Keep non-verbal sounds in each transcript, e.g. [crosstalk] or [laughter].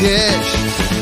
mulheres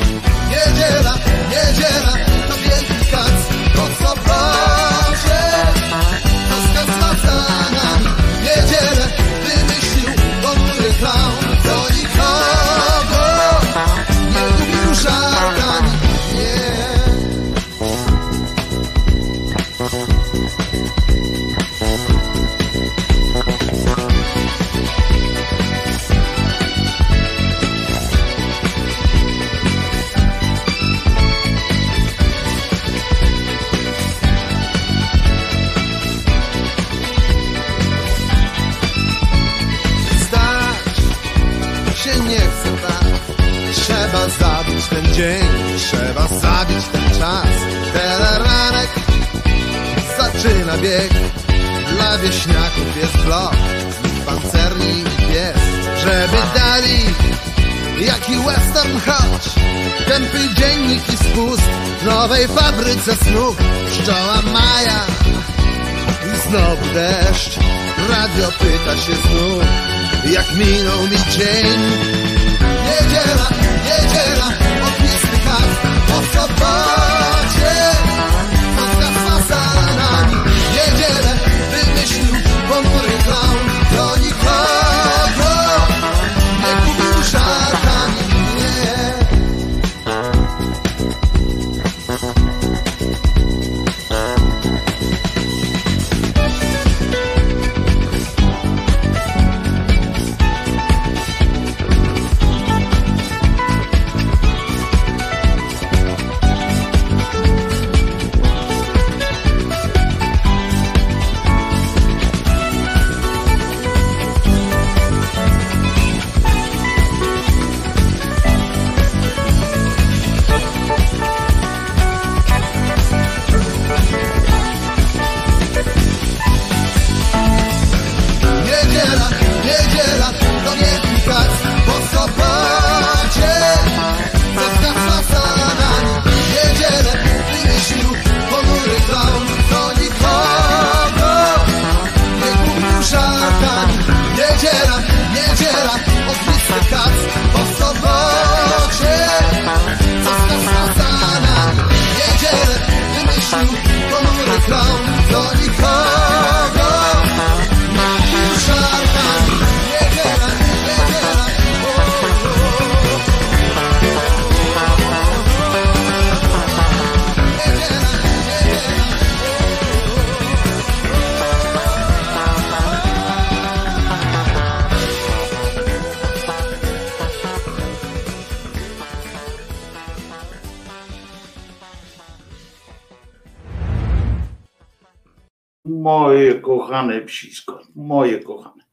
moje kochane.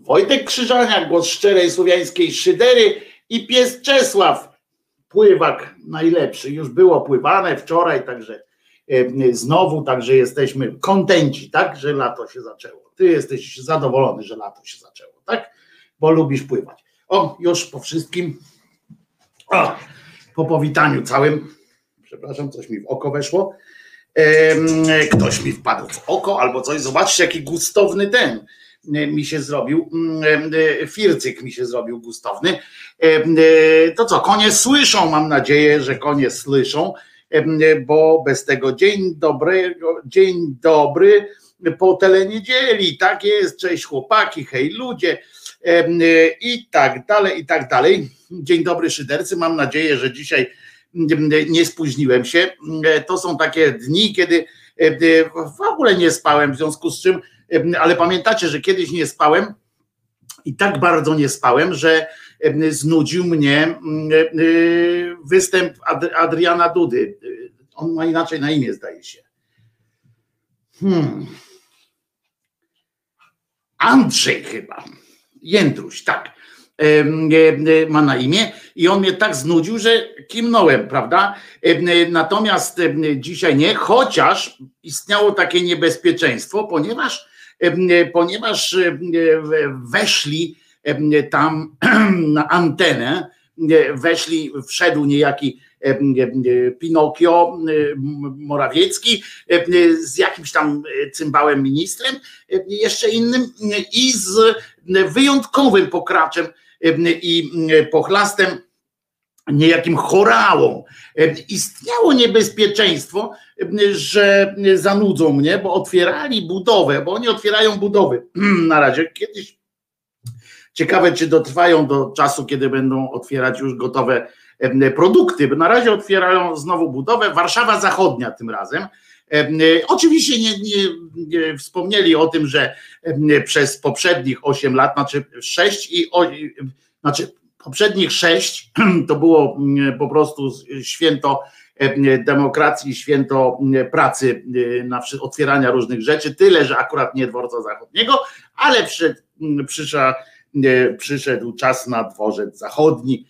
Wojtek Krzyżania, głos szczerej słowiańskiej szydery i pies Czesław. Pływak najlepszy. Już było pływane wczoraj, także e, znowu, także jesteśmy kontenci, tak, że lato się zaczęło. Ty jesteś zadowolony, że lato się zaczęło, tak? Bo lubisz pływać. O, już po wszystkim. O, po powitaniu całym. Przepraszam, coś mi w oko weszło. Ktoś mi wpadł w oko albo coś. Zobaczcie, jaki gustowny ten e, mi się zrobił. mm, e, Fircyk mi się zrobił gustowny. E, To co, konie słyszą, mam nadzieję, że konie słyszą, bo bez tego dzień dobry, dzień dobry po teleniedzieli, tak jest, cześć chłopaki, hej ludzie i tak dalej, i tak dalej. Dzień dobry szydercy, mam nadzieję, że dzisiaj nie spóźniłem się. To są takie dni, kiedy w ogóle nie spałem, w związku z czym, ale pamiętacie, że kiedyś nie spałem i tak bardzo nie spałem, że znudził mnie występ Ad- Adriana Dudy. On ma inaczej na imię, zdaje się. Hmm. Andrzej chyba. Jędruś, tak. Em, e, Ma na imię i on mnie tak znudził, że kimnąłem, prawda? E, Natomiast dzisiaj nie, chociaż istniało takie niebezpieczeństwo, ponieważ ponieważ weszli tam [clears throat] na antenę, weszli, wszedł niejaki Pinokio Morawiecki z jakimś tam cymbałem ministrem, jeszcze innym i z wyjątkowym pokraczem i pochlastem niejakim chorałą. Istniało niebezpieczeństwo, że zanudzą mnie, bo otwierali budowę, bo oni otwierają budowy [clears throat] na razie. Kiedyś ciekawe, czy dotrwają do czasu, kiedy będą otwierać już gotowe produkty, bo na razie otwierają znowu budowę. Warszawa Zachodnia tym razem. Oczywiście nie, nie, nie, wspomnieli o tym, że przez poprzednich 8 lat, znaczy 6 i znaczy poprzednich 6 [clears throat] to było po prostu święto demokracji, święto pracy na otwierania różnych rzeczy, tyle, że akurat nie dworca zachodniego, ale przyszedł, przyszedł, przyszedł czas na dworzec zachodni,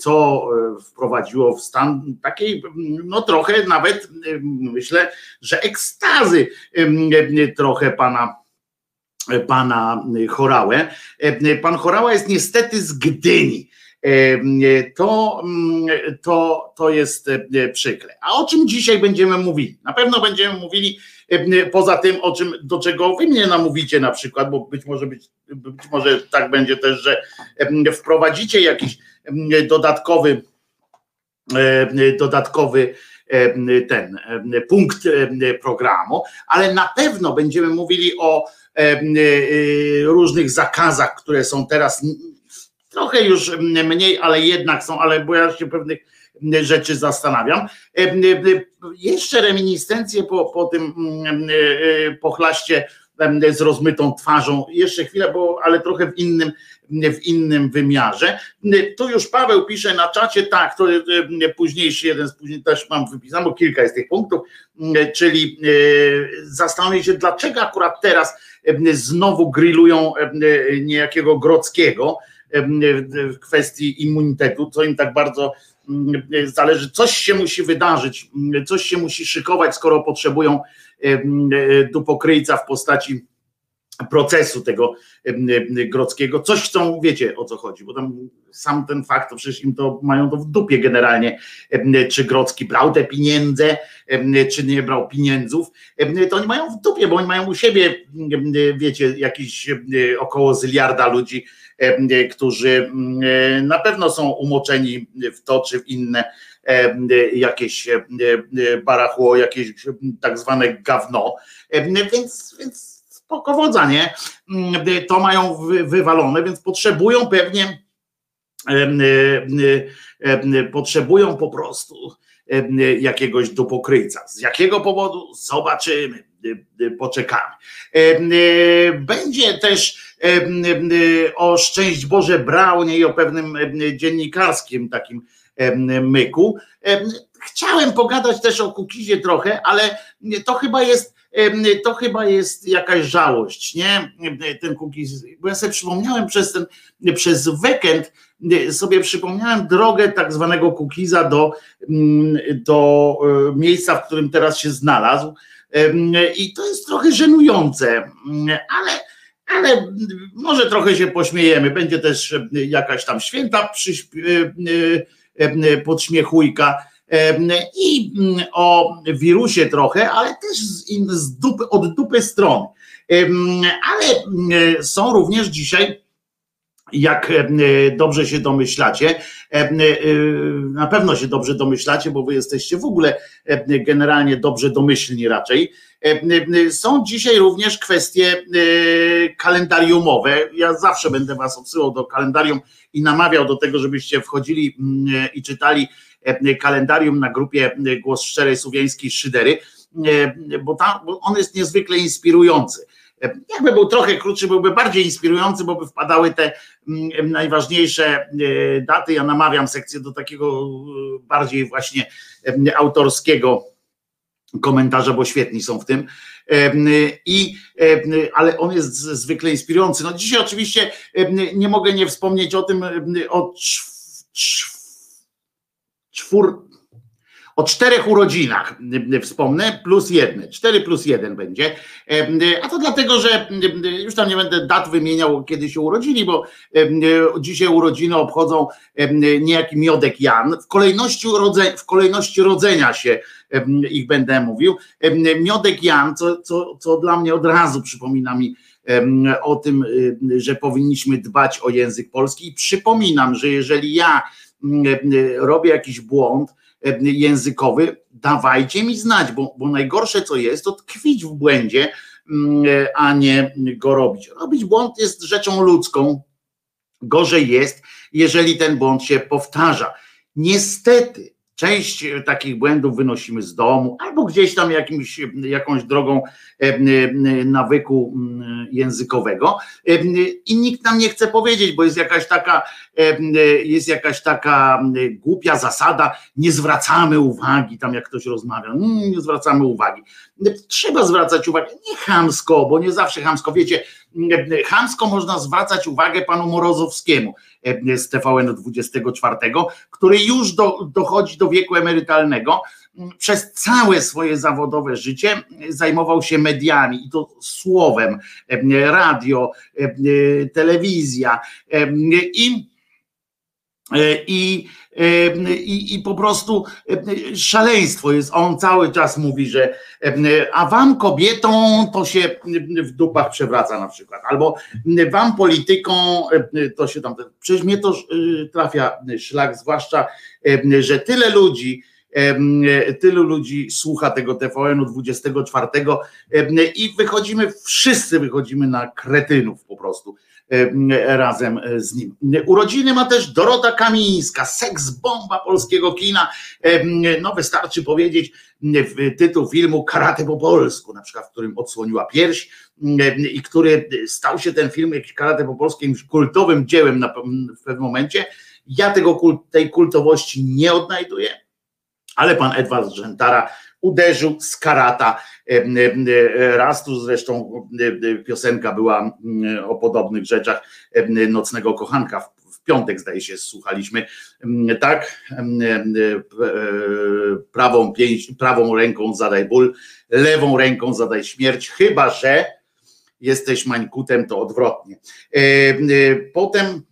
co wprowadziło w stan takiej, no trochę nawet myślę, że ekstazy trochę pana pana Chorałę. Pan Chorała jest niestety z Gdyni. To, to, to jest przykre. A o czym dzisiaj będziemy mówili? Na pewno będziemy mówili poza tym, o czym, do czego wy mnie namówicie na przykład, bo być może, być, być może tak będzie też, że wprowadzicie jakiś dodatkowy dodatkowy ten punkt programu, ale na pewno będziemy mówili o różnych zakazach, które są teraz trochę już mniej, ale jednak są, ale bo ja się pewnych rzeczy zastanawiam. Jeszcze reminiscencje po, po tym pochlaście z rozmytą twarzą, jeszcze chwilę, bo ale trochę w innym, w innym wymiarze. Tu już Paweł pisze na czacie, tak, to późniejszy jeden z później też mam wypisany, bo kilka jest tych punktów, czyli zastanowię się, dlaczego akurat teraz znowu grillują niejakiego Grodzkiego w kwestii immunitetu, co im tak bardzo zależy, coś się musi wydarzyć, coś się musi szykować, skoro potrzebują dupokryjca w postaci procesu tego Grodzkiego. Coś chcą, wiecie o co chodzi, bo tam sam ten fakt, to przecież im to mają to w dupie generalnie, czy Grodzki brał te pieniądze, czy nie brał pieniędzów, to oni mają w dupie, bo oni mają u siebie, wiecie, jakieś około zyliarda ludzi, którzy na pewno są umoczeni w to, czy w inne jakieś barachło, jakieś tak zwane gawno, więc, więc nie? To mają wywalone, więc potrzebują pewnie potrzebują po prostu jakiegoś dupokryjca. Z jakiego powodu? Zobaczymy, poczekamy. Będzie też o szczęść Boże Braunie i o pewnym dziennikarskim takim myku. Chciałem pogadać też o Kukizie trochę, ale to chyba jest to chyba jest jakaś żałość, nie? Ten Kukiz, bo ja sobie przypomniałem przez ten, przez weekend sobie przypomniałem drogę tak zwanego Kukiza do, do e, miejsca, w którym teraz się znalazł i to jest trochę żenujące, ale ale może trochę się pośmiejemy. Będzie też jakaś tam święta e, e, podśmiechujka i mm, o wirusie trochę, ale też z, z dupy, od dupy strony. Ale mm, są również dzisiaj jak dobrze się domyślacie, na pewno się dobrze domyślacie, bo wy jesteście w ogóle generalnie dobrze domyślni raczej. Są dzisiaj również kwestie kalendariumowe. Ja zawsze będę was odsyłał do kalendarium i namawiał do tego, żebyście wchodzili i czytali E, kalendarium na grupie e, Głos Szczerej Słowiańskiej Szydery, e, bo, tam, bo on jest niezwykle inspirujący. Jakby był trochę krótszy, byłby bardziej inspirujący, bo by wpadały te najważniejsze daty. Ja namawiam sekcję do takiego bardziej właśnie autorskiego komentarza, bo świetni są w tym. I, ale on jest zwykle inspirujący. No dzisiaj oczywiście nie mogę nie wspomnieć o tym, o czw, czw, czwór, o czterech urodzinach wspomnę, plus jedne, cztery plus jeden będzie, a to dlatego, że już tam nie będę dat wymieniał, kiedy się urodzili, bo dzisiaj urodziny obchodzą niejaki Miodek Jan, w kolejności, rodze, w kolejności rodzenia się ich będę mówił, Miodek Jan, co, co, co dla mnie od razu przypomina mi o tym, że powinniśmy dbać o język polski. I przypominam, że jeżeli ja robię jakiś błąd, językowy, dawajcie mi znać, bo, bo najgorsze co jest, to tkwić w błędzie, a nie go robić. Robić błąd jest rzeczą ludzką. Gorzej jest, jeżeli ten błąd się powtarza. Niestety, Część e, takich błędów wynosimy z domu albo gdzieś tam jakimś, jakąś drogą e, e, nawyku językowego. I nikt nam nie chce powiedzieć, bo jest jakaś taka, jest jakaś taka głupia zasada, nie zwracamy uwagi, tam jak ktoś rozmawia, mm, nie zwracamy uwagi. Trzeba zwracać uwagę, nie chamsko, bo nie zawsze chamsko, wiecie, chamsko można zwracać uwagę panu Morozowskiemu z TVN 24, który już do, dochodzi do wieku emerytalnego, przez całe swoje zawodowe życie zajmował się mediami i to słowem, radio, telewizja i i, i, i po prostu szaleństwo jest. On cały czas mówi, że a wam kobietom to się w dupach przewraca na przykład, albo wam polityką to się tam. Przecież mnie to trafia szlak, zwłaszcza, że tyle ludzi. Tylu ludzi słucha tego TVN-u 24 i wychodzimy, wszyscy wychodzimy na kretynów po prostu razem z nim. Urodziny ma też Dorota Kamińska, seks bomba polskiego kina. No wystarczy powiedzieć tytuł filmu Karate po polsku, na przykład w którym odsłoniła pierś i który stał się ten film jakiś Karate po polsku kultowym dziełem na, w pewnym momencie. Ja tego, tej kultowości nie odnajduję, ale pan Edward Rzętara uderzył z karata. Raz tu zresztą piosenka była o podobnych rzeczach Nocnego Kochanka w piątek zdaje się słuchaliśmy, tak, prawą, pięść, prawą ręką zadaj ból, lewą ręką zadaj śmierć, chyba że jesteś mańkutem, to odwrotnie. Potem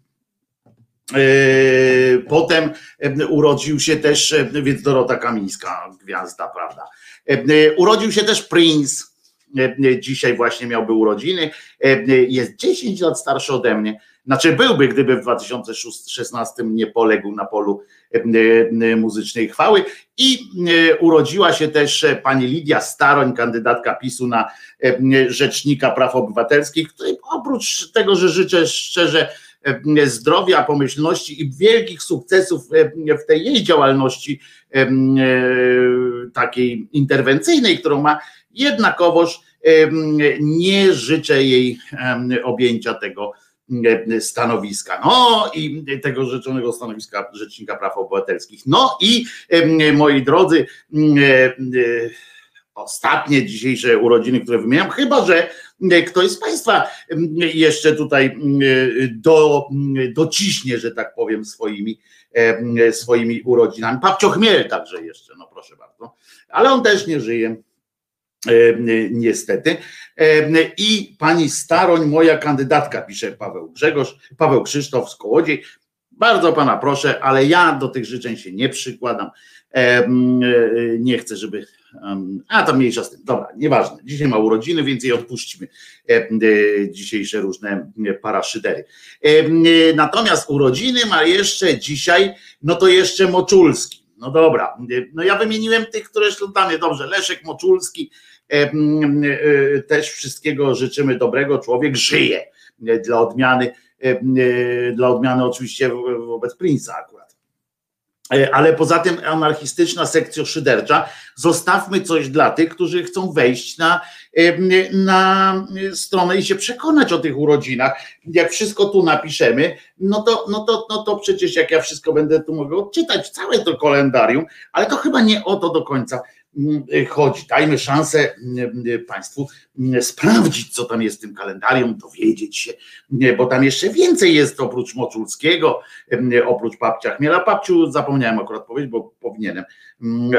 potem yy, urodził się też, yy, więc Dorota Kamińska, gwiazda, prawda. Urodził się też Prince, dzisiaj właśnie miałby urodziny, jest 10 lat starszy ode mnie, znaczy byłby, gdyby w 2016 nie poległ na polu muzycznej chwały. I urodziła się też pani Lidia Staroń, kandydatka PiSu na rzecznika praw obywatelskich, której oprócz tego, że życzę szczerze zdrowia, pomyślności i wielkich sukcesów e, w tej jej działalności e, takiej interwencyjnej, którą ma, jednakowoż nie życzę jej objęcia tego stanowiska. No i tego rzeczonego stanowiska Rzecznika Praw Obywatelskich. No i moi drodzy, ostatnie dzisiejsze urodziny, które wymieniam, chyba że ktoś z Państwa jeszcze tutaj do, dociśnie, że tak powiem, swoimi, swoimi urodzinami. Papcio Chmiel także jeszcze, no proszę bardzo, ale on też nie żyje. Niestety. I pani Staroń, moja kandydatka, pisze Paweł Grzegorz, Paweł Krzysztof z Kołodziej. Bardzo pana proszę, ale ja do tych życzeń się nie przykładam. Nie chcę, żeby a to mniejsza z tym. Dobra, nieważne. Dzisiaj ma urodziny, więc jej odpuścimy e, dzisiejsze różne paraszydery. Natomiast urodziny ma jeszcze dzisiaj, no to jeszcze Moczulski. No dobra, no ja wymieniłem tych, które ślubamy. Dobrze, Leszek Moczulski, e, też wszystkiego życzymy dobrego. Człowiek żyje dla odmiany, dla odmiany oczywiście wobec Prince'a akurat E, ale poza tym anarchistyczna sekcja szydercza, zostawmy coś dla tych, którzy chcą wejść na, e, na stronę i się przekonać o tych urodzinach. Jak wszystko tu napiszemy, no to, no to, no to przecież jak ja wszystko będę tu mogę odczytać, całe to kalendarium, ale to chyba nie o to do końca chodzi. Dajmy szansę Państwu sprawdzić, co tam jest w tym kalendarium, dowiedzieć się, bo tam jeszcze więcej jest oprócz Moczulskiego, oprócz babcia Chmiela. Babciu zapomniałem akurat powiedzieć, bo powinienem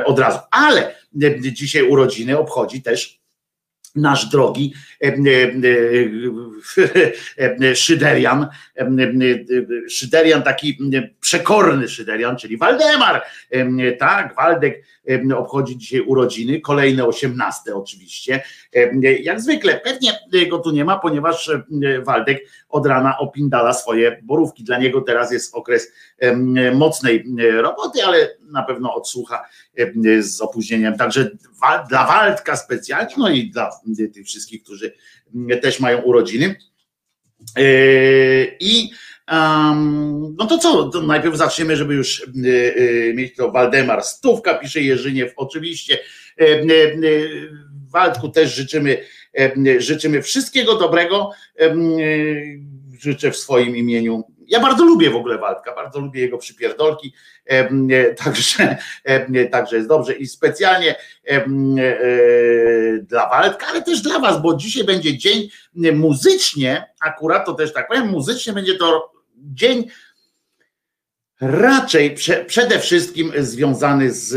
od razu. Ale dzisiaj urodziny obchodzi też nasz drogi Szyderian, Szyderian taki przekorny Szyderian, czyli Waldemar, tak, Waldek obchodzi dzisiaj urodziny, kolejne 18 oczywiście, jak zwykle, pewnie go tu nie ma, ponieważ Waldek od rana opindala swoje borówki, dla niego teraz jest okres mocnej roboty, ale na pewno odsłucha z opóźnieniem, także dla Waldka specjalnie, no i dla tych wszystkich, którzy też mają urodziny. E, I um, no to co, to najpierw zaczniemy, żeby już e, e, mieć to Waldemar Stówka, pisze Jerzyniew, oczywiście. Waldku też życzymy, życzymy wszystkiego dobrego. Życzę w swoim imieniu ja bardzo lubię w ogóle Waldka, bardzo lubię jego przypierdolki, [laughs] także, także jest dobrze i specjalnie e, dla Waldka, ale też dla Was, bo dzisiaj będzie dzień muzycznie, akurat to też tak powiem, muzycznie będzie to dzień raczej prze, przede wszystkim związany z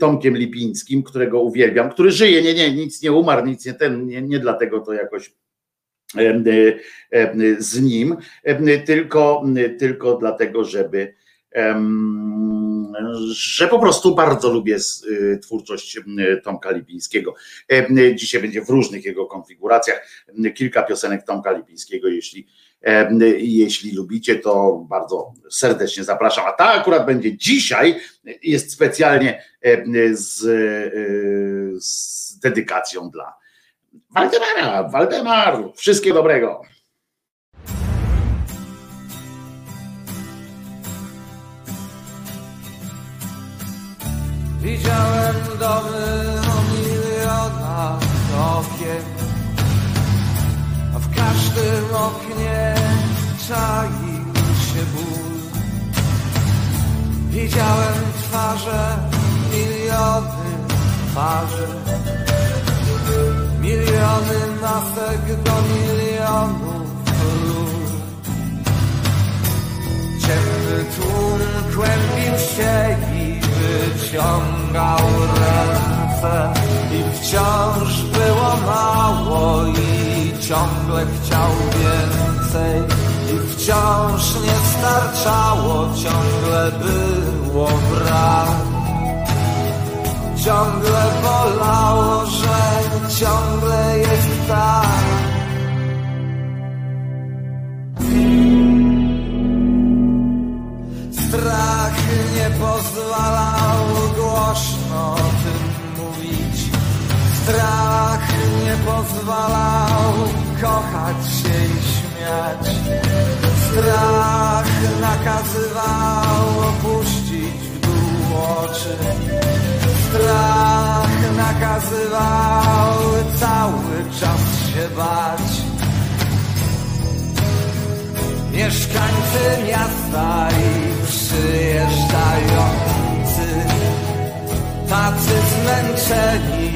Tomkiem Lipińskim, którego uwielbiam, który żyje, nie, nie, nic nie umarł, nic nie ten, nie, nie dlatego to jakoś z nim, tylko, tylko dlatego, żeby że po prostu bardzo lubię y, twórczość Tomka Lipińskiego. Dzisiaj będzie w różnych jego konfiguracjach kilka piosenek Tomka Lipińskiego, jeśli, jeśli lubicie, to bardzo serdecznie zapraszam. A ta akurat będzie dzisiaj, jest specjalnie z, y, z dedykacją dla Waldemara, Waldemar, wszystkiego dobrego. Widziałem domy o milionach okien, a w każdym oknie czaił się ból. Widziałem twarze, miliony twarzy Miliony masek do milionów ról Ciemny tłum kłębił się i wyciągał ręce. I wciąż było mało i ciągle chciał więcej. I wciąż nie starczało, ciągle było brak ciągle bolało, że ciągle jest tak. Strach nie pozwalał głośno o tym mówić. Strach nie pozwalał kochać się i śmiać. Strach nakazywał opuścić w dół oczy strach nakazywał cały czas się bać. Mieszkańcy miasta i przyjeżdżający, tacy zmęczeni,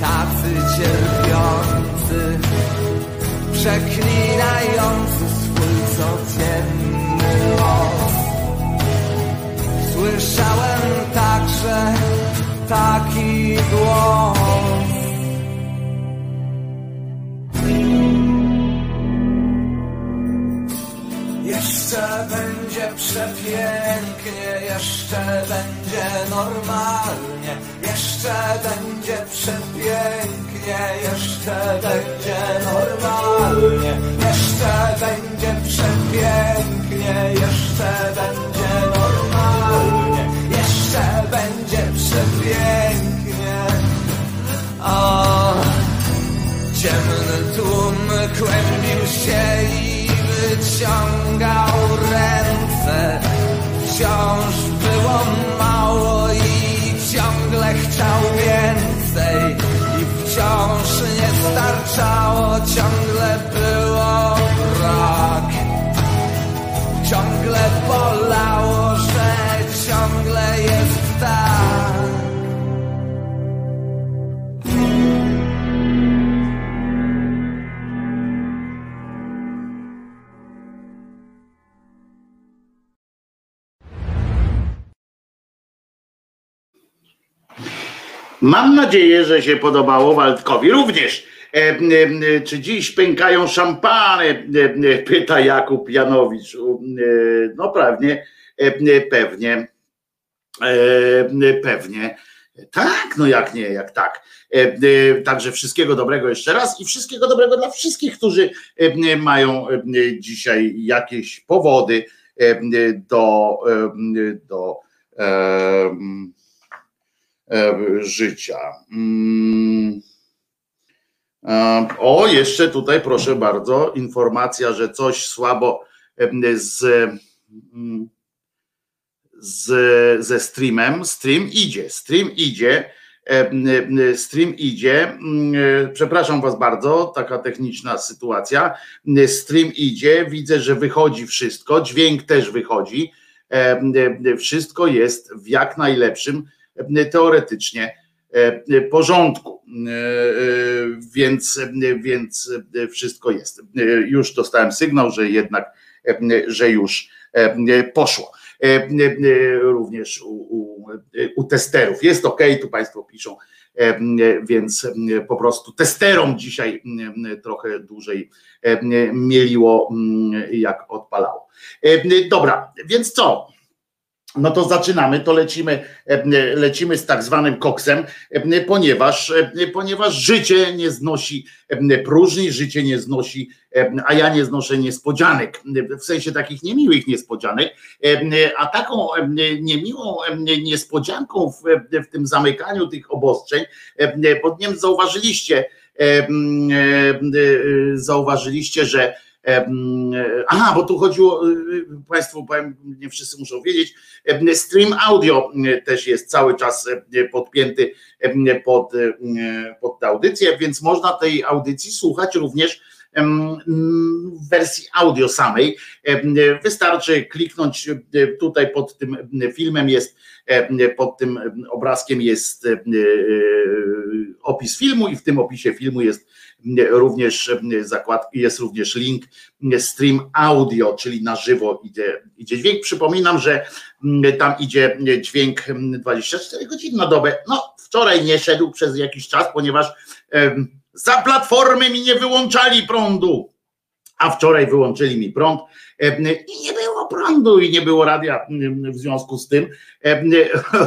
tacy cierpiący, przeklinający swój codzienny los. Słyszałem także taki głos. Jeszcze będzie przepięknie, jeszcze będzie normalnie, jeszcze będzie przepięknie, jeszcze będzie normalnie, jeszcze będzie przepięknie, jeszcze będzie normalnie, przepięknie. O, ciemny tłum kłębił się i wyciągał ręce. Wciąż było mało i ciągle chciał więcej. I wciąż nie starczało, ciągle było brak. Ciągle bolało, że ciągle jest Mam nadzieję, że się podobało Waldkowi również. E, e, czy dziś pękają szampany? E, pyta Jakub Janowicz. No pewnie, pewnie, pewnie. Tak, no jak nie, jak tak. Także wszystkiego dobrego jeszcze raz i wszystkiego dobrego dla wszystkich, którzy mają dzisiaj jakieś powody do, do życia. Mm. O, jeszcze tutaj proszę bardzo, informacja, że coś słabo z, z, ze streamem. Stream idzie, stream idzie, stream idzie. Przepraszam Was bardzo, taka techniczna sytuacja. Stream idzie, widzę, że wychodzi wszystko, dźwięk też wychodzi. Wszystko jest w jak najlepszym teoretycznie E, porządku. E, e, więc, więc wszystko jest. Już dostałem sygnał, że jednak, że już poszło. Również u, u, u testerów. Jest ok, tu Państwo piszą, więc po prostu testerom dzisiaj trochę dłużej mieliło, jak odpalało. Dobra, więc co? No to zaczynamy, to lecimy, e, lecimy z tak zwanym koksem, e, ponieważ, e, ponieważ życie nie znosi próżni, życie nie znosi, a ja nie znoszę niespodzianek, w sensie takich niemiłych niespodzianek, a taką niemiłą niespodzianką w, w tym zamykaniu tych obostrzeń, pod nim zauważyliście, zauważyliście, że Aha, bo tu chodziło, y, y, Państwo, powiem, nie wszyscy muszą wiedzieć, stream audio też jest cały czas podpięty pod, pod tę audycję, więc można tej audycji słuchać również w wersji audio samej. Wystarczy kliknąć tutaj pod tym filmem jest, pod tym obrazkiem jest opis filmu i w tym opisie filmu jest również zakładki, jest również link stream audio, czyli na żywo idzie, idzie dźwięk. Przypominam, że tam idzie dźwięk 24 godziny na dobę. No, wczoraj nie szedł przez jakiś czas, ponieważ za platformy mi nie wyłączali prądu, a wczoraj wyłączyli mi prąd i nie było prądu i nie było radia w związku z tym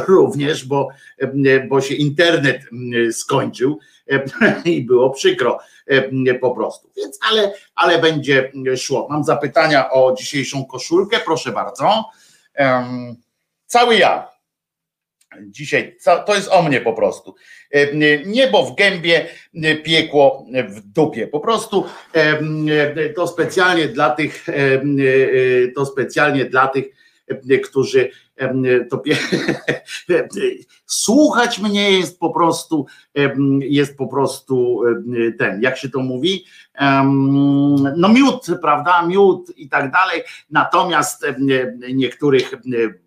również, bo, bo się internet skończył [laughs] i było przykro po prostu. Więc ale, ale będzie szło. Mam zapytania o dzisiejszą koszulkę, proszę bardzo. Cały ja. Dzisiaj to jest o mnie po prostu. Niebo w gębie, piekło w dupie. Po prostu to specjalnie dla tych, to specjalnie dla tych, którzy to [laughs] słuchać mnie jest po prostu jest po prostu ten, jak się to mówi, no miód, prawda, miód i tak dalej, natomiast niektórych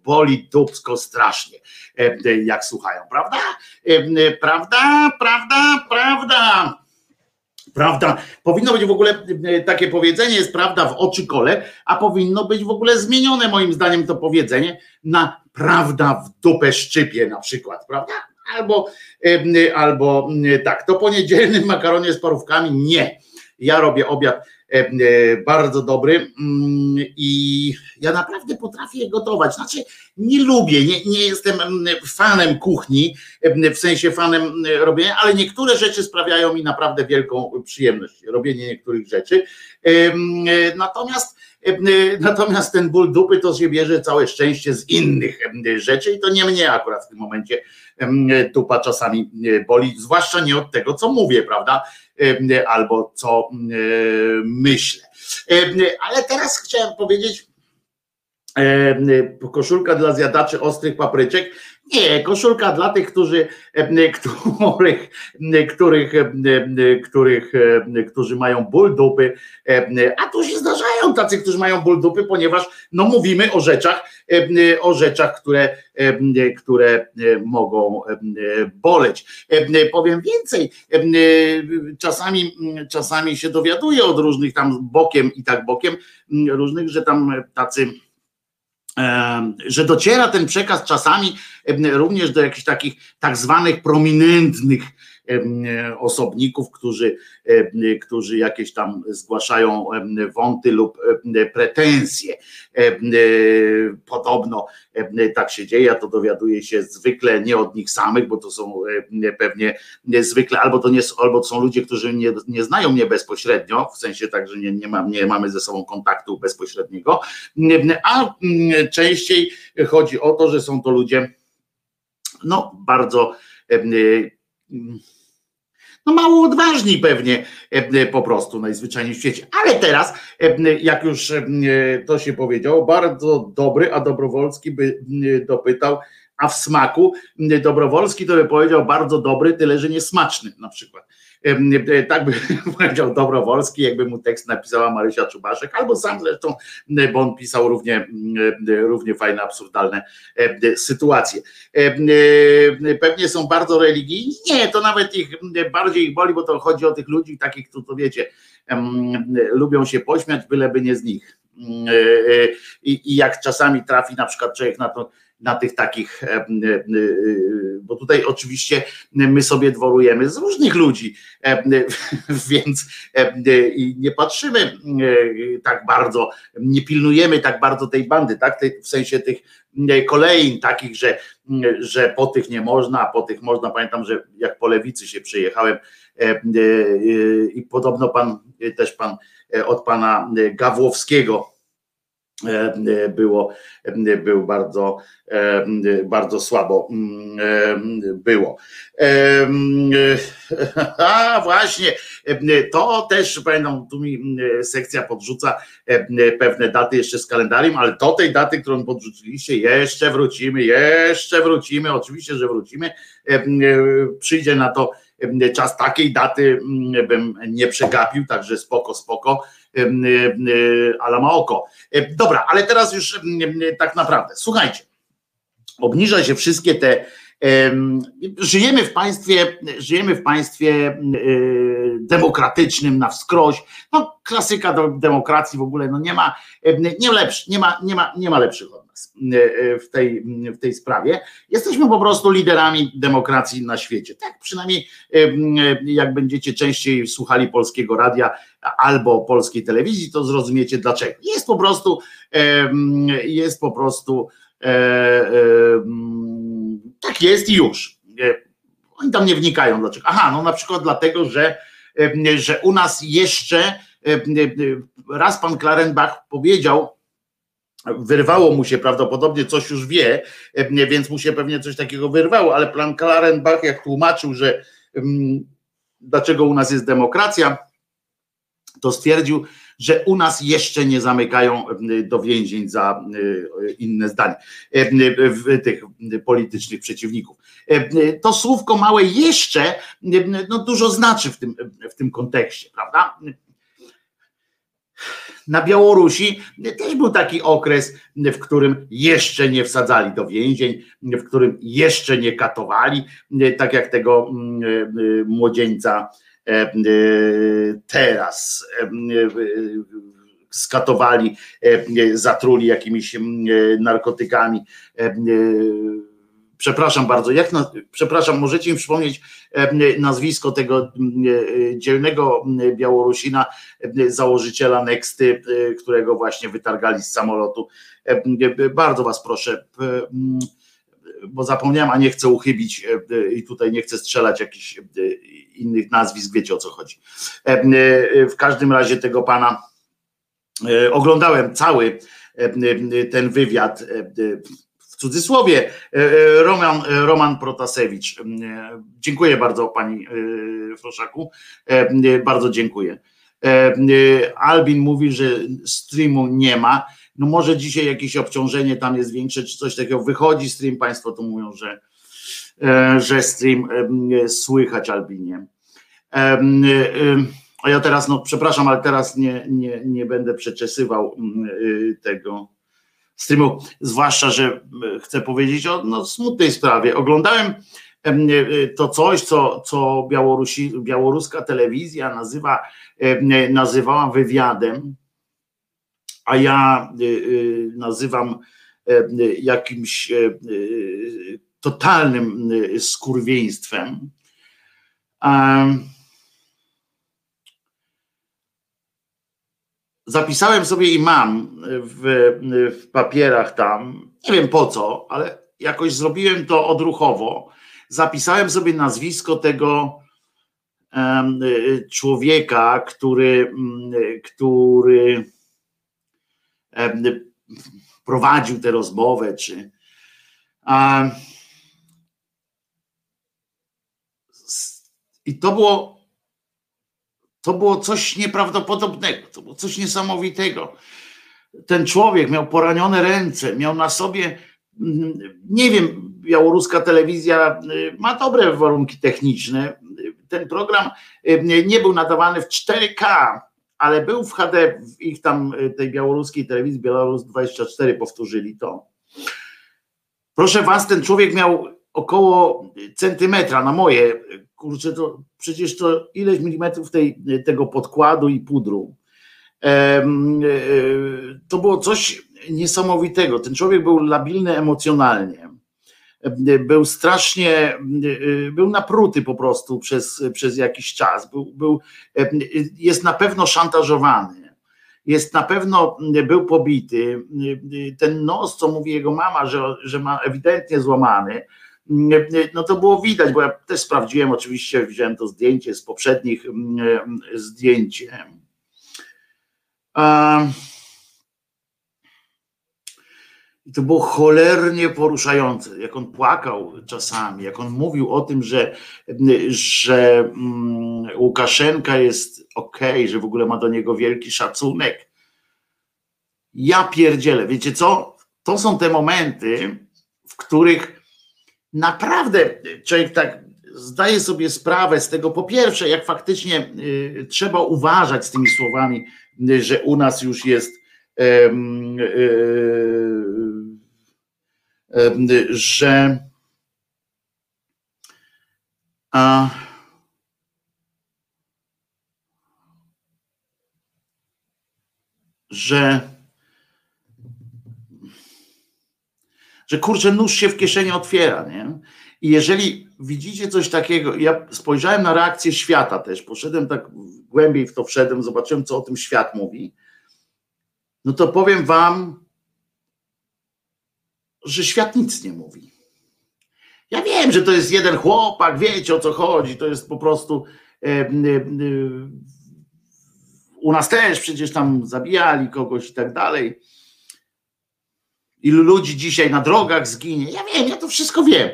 boli dupsko strasznie, jak słuchają, prawda? Prawda, prawda, prawda. Prawda, powinno być w ogóle e, takie powiedzenie, jest prawda w oczy kole, a powinno być w ogóle zmienione moim zdaniem to powiedzenie na prawda w dupę szczypie na przykład, prawda? Albo, albo tak, to po niedzielnym makaronie z parówkami nie. Ja robię obiad E, e, bardzo dobry mm, i ja naprawdę potrafię gotować. Znaczy, nie lubię, nie, nie jestem fanem kuchni, e, w sensie fanem robienia, ale niektóre rzeczy sprawiają mi naprawdę wielką przyjemność, robienie niektórych rzeczy. Natomiast Natomiast ten ból dupy to się bierze całe szczęście z innych rzeczy i to nie mnie akurat w tym momencie dupa czasami boli, zwłaszcza nie od tego, co mówię, prawda? albo co myślę. Ale teraz chciałem powiedzieć, koszulka dla zjadaczy ostrych papryczek. Nie, koszulka dla tych, którzy, [laughs] których, których, których, którzy mają ból dupy, a tu się zdarzają tacy, którzy mają ból dupy, ponieważ no mówimy o rzeczach, o rzeczach, które, które mogą boleć. Powiem więcej, czasami, czasami się dowiaduję od różnych tam bokiem i tak bokiem, różnych, że tam tacy że dociera ten przekaz czasami również do jakichś takich tak zwanych prominentnych osobników, którzy, którzy jakieś tam zgłaszają wąty lub pretensje. Podobno tak się dzieje, ja to dowiaduję się zwykle nie od nich samych, bo to są pewnie zwykle, albo to nie, albo to są ludzie, którzy nie, nie znają mnie bezpośrednio, w sensie tak, że nie, nie, ma, nie mamy ze sobą kontaktu bezpośredniego, a częściej chodzi o to, że są to ludzie no bardzo no mało odważni pewnie po prostu najzwyczajniej w świecie. Ale teraz, jak już to się powiedziało, bardzo dobry, a Dobrowolski by dopytał, a w smaku Dobrowolski to by powiedział bardzo dobry, tyle że niesmaczny na przykład. E, tak by [laughs] powiedział Dobrowolski, jakby mu tekst napisała Marysia Czubaszek, albo sam zresztą, bo on pisał równie, równie fajne, absurdalne sytuacje. Pewnie są bardzo religijni. Nie, to nawet ich bardziej ich boli, bo to chodzi o tych ludzi takich, to, to wiecie, lubią się pośmiać, byleby nie z nich. E, e, I, I jak czasami trafi na przykład człowiek na to, na tych takich, e, e, e, bo tutaj oczywiście my sobie dworujemy z różnych ludzi, [laughs] więc nie patrzymy tak bardzo, nie pilnujemy tak bardzo tej bandy, tak? W sensie tych kolejn takich, że, że po tych nie można, a po tych można. Pamiętam, że jak po lewicy się przejechałem i podobno pan, też pan od pana Gawłowskiego E, e, było, e, był bardzo, bardzo słabo było. [laughs] A właśnie, to też pamiętam, tu mi sekcja podrzuca pewne daty jeszcze z kalendarium, ale do tej daty, którą podrzuciliście, jeszcze wrócimy, jeszcze wrócimy, oczywiście, że wrócimy. Przyjdzie na to czas takiej daty mm, bym nie przegapił, także spoko, spoko ala ma oko. Dobra, ale teraz już tak naprawdę, słuchajcie, obniża się wszystkie te Żyjemy w państwie, żyjemy w państwie demokratycznym na wskroś. No, klasyka demokracji w ogóle, no nie ma, nie, lepszy, nie, ma, nie, ma, nie ma lepszych od w tej, w tej sprawie. Jesteśmy po prostu liderami demokracji na świecie. Tak przynajmniej jak będziecie częściej słuchali polskiego radia albo polskiej telewizji, to zrozumiecie dlaczego. Jest po prostu, jest po prostu e, e, tak jest i już. Oni tam nie wnikają dlaczego. Aha, no na przykład dlatego, że, że u nas jeszcze raz pan Klarenbach powiedział, wyrwało mu się prawdopodobnie coś już wie, więc mu się pewnie coś takiego wyrwało, ale pan Klarenbach jak tłumaczył, że dlaczego u nas jest demokracja, to stwierdził, że u nas jeszcze nie zamykają do więzień za inne zdanie tych politycznych przeciwników. To słówko małe jeszcze no dużo znaczy w tym, w tym kontekście, prawda? Na Białorusi też był taki okres, w którym jeszcze nie wsadzali do więzień, w którym jeszcze nie katowali, tak jak tego młodzieńca E, e, teraz e, skatowali, zatruli jakimiś narkotykami. Przepraszam bardzo, jak na, przepraszam, możecie mi przypomnieć nazwisko tego dzielnego Białorusina, założyciela Nexty, którego właśnie wytargali z samolotu. Bardzo Was proszę, bo zapomniałem, a nie chcę uchybić i tutaj nie chcę strzelać jakichś innych nazwisk, wiecie o co chodzi. E, e, w każdym razie tego pana e, oglądałem cały ten wywiad cudzysłowie Roman, Roman Protasewicz. Dziękuję bardzo pani Froszaku. Bardzo dziękuję. Albin mówi, że streamu nie ma. No może dzisiaj jakieś obciążenie tam jest większe, czy coś takiego. Wychodzi stream, państwo tu mówią, że E, że stream e, słychać Albinie. E, a ja teraz, no przepraszam, ale teraz nie, nie, nie będę przeczesywał tego streamu, zwłaszcza, że chcę powiedzieć o no, smutnej sprawie. Oglądałem to coś, co, co Białorusi, białoruska telewizja nazywa, nazywała wywiadem, a ja nazywam jakimś totalnym skurwieństwem. Zapisałem sobie i mam w, w papierach tam, nie wiem po co, ale jakoś zrobiłem to odruchowo. Zapisałem sobie nazwisko tego człowieka, który, który prowadził tę rozmowę, czy i to było to było coś nieprawdopodobnego, to było coś niesamowitego. Ten człowiek miał poranione ręce, miał na sobie, mm, nie wiem, białoruska telewizja y, ma dobre warunki techniczne. Ten program y, nie był nadawany w 4K, ale był w HD, w ich tam y, tej białoruskiej telewizji, Białorus 24 powtórzyli to. Proszę was, ten człowiek miał około centymetra na moje, kurczę, to przecież to ileś milimetrów tej, tego podkładu i pudru. E, to było coś niesamowitego. Ten człowiek był labilny emocjonalnie. Był strasznie, był napruty po prostu przez, przez jakiś czas. Był, był, jest na pewno szantażowany. Jest na pewno, był pobity. Ten nos, co mówi jego mama, że, że ma ewidentnie złamany, no to było widać, bo ja też sprawdziłem, oczywiście wziąłem to zdjęcie z poprzednich mm, zdjęć. I to było cholernie poruszające, jak on płakał czasami, jak on mówił o tym, że, że mm, Łukaszenka jest ok, że w ogóle ma do niego wielki szacunek. Ja pierdzielę, wiecie co? To są te momenty, w których naprawdę człowiek tak zdaje sobie sprawę z tego, po pierwsze, jak faktycznie y, trzeba uważać z tymi słowami, y, że u nas już jest, y, że a, że że kurczę, nóż się w kieszeni otwiera, nie? I jeżeli widzicie coś takiego, ja spojrzałem na reakcję świata też, poszedłem tak głębiej w to wszedłem, zobaczyłem, co o tym świat mówi, no to powiem wam, że świat nic nie mówi. Ja wiem, że to jest jeden chłopak, wiecie o co chodzi, to jest po prostu e, e, u nas też przecież tam zabijali kogoś i tak dalej ilu ludzi dzisiaj na drogach zginie. Ja wiem, ja to wszystko wiem.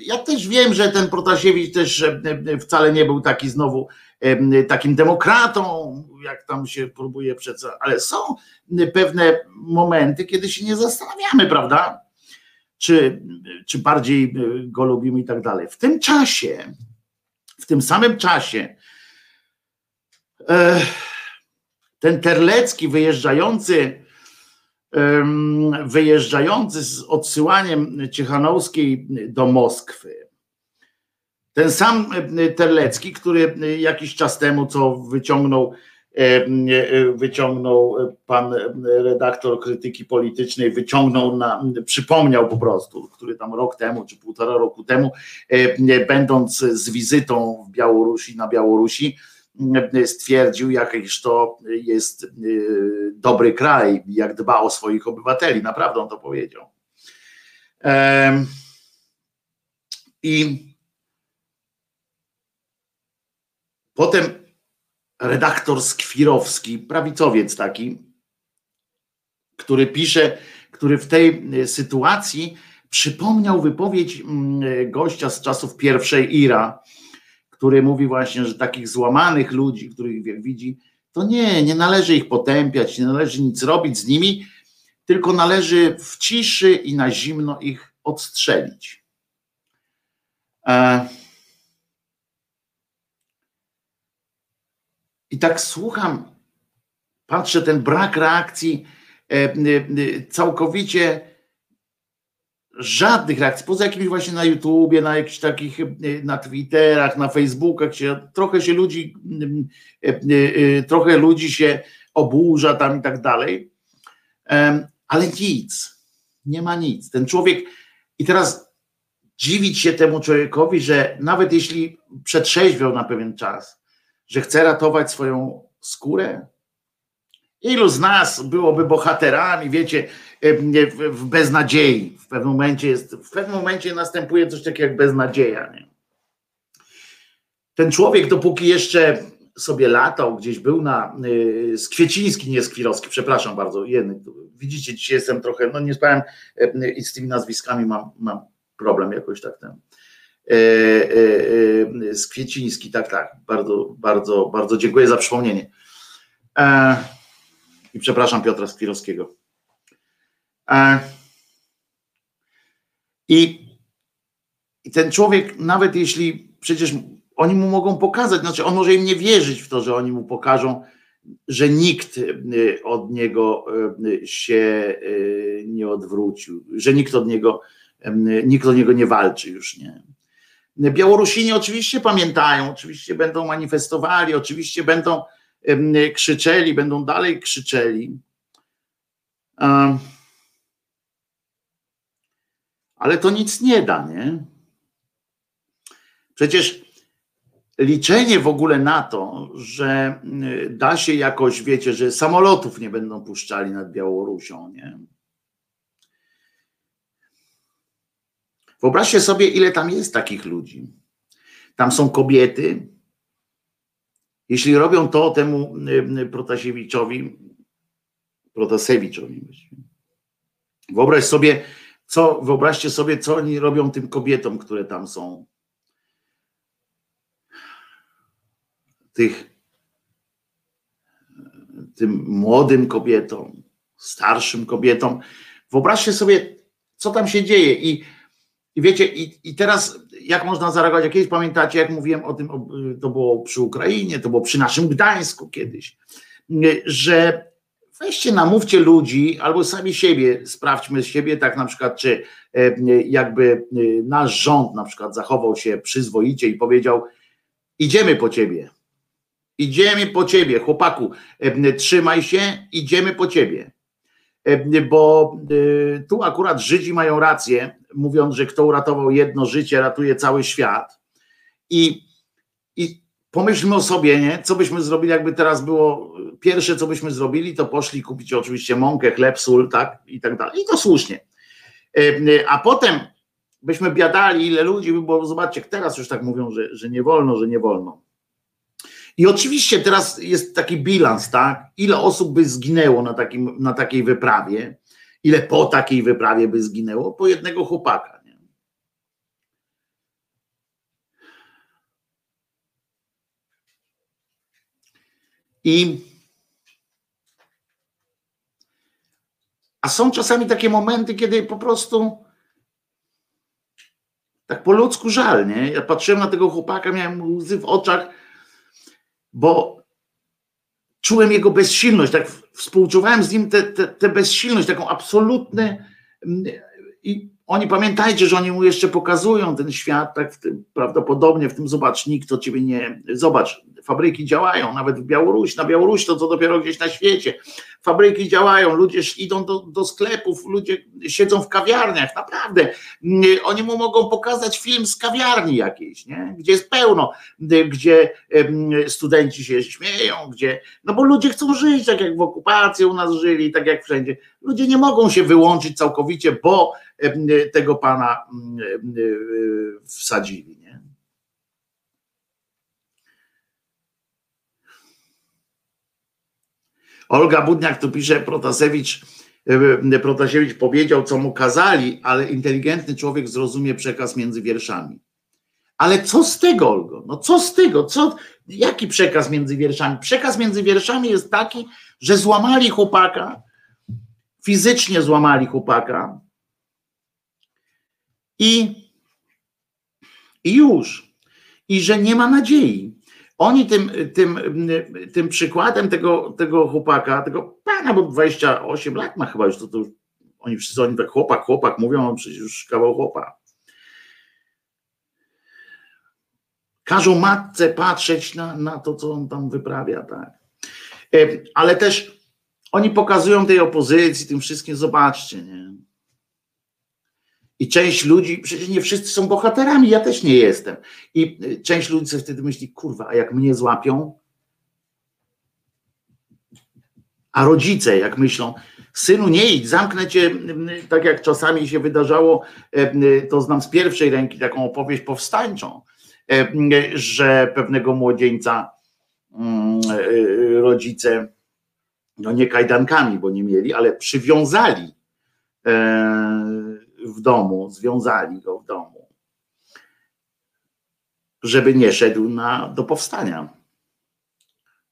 Ja też wiem, że ten Protasiewicz też wcale nie był taki znowu takim demokratą, jak tam się próbuje przedstawić, ale są pewne momenty, kiedy się nie zastanawiamy, prawda? Czy, czy bardziej go lubimy i tak dalej. W tym czasie, w tym samym czasie, ten Terlecki wyjeżdżający wyjeżdżający z odsyłaniem Ciechanowskiej do Moskwy. Ten sam Terlecki, który jakiś czas temu, co wyciągnął, wyciągnął pan redaktor krytyki politycznej, wyciągnął na, przypomniał po prostu, który tam rok temu czy półtora roku temu, będąc z wizytą w Białorusi, na Białorusi, stwierdził, jakiś to jest y, dobry kraj, jak dba o swoich obywateli. Naprawdę on to powiedział. I potem redaktor Skwirowski, prawicowiec taki, który pisze, który w tej sytuacji przypomniał wypowiedź mm, gościa z czasów pierwszej IRA, który mówi właśnie, że takich złamanych ludzi, których widzi, to nie, nie należy ich potępiać, nie należy nic robić z nimi, tylko należy w ciszy i na zimno ich odstrzelić. E, I tak słucham, patrzę, ten brak reakcji e, e, całkowicie żadnych reakcji, poza jakimiś właśnie na YouTubie, na jakichś takich, y, na Twitterach, na Facebookach, się, trochę się ludzi, y, y, trochę ludzi się oburza tam i tak dalej, ale nic, nie ma nic. Ten człowiek, i teraz dziwić się temu człowiekowi, że nawet jeśli przetrzeźwiał na pewien czas, że chce ratować swoją skórę, Ilu z nas byłoby bohaterami, wiecie, w beznadziei. W pewnym momencie jest, w pewnym momencie następuje coś takiego jak beznadzieja. Nie? Ten człowiek, dopóki jeszcze sobie latał, gdzieś był na y, Skwieciński, nie Skwirowski, przepraszam bardzo, jedny. Widzicie, dzisiaj jestem trochę, no nie spałem i z tymi nazwiskami mam, mam problem jakoś tak ten. Y, Skwieciński, tak, tak, bardzo, bardzo, bardzo dziękuję za przypomnienie. E, I przepraszam Piotra Skwirowskiego. E, I, I ten człowiek, nawet jeśli przecież oni mu mogą pokazać, znaczy on może im nie wierzyć w to, że oni mu pokażą, że nikt y, od niego y, się nie odwrócił, że nikt od niego, nikt niego nie walczy już, nie. Białorusini oczywiście pamiętają, oczywiście będą manifestowali, oczywiście będą krzyczeli, będą dalej krzyczeli. Ale to nic nie da, nie? Przecież liczenie w ogóle na to, że da się jakoś, wiecie, że samolotów nie będą puszczali nad Białorusią, nie? Wyobraźcie sobie, ile tam jest takich ludzi. Tam są kobiety. Jeśli robią to temu Protasiewiczowi, Protasewiczowi, wyobraź sobie, co, wyobraźcie sobie, co oni robią tym kobietom, które tam są tych tym młodym kobietom, starszym kobietom. Wyobraźcie sobie, co tam się dzieje. I, i wiecie, i, i teraz jak można zareagować? Jak kiedyś pamiętacie, jak mówiłem o tym, to było przy Ukrainie, to było przy naszym Gdańsku kiedyś, że weźcie, namówcie ludzi albo sami siebie, sprawdźmy siebie, tak na przykład, czy e, jakby nasz rząd na przykład zachował się przyzwoicie i powiedział, idziemy po ciebie, Idziemy po ciebie, chłopaku, trzymaj się, idziemy po ciebie. Bo e, tu akurat Żydzi mają rację, mówiąc, że kto uratował jedno życie, ratuje cały świat. I, i pomyślmy o sobie, nie? co byśmy zrobili, jakby teraz było pierwsze, co byśmy zrobili, to poszli kupić oczywiście mąkę, chleb, sól, tak i tak dalej. I to słusznie. A potem byśmy biadali, ile ludzi było, zobaczcie, teraz już tak mówią, że, że nie wolno, że nie wolno. I oczywiście teraz jest taki bilans, tak? Ile osób by zginęło na, takim, na takiej wyprawie, ile po takiej wyprawie by zginęło? Po jednego chłopaka. Nie? I a są czasami takie momenty, kiedy po prostu tak po ludzku żal, nie? Ja patrzyłem na tego chłopaka, miałem łzy w oczach, bo czułem jego bezsilność, tak współczuwałem z nim tę bezsilność, taką absolutną mm, i oni pamiętajcie, że oni mu jeszcze pokazują ten świat, tak w tym, prawdopodobnie w tym zobacz, nikt to ciebie nie. Zobacz, fabryki działają, nawet w Białorusi, na Białorusi to co dopiero gdzieś na świecie. Fabryki działają, ludzie idą do, do sklepów, ludzie siedzą w kawiarniach, naprawdę. Oni mu mogą pokazać film z kawiarni jakiejś, nie? gdzie jest pełno, gdzie studenci się śmieją, gdzie. No bo ludzie chcą żyć tak jak w okupacji u nas żyli, tak jak wszędzie. Ludzie nie mogą się wyłączyć całkowicie, bo tego pana wsadzili. Nie? Olga Budniak tu pisze, Protasewicz, Protasiewicz powiedział, co mu kazali, ale inteligentny człowiek zrozumie przekaz między wierszami. Ale co z tego, Olgo? No co z tego? Co, jaki przekaz między wierszami? Przekaz między wierszami jest taki, że złamali chłopaka, fizycznie złamali chłopaka, i, i już. I że nie ma nadziei. Oni tym, tym, tym przykładem tego, tego chłopaka, tego pana, bo 28 lat ma chyba już, to, to oni wszyscy oni tak chłopak, chłopak mówią, przecież już kawał chłopa. Każą matce patrzeć na, na to, co on tam wyprawia, tak. E, ale też oni pokazują tej opozycji, tym wszystkim, zobaczcie, nie? I część ludzi, przecież nie wszyscy są bohaterami, ja też nie jestem. I y, część ludzi sobie wtedy myśli, kurwa, a jak mnie złapią? A rodzice, jak myślą, synu, nie idź, zamknę cię, tak jak czasami się wydarzało, e, to znam z pierwszej ręki taką opowieść powstańczą, e, że pewnego młodzieńca mm, e, rodzice, no nie kajdankami, bo nie mieli, ale przywiązali w domu, związali go w domu, żeby nie szedł na, do powstania.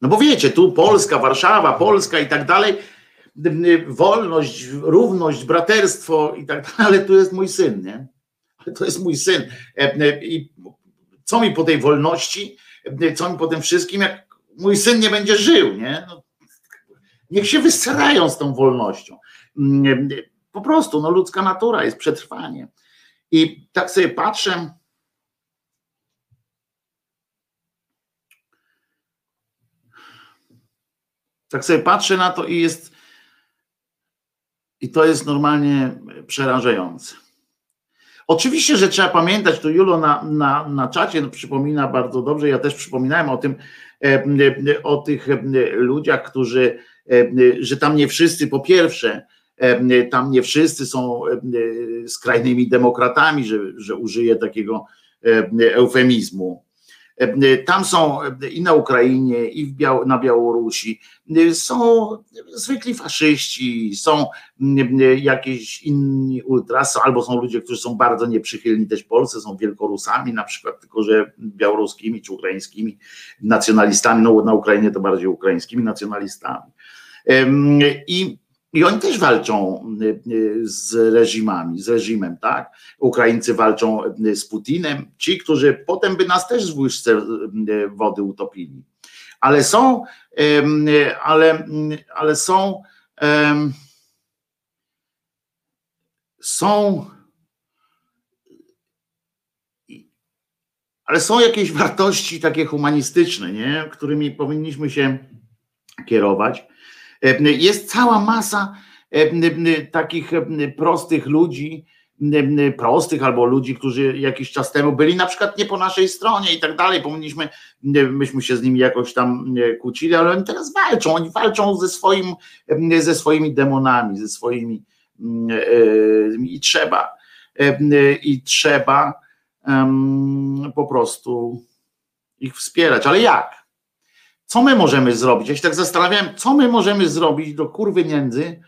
No bo wiecie, tu Polska, Warszawa, Polska i tak dalej, wolność, równość, braterstwo i tak [laughs] dalej, ale tu jest mój syn, nie? To jest mój syn. I co mi po tej wolności, co mi po tym wszystkim, jak mój syn nie będzie żył, nie? No, niech się wysrają z tą wolnością. Po prostu, no ludzka natura jest przetrwanie. I tak sobie patrzę. Tak sobie patrzę na to i jest. I to jest normalnie przerażające. Oczywiście, że trzeba pamiętać, tu Julo na, na, na czacie no, przypomina bardzo dobrze, ja też przypominałem o tym, e, e, o tych e, ludziach, którzy, że tam nie wszyscy po pierwsze tam nie wszyscy są skrajnymi demokratami, że, że użyję takiego eufemizmu. Tam są i na Ukrainie, i Biał na Białorusi są zwykli faszyści, są jakieś inni ultras, albo są ludzie, którzy są bardzo nieprzychylni też Polsce, są wielkorusami na przykład, tylko że białoruskimi czy ukraińskimi nacjonalistami, no na Ukrainie to bardziej ukraińskimi nacjonalistami. I i oni też walczą y, y, z reżimami, z reżimem, tak? Ukraińcy walczą y, z Putinem, ci, którzy potem by nas też w łyżce wody utopili. Ale są, ale, ale są, są, ale są jakieś wartości takie humanistyczne, nie? którymi powinniśmy się kierować jest cała masa takich prostych ludzi, prostych albo ludzi, którzy jakiś czas temu byli na przykład nie po naszej stronie i tak dalej, powinniśmy, myśmy się z nimi jakoś tam kłócili, ale oni teraz walczą, oni walczą ze, swoim, ze swoimi demonami, ze swoimi i trzeba, i trzeba po prostu ich wspierać, ale jak? Co my możemy zrobić? Ja się tak zastanawiałem, co my możemy zrobić do kurwy między,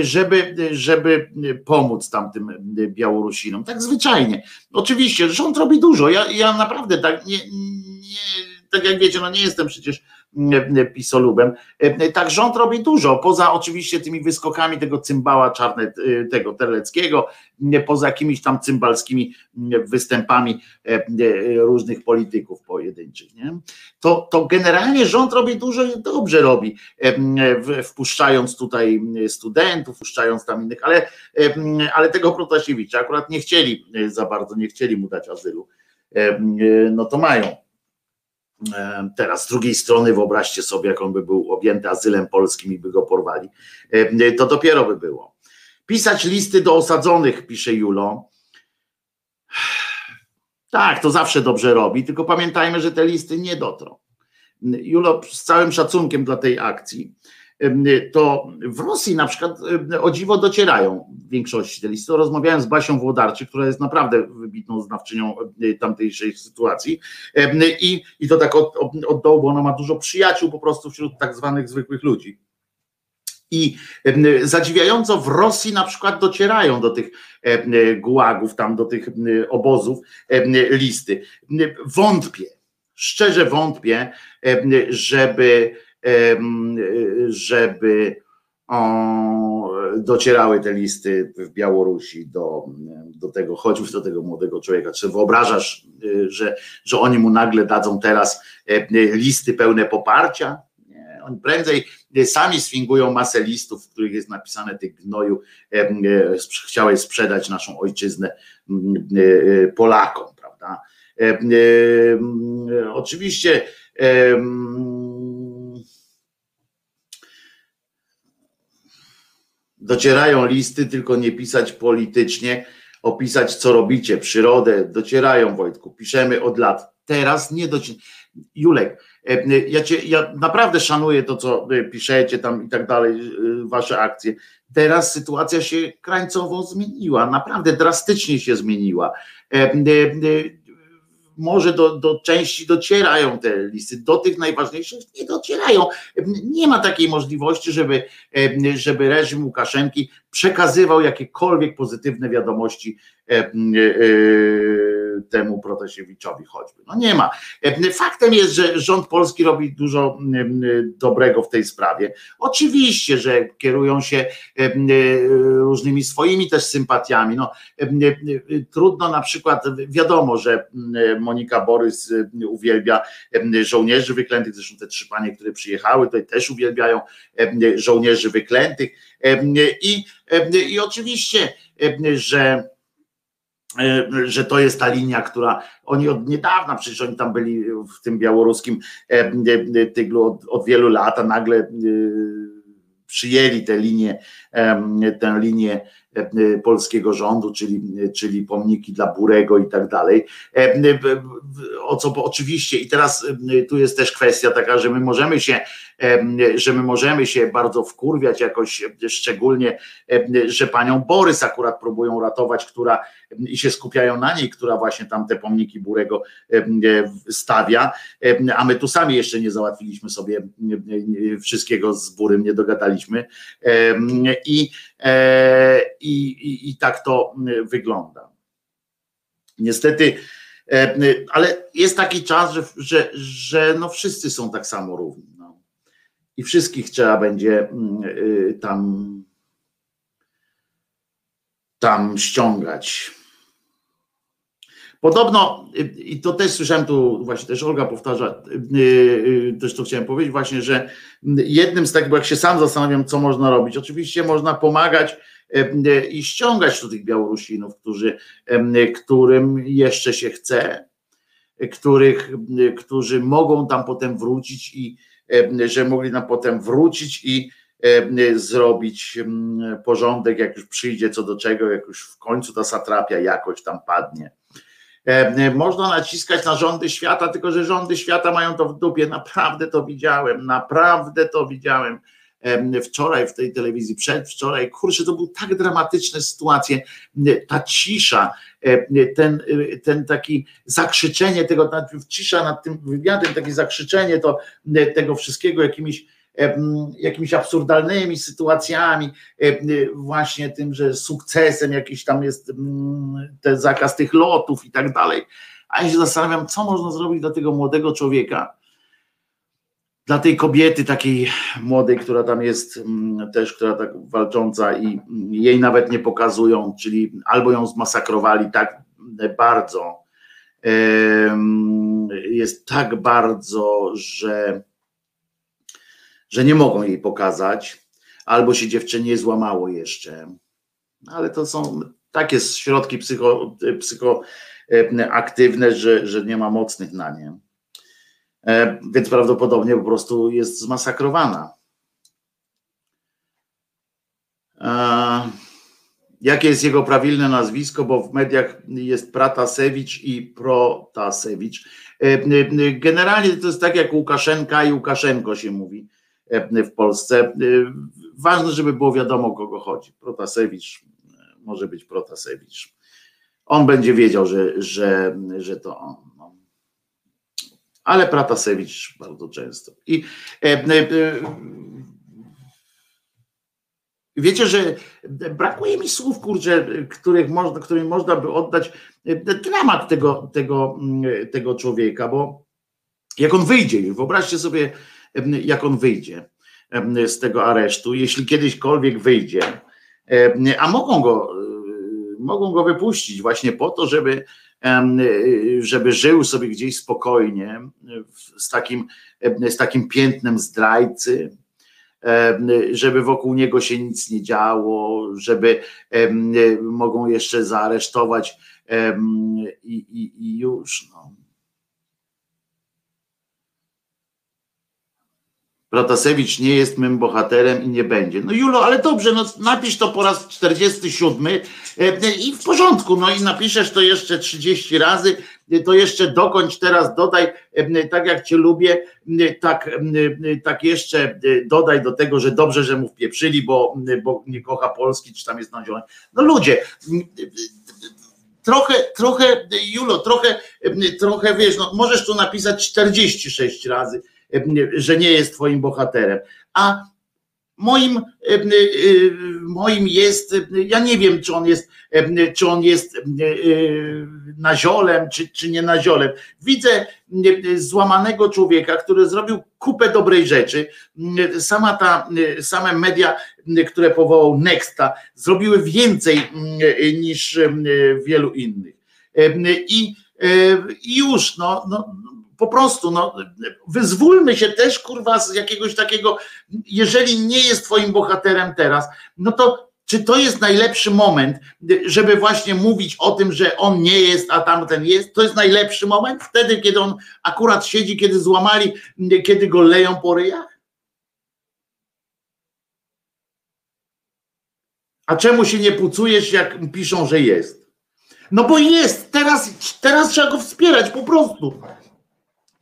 żeby, żeby pomóc tamtym Białorusinom. Tak zwyczajnie. Oczywiście, rząd robi dużo. Ja, ja naprawdę tak nie, nie tak jak wiecie, no nie jestem przecież pisolubem. Tak rząd robi dużo, poza oczywiście tymi wyskokami tego cymbała czarne, tego Terleckiego, poza jakimiś tam cymbalskimi występami różnych polityków pojedynczych. Nie? To, to generalnie rząd robi dużo i dobrze robi, wpuszczając tutaj studentów, wpuszczając tam innych, ale, ale tego Protasiewicza akurat nie chcieli za bardzo, nie chcieli mu dać azylu. No to mają Teraz z drugiej strony wyobraźcie sobie, jak on by był objęty azylem polskim i by go porwali. To dopiero by było. Pisać listy do osadzonych, pisze Julo. Tak, to zawsze dobrze robi, tylko pamiętajmy, że te listy nie dotrą. Julo, z całym szacunkiem dla tej akcji, to w Rosji na przykład o dziwo docierają w większości te listy. Rozmawiałem z Basią Włodarczy, która jest naprawdę wybitną znawczynią tamtejszej sytuacji i, i to tak od, od dołu, bo ona ma dużo przyjaciół po prostu wśród tak zwanych zwykłych ludzi. I zadziwiająco w Rosji na przykład docierają do tych gułagów, tam do tych obozów listy. Wątpię, szczerze wątpię, żeby żeby docierały te listy w Białorusi do, do tego, choćby do tego młodego człowieka. Czy wyobrażasz, y, że, że oni mu nagle dadzą teraz e, listy pełne poparcia? Nie, oni prędzej sami sfingują masę listów, w których jest napisane tych gnoju, e, e, chciałeś sprzedać naszą ojczyznę Polakom, prawda? Oczywiście Docierają listy, tylko nie pisać politycznie, opisać co robicie, przyrodę. Docierają, Wojtku, piszemy od lat. Teraz nie docierają. Julek, e, ja, cię, ja naprawdę szanuję to, co piszecie tam i tak dalej, wasze akcje. Teraz sytuacja się krańcowo zmieniła, naprawdę drastycznie się zmieniła może do, do części docierają te listy, do tych najważniejszych nie docierają. Nie ma takiej możliwości, żeby, żeby reżim Łukaszenki przekazywał jakiekolwiek pozytywne wiadomości e, e, temu Protasiewiczowi choćby. No nie ma. Faktem jest, że rząd polski robi dużo dobrego w tej sprawie. Oczywiście, że kierują się różnymi swoimi też sympatiami. No, trudno na przykład, wiadomo, że Monika Borys uwielbia żołnierzy wyklętych, zresztą te trzy panie, które przyjechały, to też uwielbiają żołnierzy wyklętych i, i oczywiście, że że to jest ta linia, która oni od niedawna, przecież oni tam byli w tym białoruskim tyglu od, od wielu lat, a nagle przyjęli tę linię, tę linię polskiego rządu, czyli, czyli pomniki dla Burego i tak dalej. O co oczywiście, i teraz tu jest też kwestia taka, że my możemy się że my możemy się bardzo wkurwiać jakoś szczególnie, że panią Borys akurat próbują ratować, która i się skupiają na niej, która właśnie tam te pomniki Burego stawia, a my tu sami jeszcze nie załatwiliśmy sobie wszystkiego z Burym, nie dogadaliśmy i, e, i, i, i tak to wygląda. Niestety, ale jest taki czas, że, że, że no wszyscy są tak samo równi i wszystkich trzeba będzie y, tam, tam ściągać. Podobno, y, i to też słyszałem tu, właśnie też Olga powtarza, y, też to chciałem powiedzieć właśnie, że jednym z takich, bo jak się sam zastanawiam, co można robić, oczywiście można pomagać i ściągać do tych Białorusinów, którzy, którym jeszcze się chce, których, którzy mogą tam potem wrócić i, że mogli nam potem wrócić i zrobić porządek, jak już przyjdzie co do czego, jak już w końcu ta satrapia jakoś tam padnie. E, można naciskać na rządy świata, tylko że rządy świata mają to w dupie. Naprawdę to widziałem, naprawdę to widziałem wczoraj w tej telewizji, przedwczoraj, kurczę, to były tak dramatyczne sytuacje, ta cisza, ten, ten taki zakrzyczenie tego, cisza nad tym wywiadem, takie zakrzyczenie to, tego wszystkiego jakimiś jakimiś absurdalnymi sytuacjami, właśnie tym, że sukcesem jakiś tam jest ten zakaz tych lotów i tak dalej. A ja się zastanawiam, co można zrobić dla tego młodego człowieka, dla tej kobiety takiej młodej, która tam jest mm, też, która tak walcząca i jej nawet nie pokazują, czyli albo ją zmasakrowali tak bardzo, jest tak bardzo, że, że nie mogą jej pokazać, albo się dziewczynie złamało jeszcze. Ale to są takie środki psycho, psychoaktywne, że, że nie ma mocnych na nie. E, więc prawdopodobnie po prostu jest zmasakrowana. E, jakie jest jego prawilne nazwisko, bo w mediach jest Pratasewicz i Protasewicz. E, generalnie to jest tak jak Łukaszenka i Łukaszenko się mówi w Polsce. Ważne, żeby było wiadomo, o kogo chodzi. Protasewicz może być Protasewicz. On będzie wiedział, że, że, że to on ale Pratasewicz bardzo często. I e, e, e, wiecie, że brakuje mi słów, kurczę, których można, którym można by oddać dramat tego, tego, tego człowieka, bo jak on wyjdzie, wyobraźcie sobie, jak on wyjdzie z tego aresztu, jeśli kiedyśkolwiek wyjdzie, a mogą go, mogą go wypuścić właśnie po to, żeby żeby żył sobie gdzieś spokojnie z takim, z takim piętnem zdrajcy, żeby wokół niego się nic nie działo, żeby mogą jeszcze zaaresztować i, i, i już. No. Protasewicz nie jest mym bohaterem i nie będzie. No Julo, ale dobrze, no napisz to po raz 47 e, i w porządku, no i napiszesz to jeszcze 30 razy, to jeszcze dokończ teraz, dodaj, e, tak jak cię lubię, e, tak, tak jeszcze dodaj do tego, że dobrze, że mu wpieprzyli, bo, bo nie kocha Polski, czy tam jest na zielonej. No ludzie, trochę, trochę, Julo, trochę, trochę wiesz, no możesz tu napisać 46 razy, że nie jest twoim bohaterem. A moim, moim jest, ja nie wiem, czy on jest, czy on jest naziolem, czy, czy nie naziolem. Widzę złamanego człowieka, który zrobił kupę dobrej rzeczy. Sama ta, same media, które powołał Nexta, zrobiły więcej niż wielu innych. I, i już, no, no po prostu, no, wyzwólmy się też, kurwa, z jakiegoś takiego, jeżeli nie jest twoim bohaterem teraz, no to czy to jest najlepszy moment, żeby właśnie mówić o tym, że on nie jest, a tamten jest? To jest najlepszy moment? Wtedy, kiedy on akurat siedzi, kiedy złamali, kiedy go leją po ryjach? A czemu się nie pucujesz, jak piszą, że jest? No bo jest, teraz, teraz trzeba go wspierać po prostu.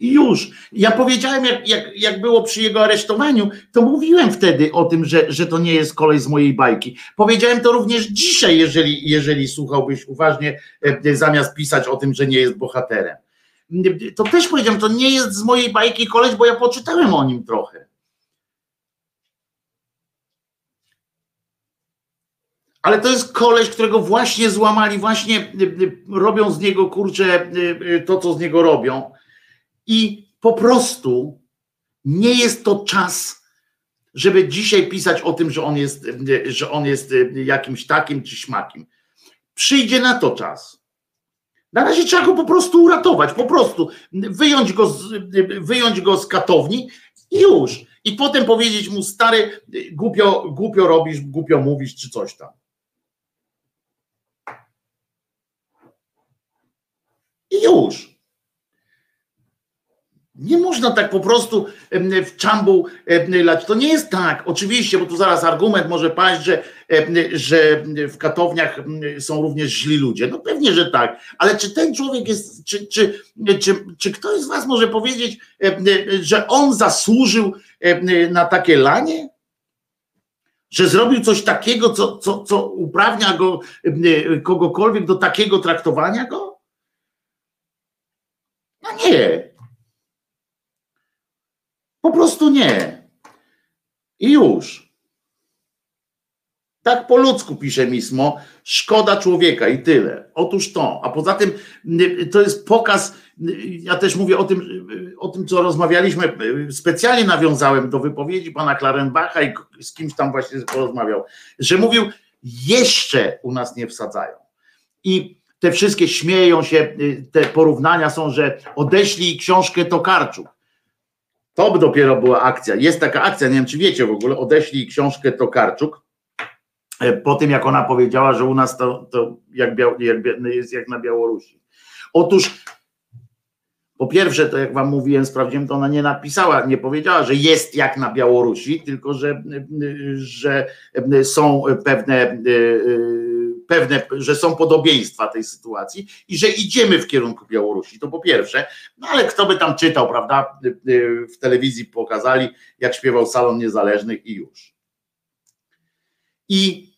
I już. Ja powiedziałem, jak, jak, jak było przy jego aresztowaniu, to mówiłem wtedy o tym, że, że to nie jest kolej z mojej bajki. Powiedziałem to również dzisiaj, jeżeli, jeżeli słuchałbyś uważnie, e, zamiast pisać o tym, że nie jest bohaterem. To też powiedziałem, to nie jest z mojej bajki koleś, bo ja poczytałem o nim trochę. Ale to jest koleś, którego właśnie złamali, właśnie e, e, robią z niego kurczę to, co z niego robią i po prostu nie jest to czas, żeby dzisiaj pisać o tym, że on jest, że on jest jakimś takim czy śmakim. Przyjdzie na to czas. Na razie trzeba go po prostu uratować, po prostu wyjąć go z, wyjąć go z katowni i już. I potem powiedzieć mu, stary, głupio, głupio robisz, głupio mówisz, czy coś tam. I już. Nie można tak po prostu w czambu lać. To nie jest tak, oczywiście, bo tu zaraz argument może paść, że, że w katowniach są również źli ludzie. No pewnie, że tak, ale czy ten człowiek jest, czy, czy, czy, czy ktoś z Was może powiedzieć, że on zasłużył na takie lanie? Że zrobił coś takiego, co, co, co uprawnia go kogokolwiek do takiego traktowania go? No nie. Po prostu nie. I już. Tak po ludzku pisze Mismo, szkoda człowieka i tyle. Otóż to. A poza tym to jest pokaz, ja też mówię o tym, o tym co rozmawialiśmy, specjalnie nawiązałem do wypowiedzi pana Klarenbacha i z kimś tam właśnie porozmawiał, że mówił, jeszcze u nas nie wsadzają. I te wszystkie śmieją się, te porównania są, że odeślij książkę Tokarczuk. To dopiero była akcja. Jest taka akcja, nie wiem czy wiecie w ogóle, odeślij książkę Tokarczuk e, po tym jak ona powiedziała, że u nas to, to jak, jak, jest jak na Białorusi. Otóż po pierwsze, to jak wam mówiłem, sprawdziłem, to ona nie napisała, nie powiedziała, że jest jak na Białorusi, tylko że, że są pewne e, pewne, że są podobieństwa tej sytuacji i że idziemy w kierunku Białorusi. To po pierwsze, no ale kto by tam czytał, prawda? W telewizji pokazali, jak śpiewał Salon Niezależnych i już. I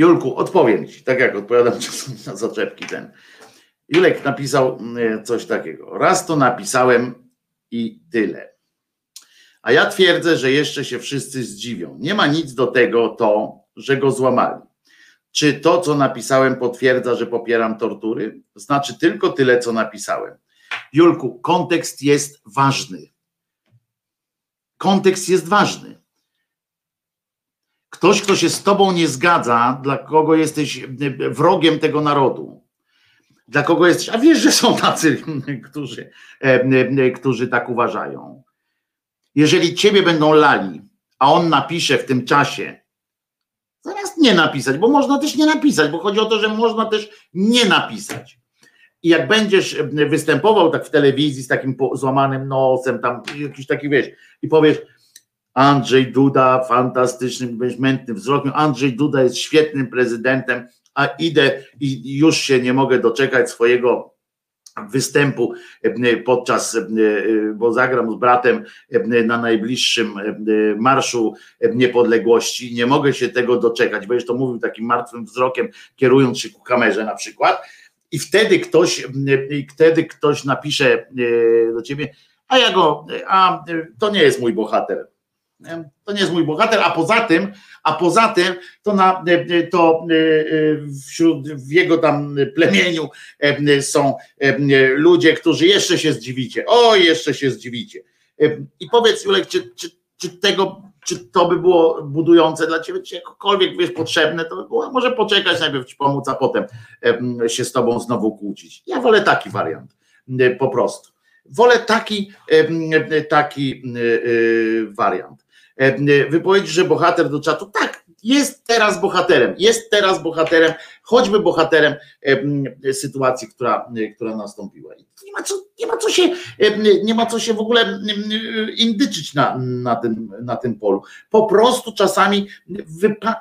Julku, odpowiem ci, tak jak odpowiadam [laughs] czasem na zaczepki ten. Julek napisał mm, coś takiego. Raz to napisałem i tyle. A ja twierdzę, że jeszcze się wszyscy zdziwią. Nie ma nic do tego to, że go złamali. Czy to, co napisałem, potwierdza, że popieram tortury? Znaczy tylko tyle, co napisałem. Julku, kontekst jest ważny. Kontekst jest ważny. Ktoś, kto się z tobą nie zgadza, dla kogo jesteś wrogiem tego narodu, dla kogo jesteś, a wiesz, że są tacy, [laughs] którzy, którzy tak uważają. Jeżeli ciebie będą lali, a on napisze w tym czasie, zamiast nie napisać, bo można też nie napisać, bo chodzi o to, że można też nie napisać. I jak będziesz występował tak w telewizji z takim złamanym nosem, tam jakiś taki wiesz, i powiesz, Andrzej Duda, fantastycznym, mętnym wzrokiem. Andrzej Duda jest świetnym prezydentem, a idę i już się nie mogę doczekać swojego występu podczas, bo zagram z bratem na najbliższym Marszu Niepodległości. Nie mogę się tego doczekać, bo to mówił takim martwym wzrokiem, kierując się ku kamerze na przykład. I wtedy ktoś, wtedy ktoś napisze do ciebie, a ja go, a to nie jest mój bohater to nie jest mój bohater, a poza tym, a poza tym to, na, to e, e, wśród w jego tam plemieniu e, są ludzie, którzy jeszcze się zdziwicie. O, jeszcze się zdziwicie. I powiedz, Julek, czy, czy, czy tego, czy to by było budujące dla ciebie, czy jakkolwiek wiesz potrzebne, to by było, może poczekać, najpierw ci pomóc, a potem się z tobą znowu kłócić. Ja wolę taki wariant, po prostu. Wolę taki, taki wariant. E, wypowiedź, że bohater do czatu, tak, jest teraz bohaterem, jest teraz bohaterem, choćby bohaterem sytuacji, która, która nastąpiła. Nie ma co, nie ma co się, nie ma co się w ogóle indyczyć na, na, tym, na tym polu. Po prostu czasami,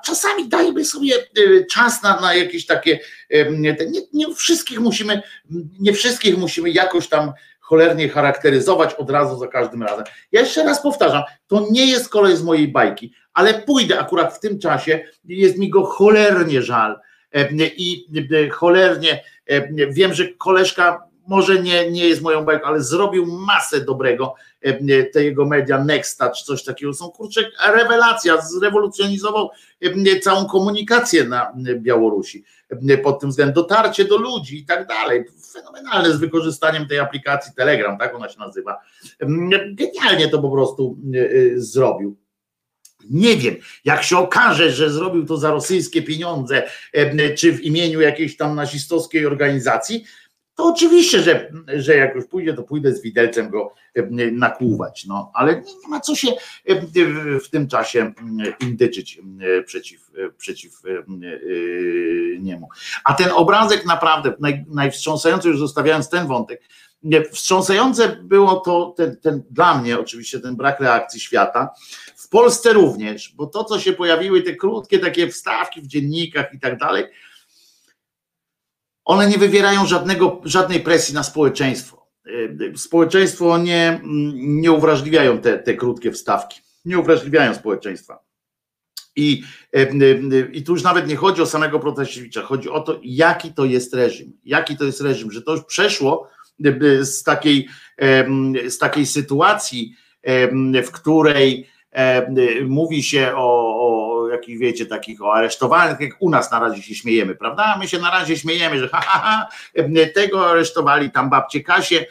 czasami dajmy sobie e, czas na, na jakieś takie, nie, nie wszystkich musimy, nie wszystkich musimy jakoś tam cholernie charakteryzować od razu za każdym razem. Ja jeszcze raz powtarzam, to nie jest kolej z mojej bajki, ale pójdę akurat w tym czasie, jest mi go cholernie żal e, i e, cholernie e, wiem, że koleżka może nie, nie jest moją bajką, ale zrobił masę dobrego te jego media Nexta czy coś takiego. Są kurczę rewelacja, zrewolucjonizował całą komunikację na Białorusi pod tym względem, dotarcie do ludzi i tak dalej fenomenalne z wykorzystaniem tej aplikacji Telegram, tak ona się nazywa. Genialnie to po prostu e, e, zrobił. Nie wiem, jak się okaże, że zrobił to za rosyjskie pieniądze, e, czy w imieniu jakiejś tam nazistowskiej organizacji, to oczywiście, że, że jak już pójdzie, to pójdę z widelcem go nakłuwać. No, ale nie, ma co się w tym czasie indyczyć przeciw, przeciw niemu. A ten obrazek naprawdę naj, najwstrząsający, już zostawiając ten wątek, wstrząsające było to ten, ten, dla mnie oczywiście ten brak reakcji świata. W Polsce również, bo to, co się pojawiły, te krótkie takie wstawki w dziennikach i tak dalej, one nie wywierają żadnego, żadnej presji na społeczeństwo. Y, społeczeństwo nie, nie uwrażliwiają te, te krótkie wstawki, nie uwrażliwiają społeczeństwa. I, y, y, I tu już nawet nie chodzi o samego Protasiewicza, chodzi o to, jaki to jest reżim. Jaki to jest reżim, że to już przeszło z takiej, z takiej sytuacji, w której mówi się o, jakich wiecie, takich o aresztowanych, jak u nas na razie się śmiejemy, prawda? My się na razie śmiejemy, że ha, ha, ha tego aresztowali, tam babcie Kasie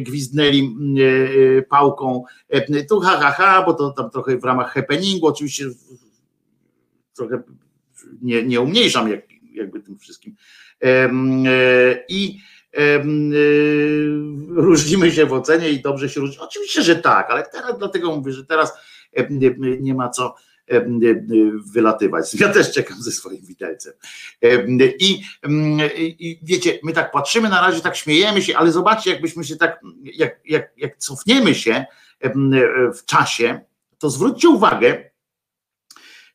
gwizdnęli pałką, tu ha, ha, ha, bo to tam trochę w ramach happeningu, oczywiście trochę nie, nie umniejszam jak, jakby tym wszystkim. I różnimy się w ocenie i dobrze się różni. Oczywiście, że tak, ale teraz dlatego mówię, że teraz nie ma co wylatywać. Ja też czekam ze swoim widelcem. I, I, wiecie, my tak patrzymy na razie, tak śmiejemy się, ale zobaczcie, jakbyśmy się tak, jak, jak, jak cofniemy się w czasie, to zwróćcie uwagę,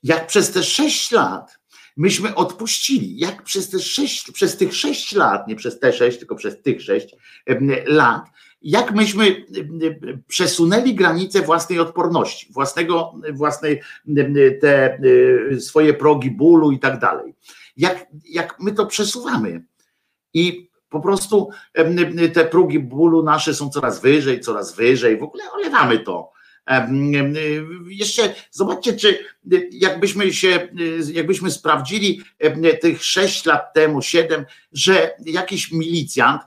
jak przez te sześć lat myśmy odpuścili, jak przez te sześć, przez tych sześć lat, nie przez te sześć, tylko przez tych sześć lat, jak myśmy y, y, przesunęli granice własnej odporności, własnego, własnej y, te swoje progi bólu i tak dalej. Jak, jak my to przesuwamy. I po prostu te progi bólu nasze są coraz wyżej, coraz wyżej, w ogóle olewamy to. Jeszcze zobaczcie, czy jakbyśmy się, jakbyśmy sprawdzili tych sześć lat temu, siedem, że jakiś milicjant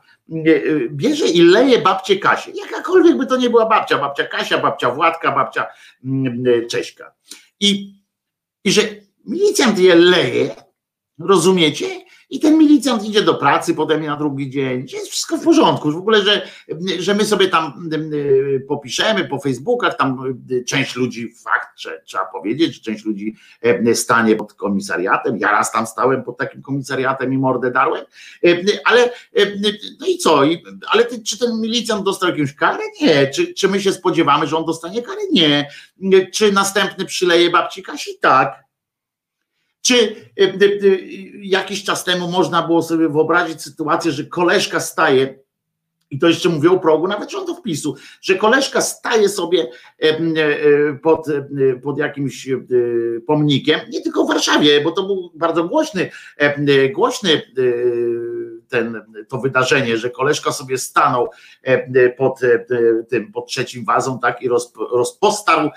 bierze i leje babcię Kasię. Jakakolwiek by to nie była babcia, babcia Kasia, babcia Władka, babcia mm, y, Cześka. I, i że milicjant je leje, rozumiecie? I ten milicjant idzie do pracy potem na drugi dzień. Jest wszystko w porządku. W ogóle, że, że my sobie tam popiszemy po Facebookach, tam część ludzi, fakt, że trzeba powiedzieć, że część ludzi stanie pod komisariatem. Ja raz tam stałem pod takim komisariatem i mordę darłem. Ale no i co? Ale czy ten milicjant dostał jakąś karę? Nie. Czy, czy my się spodziewamy, że on dostanie karę? Nie. Czy następny przyleje babci Kasi? Tak. Czy e, e, e, jakiś czas temu można było sobie wyobrazić sytuację, że koleżka staje, i to jeszcze mówię o progu nawet rządów PiSu, że koleżka staje sobie pod, pod jakimś pomnikiem, nie tylko w Warszawie, bo to był bardzo głośny, głośny ten, to wydarzenie, że koleżka sobie stanął pod tym, pod trzecim wazą, tak, i rozpostarł,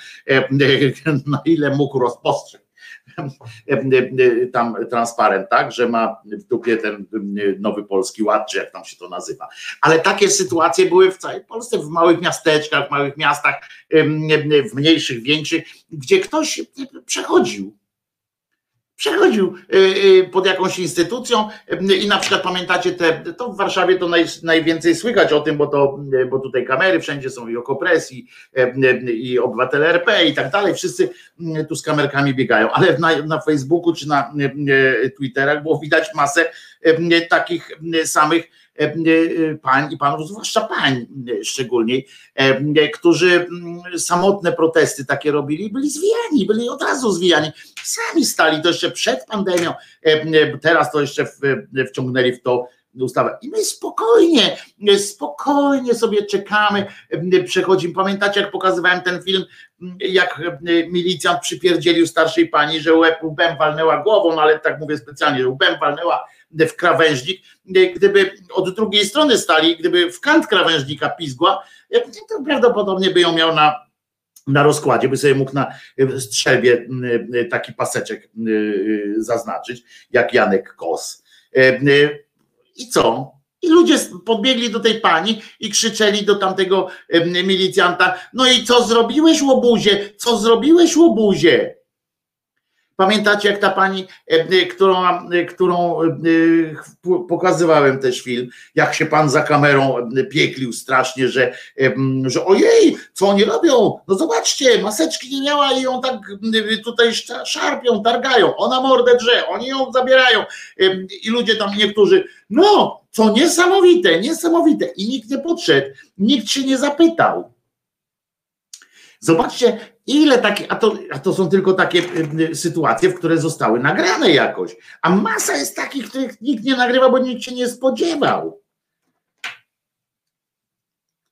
[laughs] na ile mógł rozpostrzec tam transparent, tak, że ma w dupie ten nowy polski ład, czy jak tam się to nazywa. Ale takie sytuacje były w całej Polsce, w małych miasteczkach, w małych miastach, w mniejszych, większych, gdzie ktoś przechodził przechodził y, y, pod jakąś instytucją. Y, i na przykład pamiętacie te, to w Warszawie to naj, najwięcej słychać o tym, bo to, bo tutaj kamery wszędzie są i Okopres i, i obywatele RP i tak dalej, wszyscy tu z kamerkami biegają, ale na, na Facebooku czy na Twitterach było widać masę takich samych pań i panów, zwłaszcza pań szczególnie, e, którzy mm, samotne protesty takie robili, byli zwijani, byli od razu zwijani. Sami stali to jeszcze przed pandemią, teraz to jeszcze wciągnęli w to ustawę. I my spokojnie, spokojnie sobie czekamy, przechodzimy. Pamiętacie, jak pokazywałem ten film, jak milicjant przypierdzielił starszej pani, że łbem walnęła głową, no ale tak mówię specjalnie, że łbem walnęła w krawężnik, gdyby od drugiej strony stali, gdyby w kant krawężnika pizgła, to prawdopodobnie by ją miał na, na rozkładzie, by sobie mógł na strzelbie taki paseczek zaznaczyć, jak Janek Kos. I co? I ludzie podbiegli do tej pani i krzyczeli do tamtego milicjanta: No i co zrobiłeś, łobuzie? Co zrobiłeś, łobuzie? Pamiętacie, jak ta pani, e, e, którą, e, którą pokazywałem też film, jak się pan za kamerą pieklił strasznie, że, że ojej, co oni robią? No zobaczcie, maseczki nie miała i ją tak tutaj szarpią, targają. Ona mordę drze, oni ją zabierają. I ludzie tam niektórzy, no, co niesamowite, niesamowite. I nikt nie podszedł, nikt się nie zapytał. Zobaczcie, ile takich, a to, a to są tylko takie y, y, sytuacje, w które zostały nagrane jakoś. A masa jest takich, których nikt nie nagrywa, bo nikt się nie spodziewał.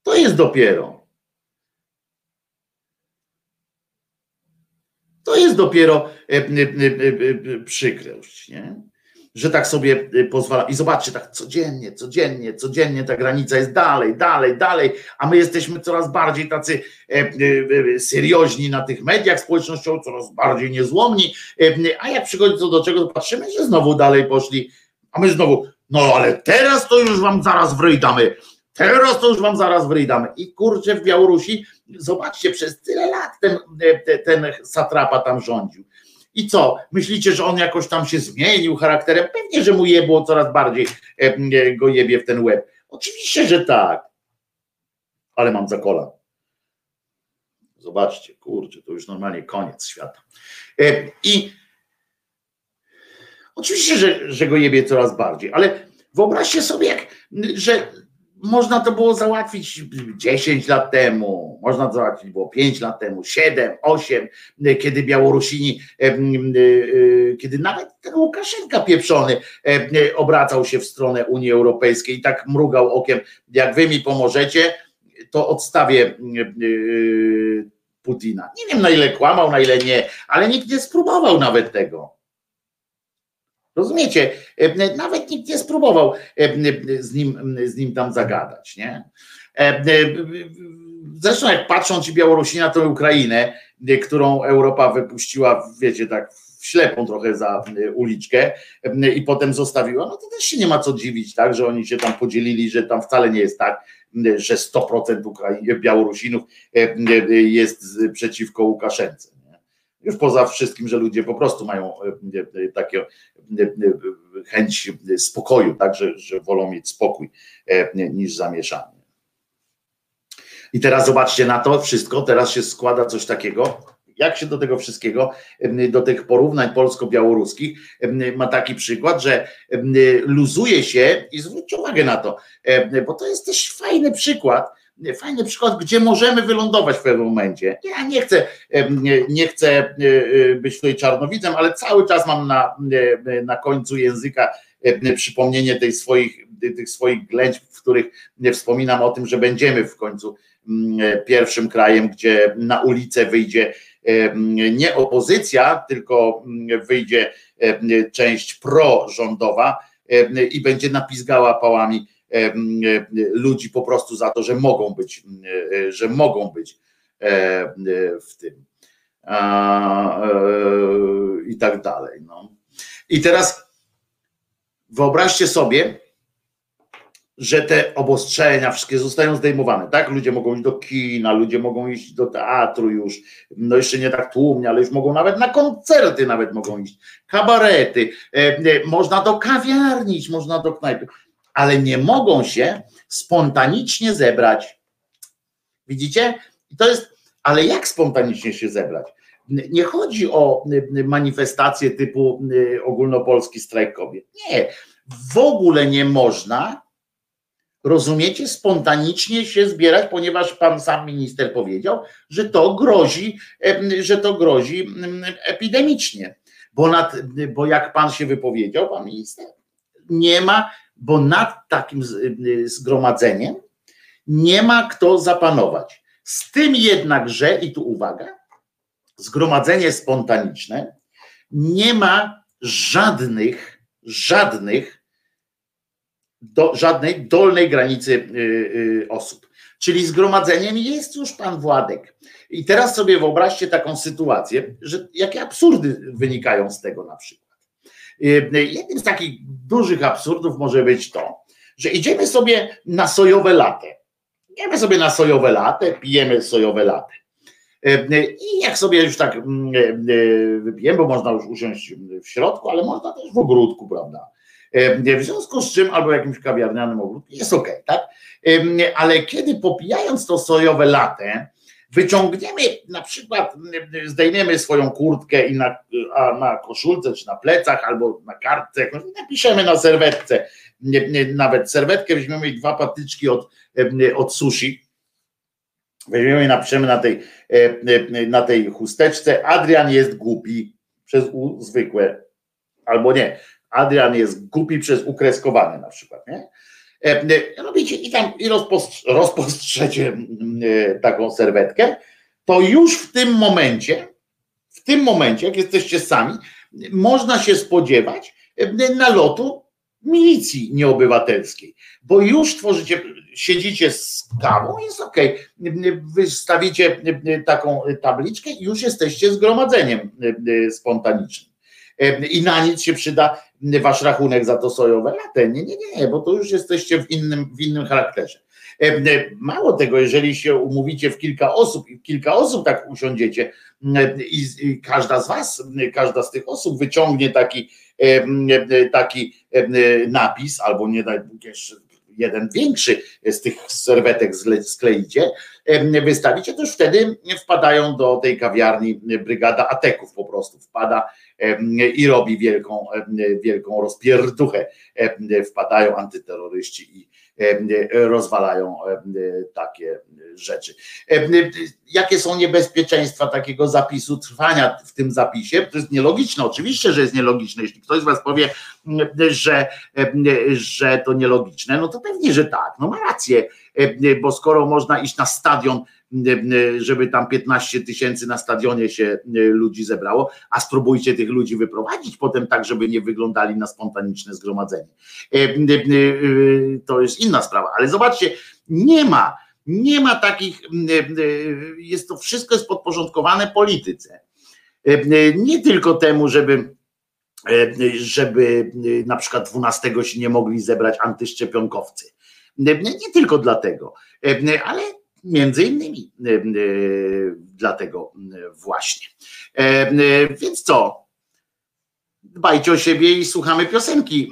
To jest dopiero. To jest dopiero y, przykrość, nie? Że tak sobie y, pozwala. I zobaczcie, tak codziennie, codziennie, codziennie ta granica jest dalej, dalej, dalej, a my jesteśmy coraz bardziej tacy e, e, serioźni na tych mediach społecznościowych, coraz bardziej niezłomni, e, a jak przychodzi co do czego, to patrzymy, że znowu dalej poszli, a my znowu, no ale teraz to już wam zaraz wryjdamy, teraz to już wam zaraz wryjdamy. I kurczę w Białorusi, zobaczcie, przez tyle lat ten, ten satrapa tam rządził i co? Myślicie, że on jakoś tam się zmienił charakterem? Pewnie, że mu jebło coraz bardziej e, e, go jebie w ten łeb. Oczywiście, że tak. Ale mam zakola. Zobaczcie, kurczę, to już normalnie koniec świata. E, I oczywiście, że, że go jebie coraz bardziej, ale wyobraźcie sobie, jak, że można to było załatwić 10 lat temu, można to załatwić było 5 lat temu, 7, 8, kiedy Białorusini, e, e, kiedy nawet ten Łukaszenka pieprzony e, obracał się w stronę Unii Europejskiej i tak mrugał okiem, jak wy mi pomożecie, to odstawię Putina. Nie wiem na ile kłamał, na ile nie, ale nikt nie spróbował nawet tego. Rozumiecie? E, nawet nikt nie spróbował e, z nim, z nim tam zagadać, nie? E, zresztą jak patrzą ci Białorusini na tę Ukrainę, którą Europa wypuściła, wiecie, tak w ślepą trochę za uliczkę i potem zostawiła, no to też się nie ma co dziwić, tak, że oni się tam podzielili, że tam wcale nie jest tak, że 100% Ukraiń, Białorusinów jest przeciwko Łukaszence. Już poza wszystkim, że ludzie po prostu mają takie chęć spokoju, tak, że, że wolą mieć spokój niż zamieszanie. I teraz zobaczcie na to wszystko, teraz się składa coś takiego, jak się do tego wszystkiego, do tych porównań polsko-białoruskich ma taki przykład, że luzuje się i zwróćcie uwagę na to, bo to jest też fajny przykład, fajny przykład, gdzie możemy wylądować w pewnym momencie. Ja nie chcę, nie chcę e, e, być tutaj czarnowidzem, ale cały czas mam na, na końcu języka przypomnienie tej swoich, tych swoich ględź, w których wspominam o tym, że będziemy w końcu pierwszym krajem, gdzie na ulicę wyjdzie nie opozycja, tylko wyjdzie część prorządowa i będzie napizgała pałami ludzi po prostu za to, że mogą być, że mogą być w tym i tak dalej. No. I teraz wyobraźcie sobie, że te obostrzenia wszystkie zostają zdejmowane, tak? Ludzie mogą iść do kina, ludzie mogą iść do teatru już, no jeszcze nie tak tłumnie, ale już mogą nawet na koncerty nawet mogą iść, kabarety, e, e, można do kawiarni iść, można do knajpy, ale nie mogą się spontanicznie zebrać. Widzicie? To jest, ale jak spontanicznie się zebrać? Nie chodzi o manifestacje typu ogólnopolski strajk kobiet. Nie, w ogóle nie można rozumiecie, spontanicznie się zbierać, ponieważ pan sam minister powiedział, że to grozi, że to grozi epidemicznie. Bo, nad, bo jak pan się wypowiedział, pan minister, nie ma, bo nad takim zgromadzeniem nie ma kto zapanować. Z tym jednakże, i tu uwaga, zgromadzenie spontaniczne nie ma żadnych, żadnych do żadnej dolnej granicy y, y, osób. Czyli zgromadzeniem jest już pan Władek. I teraz sobie wyobraźcie taką sytuację, że jakie absurdy wynikają z tego na przykład. Y, jednym z takich dużych absurdów może być to, że idziemy sobie na sojowe latę. Idziemy sobie na sojowe latę, pijemy sojowe latę. I jak sobie już tak mm, wypijemy, bo można już usiąść w środku, ale można też w ogródku, prawda? W związku z czym, albo jakimś kawiarnianym ogródku, jest ok, tak? Ale kiedy popijając to sojowe latę, wyciągniemy na przykład, zdejmiemy swoją kurtkę i na, a na koszulce, czy na plecach, albo na kartce, napiszemy na serwetce, nawet serwetkę weźmiemy i dwa patyczki od, od sushi, weźmiemy i napiszemy na tej, na tej chusteczce, Adrian jest głupi, przez U zwykłe, albo nie, Adrian jest głupi przez ukreskowane na przykład, nie? Robicie e, i tam i rozpostrzecie e, taką serwetkę, to już w tym momencie, w tym momencie, jak jesteście sami, można się spodziewać e, nalotu milicji nieobywatelskiej, bo już tworzycie, siedzicie z kawą, jest ok, wystawicie taką tabliczkę i już jesteście zgromadzeniem spontanicznym. I na nic się przyda wasz rachunek za to sojowe latę. Nie, nie, nie, bo to już jesteście w innym, w innym charakterze. Mało tego, jeżeli się umówicie w kilka osób i kilka osób tak usiądziecie i, i każda z was, każda z tych osób wyciągnie taki, taki napis, albo nie daj Bóg jeszcze jeden większy z tych serwetek skleicie, wystawicie, to już wtedy wpadają do tej kawiarni brygada ateków po prostu wpada i robi wielką, wielką rozpierduchę. Wpadają antyterroryści i rozwalają takie rzeczy. Jakie są niebezpieczeństwa takiego zapisu trwania w tym zapisie? To jest nielogiczne, oczywiście, że jest nielogiczne. Jeśli ktoś z Was powie, że, że to nielogiczne, no to pewnie, że tak, no ma rację, bo skoro można iść na stadion żeby tam 15 tysięcy na stadionie się e, ludzi zebrało, a spróbujcie tych ludzi wyprowadzić potem tak, żeby nie wyglądali na spontaniczne zgromadzenie. E, e, to jest inna sprawa, ale zobaczcie, nie ma, nie ma takich, jest to wszystko jest podporządkowane polityce. Nie tylko temu, żeby żeby na przykład 12 się nie mogli zebrać antyszczepionkowcy. Nie tylko dlatego, ale Między innymi e, e, dlatego e, właśnie. Więc co? dbajcie o siebie i słuchamy piosenki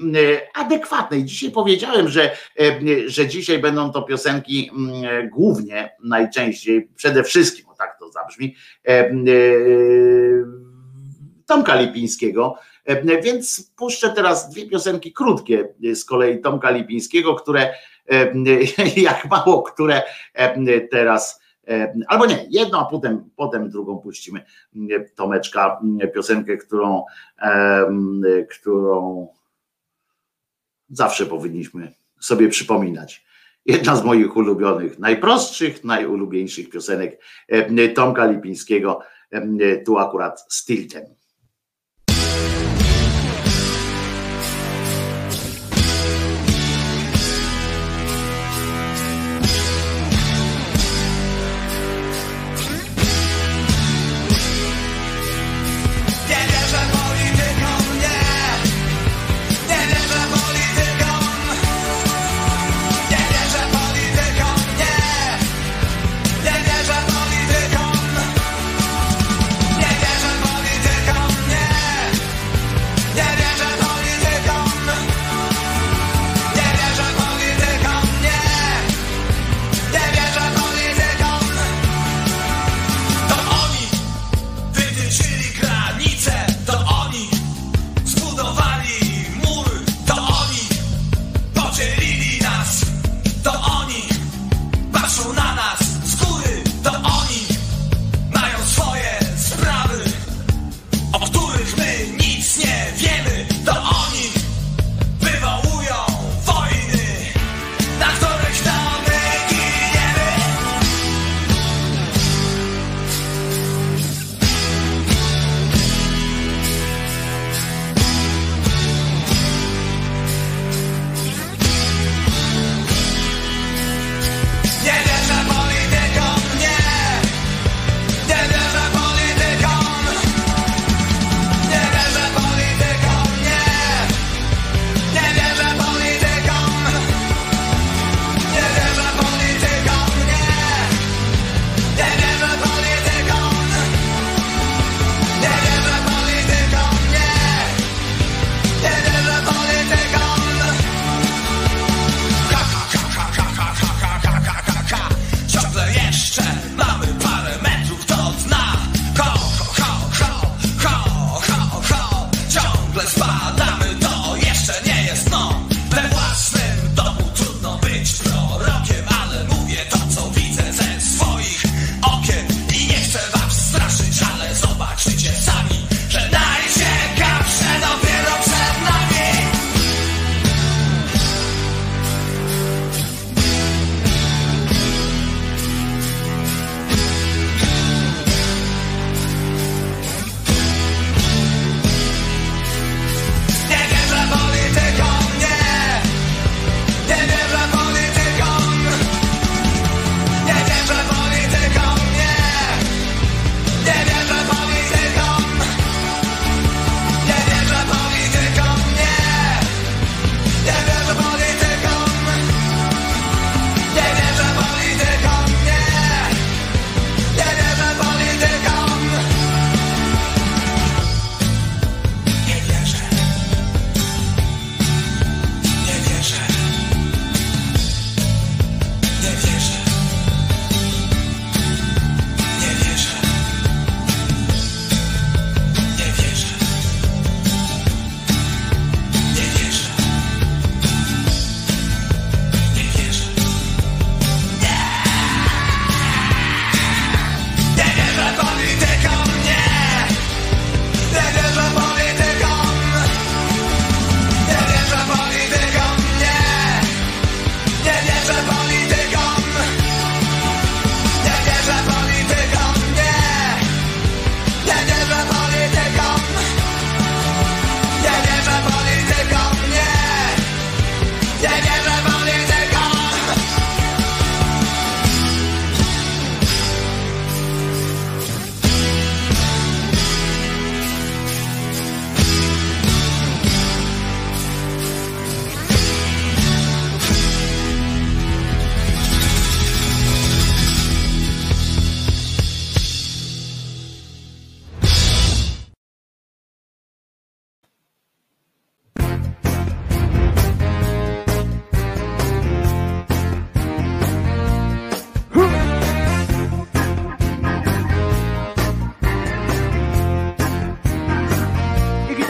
adekwatnej. Dzisiaj powiedziałem, że, że dzisiaj będą to piosenki głównie, najczęściej, przede wszystkim, o tak to zabrzmi, Tomka Lipińskiego, więc puszczę teraz dwie piosenki krótkie z kolei Tomka Lipińskiego, które [laughs] jak mało które teraz albo nie, jedną, a potem, potem drugą puścimy Tomeczka, piosenkę, którą, którą zawsze powinniśmy sobie przypominać. Jedna z moich ulubionych, najprostszych, najulubieńszych piosenek Tomka Lipińskiego, tu akurat z Tiltem.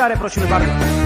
Militare prossime parole.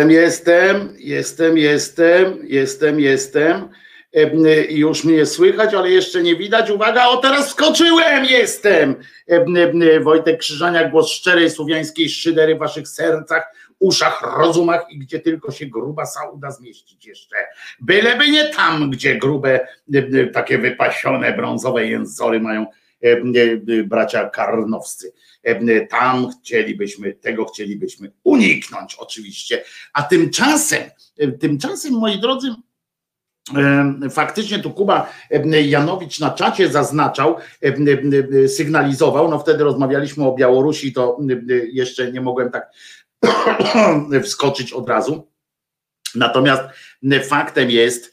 Jestem, jestem, jestem, jestem, jestem, jestem. Em, Już mnie słychać, ale jeszcze nie widać. Uwaga, o teraz wskoczyłem, jestem. Em, em, Wojtek Krzyżania, głos szczerej słowiańskiej szydery w waszych sercach, uszach, rozumach i gdzie tylko się gruba uda zmieścić jeszcze. Byleby nie tam, gdzie grube, takie wypasione brązowe jęzory mają bracia karnowscy. Tam chcielibyśmy, tego chcielibyśmy uniknąć oczywiście. A tymczasem, em, tymczasem moi drodzy, em, faktycznie tu Kuba em, Janowicz na czacie zaznaczał, sygnalizował, no wtedy rozmawialiśmy o Białorusi, to jeszcze nie mogłem tak [coughs] wskoczyć od razu. Natomiast faktem jest,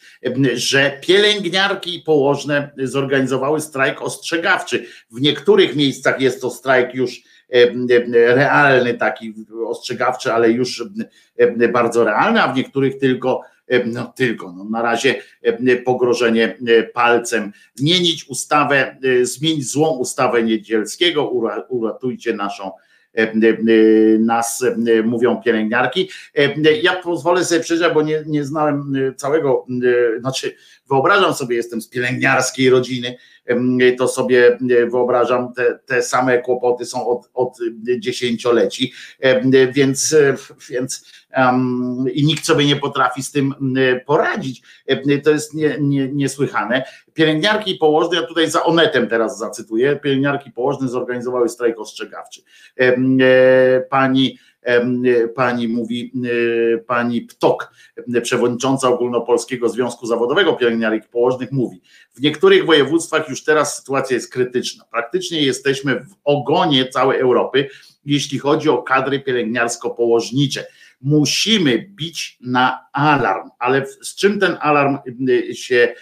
że pielęgniarki i położne zorganizowały strajk ostrzegawczy. W niektórych miejscach jest to strajk już realny, taki ostrzegawczy, ale już bardzo realny, a w niektórych tylko, no tylko, no na razie pogrożenie palcem. Zmienić ustawę, zmienić złą ustawę Niedzielskiego, uratujcie naszą nas mówią pielęgniarki. Ja pozwolę sobie przeczytać, bo nie, nie znałem całego, znaczy wyobrażam sobie, jestem z pielęgniarskiej rodziny, to sobie wyobrażam, te, te same kłopoty są od, od dziesięcioleci, więc, więc um, i nikt sobie nie potrafi z tym poradzić. To jest nie, nie, niesłychane. Pielęgniarki położne, ja tutaj za Onetem teraz zacytuję, pielęgniarki położne zorganizowały strajk ostrzegawczy. Pani pani mówi, pani Ptok, przewodnicząca Ogólnopolskiego Związku Zawodowego Pielęgniarek Położnych mówi, w niektórych województwach już teraz sytuacja jest krytyczna. Praktycznie jesteśmy w ogonie całej Europy, jeśli chodzi o kadry pielęgniarsko-położnicze musimy bić na alarm. Ale z czym ten alarm się,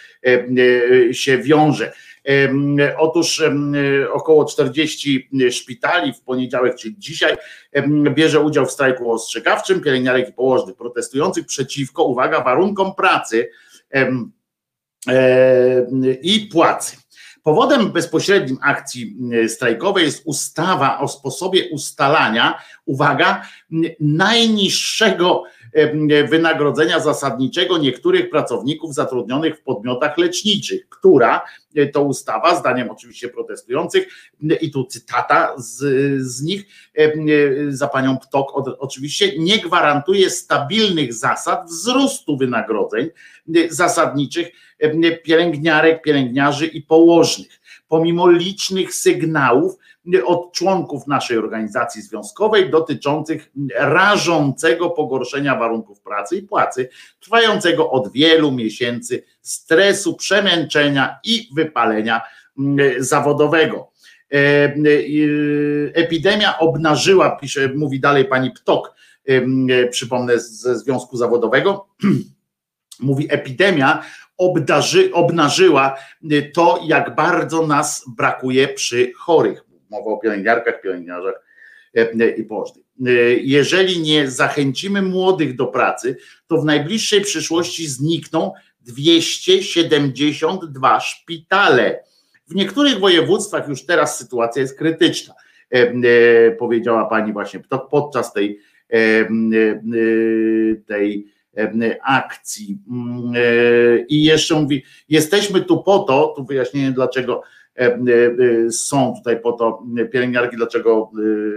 się wiąże? Otóż około 40 szpitali w poniedziałek, czyli dzisiaj, bierze udział w strajku ostrzegawczym pielęgniarek i położnych protestujących przeciwko, uwaga, warunkom pracy i płacy. Powodem bezpośrednim akcji strajkowej jest ustawa o sposobie ustalania, uwaga, najniższego wynagrodzenia zasadniczego niektórych pracowników zatrudnionych w podmiotach leczniczych, która e, to ustawa, zdaniem oczywiście protestujących, i tu cytata z, z nich, za panią Ptok oczywiście, nie gwarantuje stabilnych zasad wzrostu wynagrodzeń zasadniczych pielęgniarek, pielęgniarzy i położnych. Pomimo licznych sygnałów, od członków naszej organizacji związkowej dotyczących rażącego pogorszenia warunków pracy i płacy, trwającego od wielu miesięcy stresu, przemęczenia i wypalenia mm, zawodowego. E, e, epidemia obnażyła, pisze, mówi dalej pani Ptok, przypomnę ze Związku Zawodowego, [clears throat] mówi epidemia obdarzy, obnażyła to, jak bardzo nas brakuje przy chorych mowa o pielęgniarkach, pielęgniarzach e, e, i położnych. E, jeżeli nie zachęcimy młodych do pracy, to w najbliższej przyszłości znikną 272 szpitale. W niektórych województwach już teraz sytuacja jest krytyczna, powiedziała pani właśnie podczas tej, tej akcji. Mm, I jeszcze mówi, jesteśmy tu po to, tu wyjaśnienie dlaczego są tutaj po to pielęgniarki, dlaczego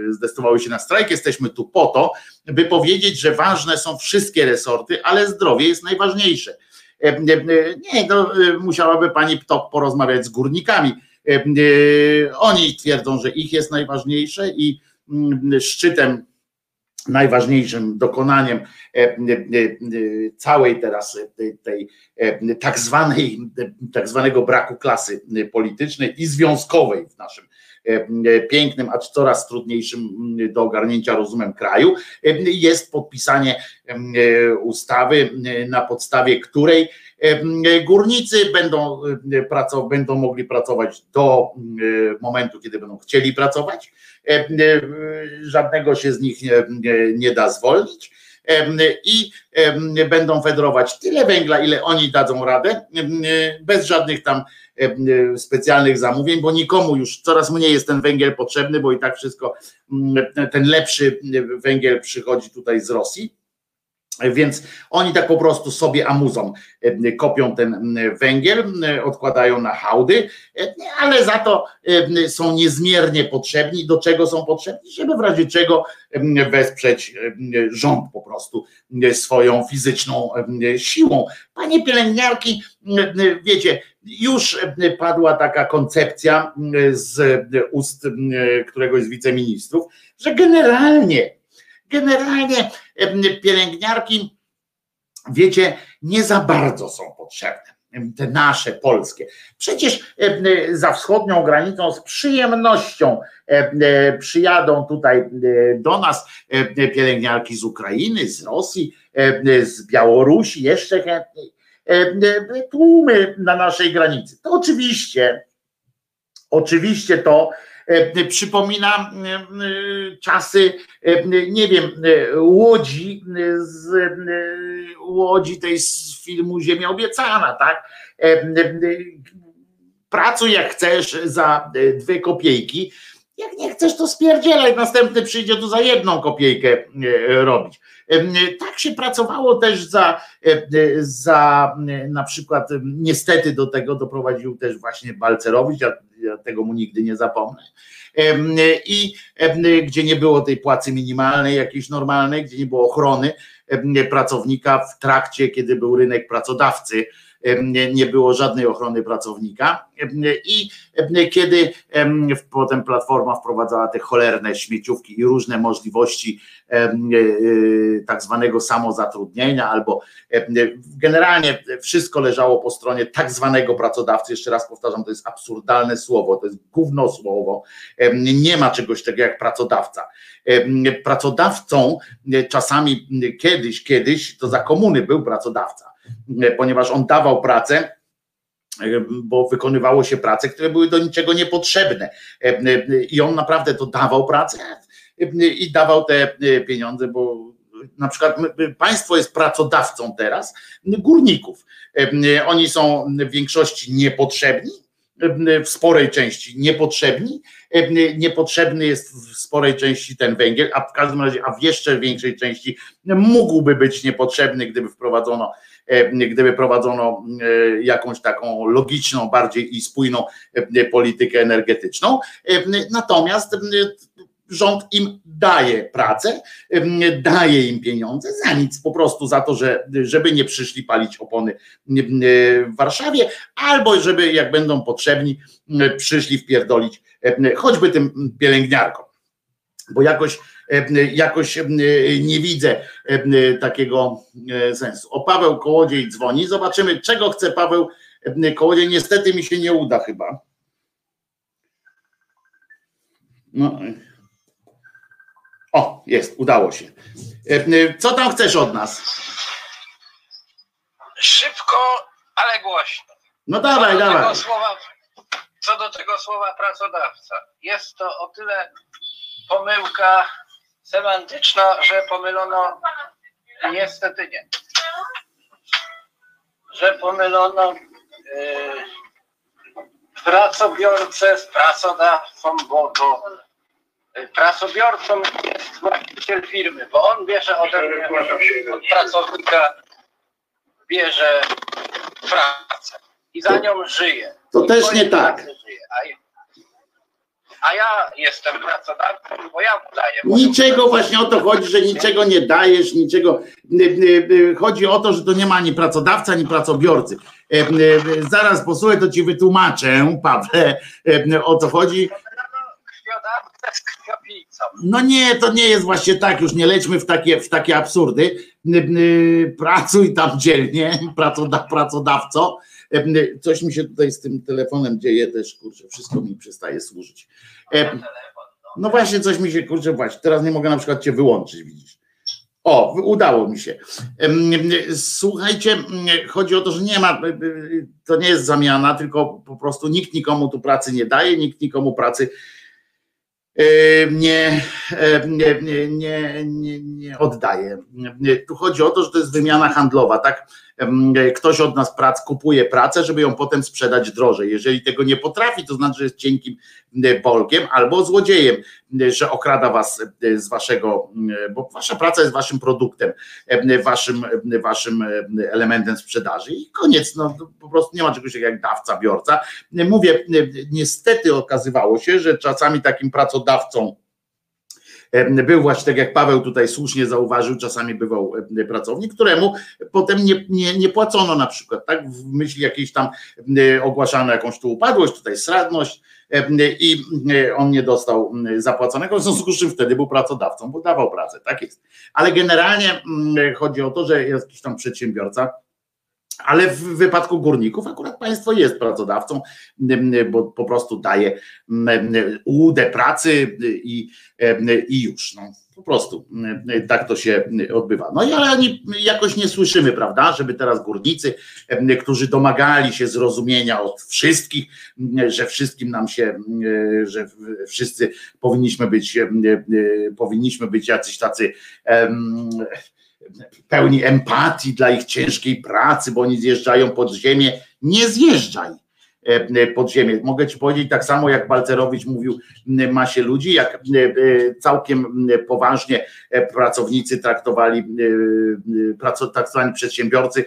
e, zdecydowały się na strajk. Jesteśmy tu po to, by powiedzieć, że ważne są wszystkie resorty, ale zdrowie jest najważniejsze. Nie, to musiałaby pani Ptok porozmawiać z górnikami. Oni twierdzą, że ich jest najważniejsze i mm, szczytem najważniejszym dokonaniem e, e, e, całej teraz tej tak zwanej, tak zwanego braku klasy politycznej i związkowej w naszym pięknym, acz coraz trudniejszym do ogarnięcia rozumem kraju, jest podpisanie ustawy, na podstawie której górnicy będą, będą mogli pracować do momentu, kiedy będą chcieli pracować, E, e, żadnego się z nich nie, nie da zwolnić e, i będą federować tyle węgla, ile oni dadzą radę, bez żadnych tam specjalnych zamówień, bo nikomu już coraz mniej jest ten węgiel potrzebny, bo i tak wszystko, ten lepszy węgiel przychodzi tutaj z Rosji. Więc oni tak po prostu sobie amuzą e, kopią ten węgiel, odkładają na hałdy, e, ale za to są niezmiernie potrzebni. Do czego są potrzebni? Żeby w razie czego wesprzeć rząd po prostu swoją fizyczną siłą. Panie pielęgniarki, wiecie, już padła taka koncepcja z ust któregoś z wiceministrów, że generalnie Generalnie pielęgniarki, wiecie, nie za bardzo są potrzebne te nasze polskie. Przecież za wschodnią granicą z przyjemnością przyjadą tutaj do nas pielęgniarki z Ukrainy, z Rosji, z Białorusi, jeszcze chętniej. Tłumy na naszej granicy. To oczywiście, oczywiście to E, przypomina e, czasy, e, nie wiem, łodzi z łodzi tej z filmu Ziemia Obiecana, tak? Pracuj jak chcesz za dwie kopiejki. Jak nie chcesz, to spierdzielaj, następny przyjdzie tu za jedną kopiejkę robić. Tak się pracowało też za, za na przykład, niestety do tego doprowadził też właśnie Balcerowicz, ja tego mu nigdy nie zapomnę. I gdzie nie było tej płacy minimalnej, jakiejś normalnej, gdzie nie było ochrony pracownika w trakcie, kiedy był rynek pracodawcy nie, było żadnej ochrony pracownika. I kiedy potem Platforma wprowadzała te cholerne śmieciówki i różne możliwości tak zwanego samozatrudnienia albo generalnie wszystko leżało po stronie tak zwanego pracodawcy, jeszcze raz powtarzam, to jest absurdalne słowo, to jest gówno słowo, nie ma czegoś takiego jak pracodawca. Pracodawcą czasami kiedyś, kiedyś to za komuny był pracodawca, ponieważ on dawał pracę, bo wykonywało się prace, które były do niczego niepotrzebne. I on naprawdę to dawał pracę i dawał te pieniądze, bo na przykład państwo jest pracodawcą teraz górników. Oni są w większości niepotrzebni, w sporej części niepotrzebni. Niepotrzebny jest w sporej części ten węgiel, a w każdym razie, a w jeszcze większej części mógłby być niepotrzebny, gdyby wprowadzono, gdyby prowadzono jakąś taką logiczną, bardziej i spójną politykę energetyczną. Natomiast rząd im daje pracę, daje im pieniądze za nic, po prostu za to, że, żeby nie przyszli palić opony w Warszawie, albo żeby jak będą potrzebni, przyszli wpierdolić choćby tym pielęgniarkom. Bo jakoś, jakoś nie widzę takiego sensu. O Paweł Kołodziej dzwoni, zobaczymy czego chce Paweł Kołodziej, niestety mi się nie uda chyba. No, o, jest, udało się. E, e, co tam chcesz od nas? Szybko, ale głośno. No dawaj, co dawaj. Słowa, co do tego słowa pracodawca. Jest to o tyle pomyłka semantyczna, że pomylono niestety nie. Że pomylono yy, pracobiorcę z pracodawcą, bo to pracobiorcą jest właściciel firmy, bo on bierze ode mnie, od pracownika, bierze pracę i za nią żyje. To I też nie tak. A, ja jestem pracodawcą, bo ja mu daję. Niczego właśnie o to chodzi, że niczego nie dajesz, niczego. Chodzi o to, że to nie ma ani pracodawca, ani pracobiorcy. Zaraz posłuchaj, to ci wytłumaczę, Pawle, o co chodzi. No nie, to nie jest właśnie tak, już nie lećmy w takie, w takie absurdy. Pracuj tam dzielnie, [laughs] pracodawco. Coś mi się tutaj z tym telefonem dzieje też, kurczę, wszystko mi przestaje służyć. No właśnie, coś mi się, kurczę, właśnie, teraz nie mogę na przykład cię wyłączyć, widzisz. O, udało mi się. Słuchajcie, chodzi o to, że nie ma, to nie jest zamiana, tylko po prostu nikt nikomu tu pracy nie daje, nikt nikomu pracy nie, nie, nie, nie, nie oddaje. Tu chodzi o to, że to jest wymiana handlowa, tak? Ktoś od nas prac kupuje pracę, żeby ją potem sprzedać drożej. Jeżeli tego nie potrafi, to znaczy, że jest cienkim bolkiem albo złodziejem, że okrada was z waszego, bo wasza praca jest waszym produktem, waszym, waszym elementem sprzedaży i koniec. No, po prostu nie ma czegoś takiego jak dawca, biorca. Mówię, niestety okazywało się, że czasami takim pracodawcą był właśnie, tak jak Paweł tutaj słusznie zauważył, czasami bywał pracownik, któremu potem nie, nie, nie płacono na przykład, tak, w myśli jakiejś tam ogłaszano jakąś tu upadłość, tutaj stratność i on nie dostał zapłaconego, w związku z czym wtedy był pracodawcą, bo dawał pracę, tak jest. Ale generalnie chodzi o to, że jakiś tam przedsiębiorca, ale w wypadku górników akurat państwo jest pracodawcą, bo po prostu daje ułudę pracy i, i już. No, po prostu tak to się odbywa. No i ale jakoś nie słyszymy, prawda, żeby teraz górnicy, którzy domagali się zrozumienia od wszystkich, że wszystkim nam się, że wszyscy powinniśmy być, powinniśmy być jacyś tacy pełni empatii dla ich ciężkiej pracy, bo oni zjeżdżają pod ziemię. Nie zjeżdżaj e, pod ziemię. Mogę ci powiedzieć tak samo, jak Balcerowicz mówił masie ludzi, jak e, całkiem poważnie pracownicy traktowali, tak zwani przedsiębiorcy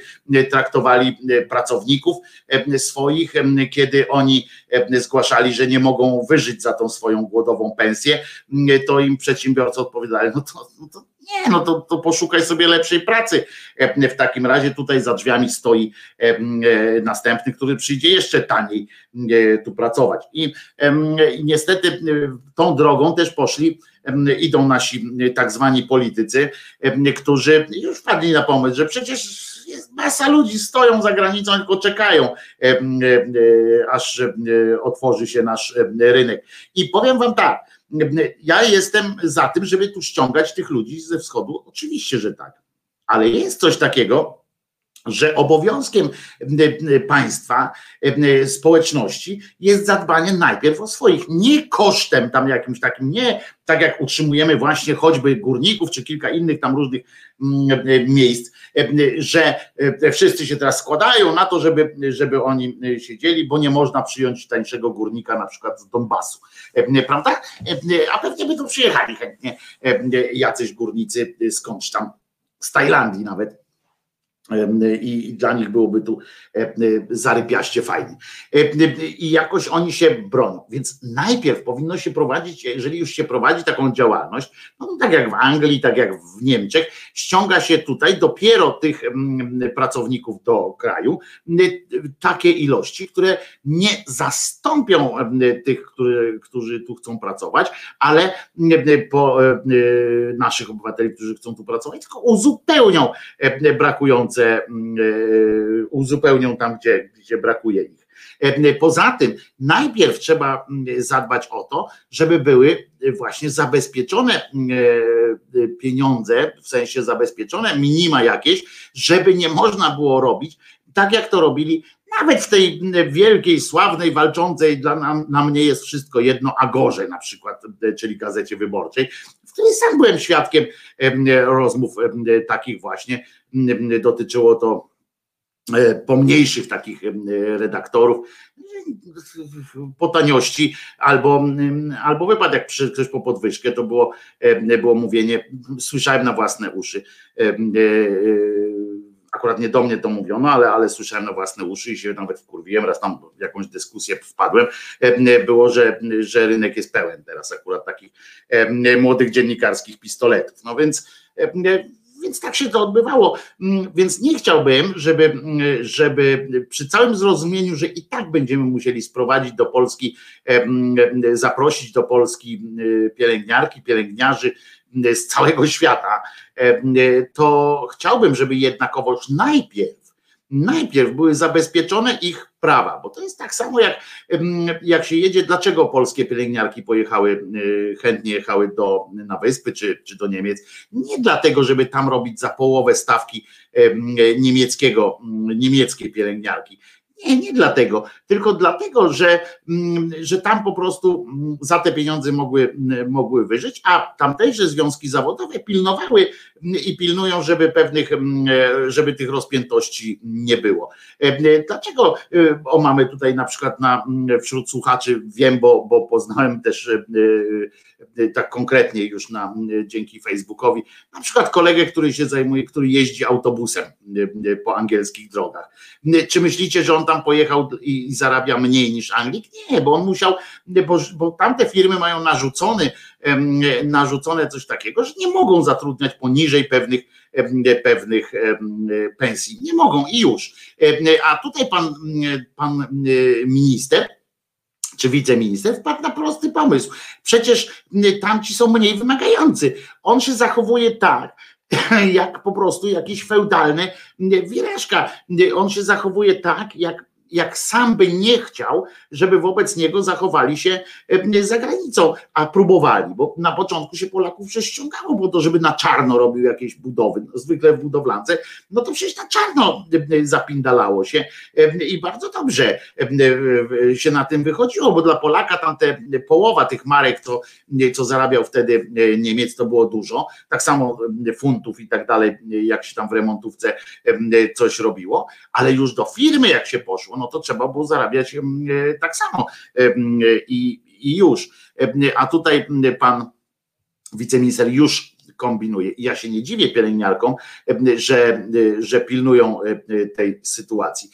traktowali pracowników swoich, kiedy oni zgłaszali, że nie mogą wyżyć za tą swoją głodową pensję, to im przedsiębiorcy odpowiadali, no to, no to Nie, no to, to poszukaj sobie lepszej pracy. W takim razie tutaj za drzwiami stoi następny, który przyjdzie jeszcze taniej tu pracować. I niestety tą drogą też poszli idą nasi tak zwani politycy, którzy już wpadli na pomysł, że przecież jest masa ludzi stoją za granicą, tylko czekają, aż otworzy się nasz rynek. I powiem wam tak, ja jestem za tym, żeby tu ściągać tych ludzi ze wschodu. Oczywiście, że tak. Ale jest coś takiego, że obowiązkiem państwa, społeczności jest zadbanie najpierw o swoich, nie kosztem tam jakimś takim, nie tak jak utrzymujemy właśnie choćby górników czy kilka innych tam różnych miejsc, że wszyscy się teraz składają na to, żeby, żeby oni siedzieli, bo nie można przyjąć tańszego górnika na przykład z Donbasu, prawda? A pewnie by tu przyjechali chętnie jacyś górnicy skądś tam, z Tajlandii nawet i dla nich byłoby tu zarypiaście fajnie. I jakoś oni się bronią. Więc najpierw powinno się prowadzić, jeżeli już się prowadzi taką działalność, no tak jak w Anglii, tak jak w Niemczech, ściąga się tutaj dopiero tych pracowników do kraju takie ilości, które nie zastąpią tych, którzy, którzy tu chcą pracować, ale po naszych obywateli, którzy chcą tu pracować, tylko uzupełnią brakujące Mm, uzupełnią tam, gdzie, gdzie brakuje ich. E, poza tym, najpierw trzeba mm, zadbać o to, żeby były właśnie zabezpieczone mm, e, pieniądze, w sensie zabezpieczone minima jakieś, żeby nie można było robić tak, jak to robili nawet w tej wielkiej, sławnej, walczącej dla nam, na mnie jest wszystko jedno Agorze na przykład, czyli gazecie wyborczej, w której sam byłem świadkiem rozmów takich właśnie, dotyczyło to e, pomniejszych takich redaktorów po taniości albo, albo wypadek, jak ktoś po podwyżkę, to było, było mówienie, słyszałem na własne uszy. E, e, akurat nie do mnie to mówiono, ale, ale słyszałem na własne uszy i się nawet wkurwiłem, raz tam w jakąś dyskusję wpadłem, było, że, że rynek jest pełen teraz akurat takich młodych dziennikarskich pistoletów. No więc więc tak się to odbywało. Mm, więc nie chciałbym, żeby, mm, żeby przy całym zrozumieniu, że i tak będziemy musieli sprowadzić do Polski, zaprosić do Polski pielęgniarki, pielęgniarzy z całego świata, to chciałbym, żeby jednakowoż najpierw najpierw były zabezpieczone ich prawa, bo to jest tak samo jak, jak się jedzie, dlaczego polskie pielęgniarki pojechały, y, chętnie jechały do, na wyspy czy, czy do Niemiec, nie dlatego, żeby tam robić za połowę stawki niemieckiego, niemieckiej pielęgniarki, nie, nie dlatego, tylko dlatego, że, mm, że tam po prostu mm, za te pieniądze mogły, mm, mogły wyżyć, a tamtejsze związki zawodowe pilnowały i pilnują, żeby pewnych, żeby tych rozpiętości nie było. E, dlaczego e, o mamy tutaj na przykład na, wśród słuchaczy, wiem, bo, bo poznałem też e, tak konkretnie już na, dzięki Facebookowi, na przykład kolegę, który się zajmuje, który jeździ autobusem po angielskich drogach. Czy myślicie, że on tam pojechał i zarabia mniej niż Anglik? Nie, bo on musiał, bo, bo tamte firmy mają narzucony, narzucone coś takiego, że nie mogą zatrudniać poniżej pewnych, pewnych pensji. Nie mogą i już. A tutaj pan, pan minister, czy wiceminister wpadł na prosty pomysł. Przecież tamci są mniej wymagający. On się zachowuje tak, [laughs] jak po prostu jakiś feudalny wireszka. On się zachowuje tak, jak jak sam by nie chciał, żeby wobec niego zachowali się e, za granicą, a próbowali, bo na początku się Polaków prześciągało po to, żeby na czarno robił jakieś budowy, no, zwykle w budowlance, no to przecież na czarno e, zapindalało się e, i bardzo dobrze się na tym wychodziło, bo dla Polaka tam te połowa tych marek, to, co zarabiał wtedy Niemiec, to było dużo, tak samo funtów i tak dalej, jak się tam w remontówce coś robiło, ale już do firmy jak się poszło, no to trzeba było zarabiać e, tak samo i, i już. A tutaj pan wiceminister już kombinuje. I ja się nie dziwię pielęgniarkom, że, że pilnują tej sytuacji.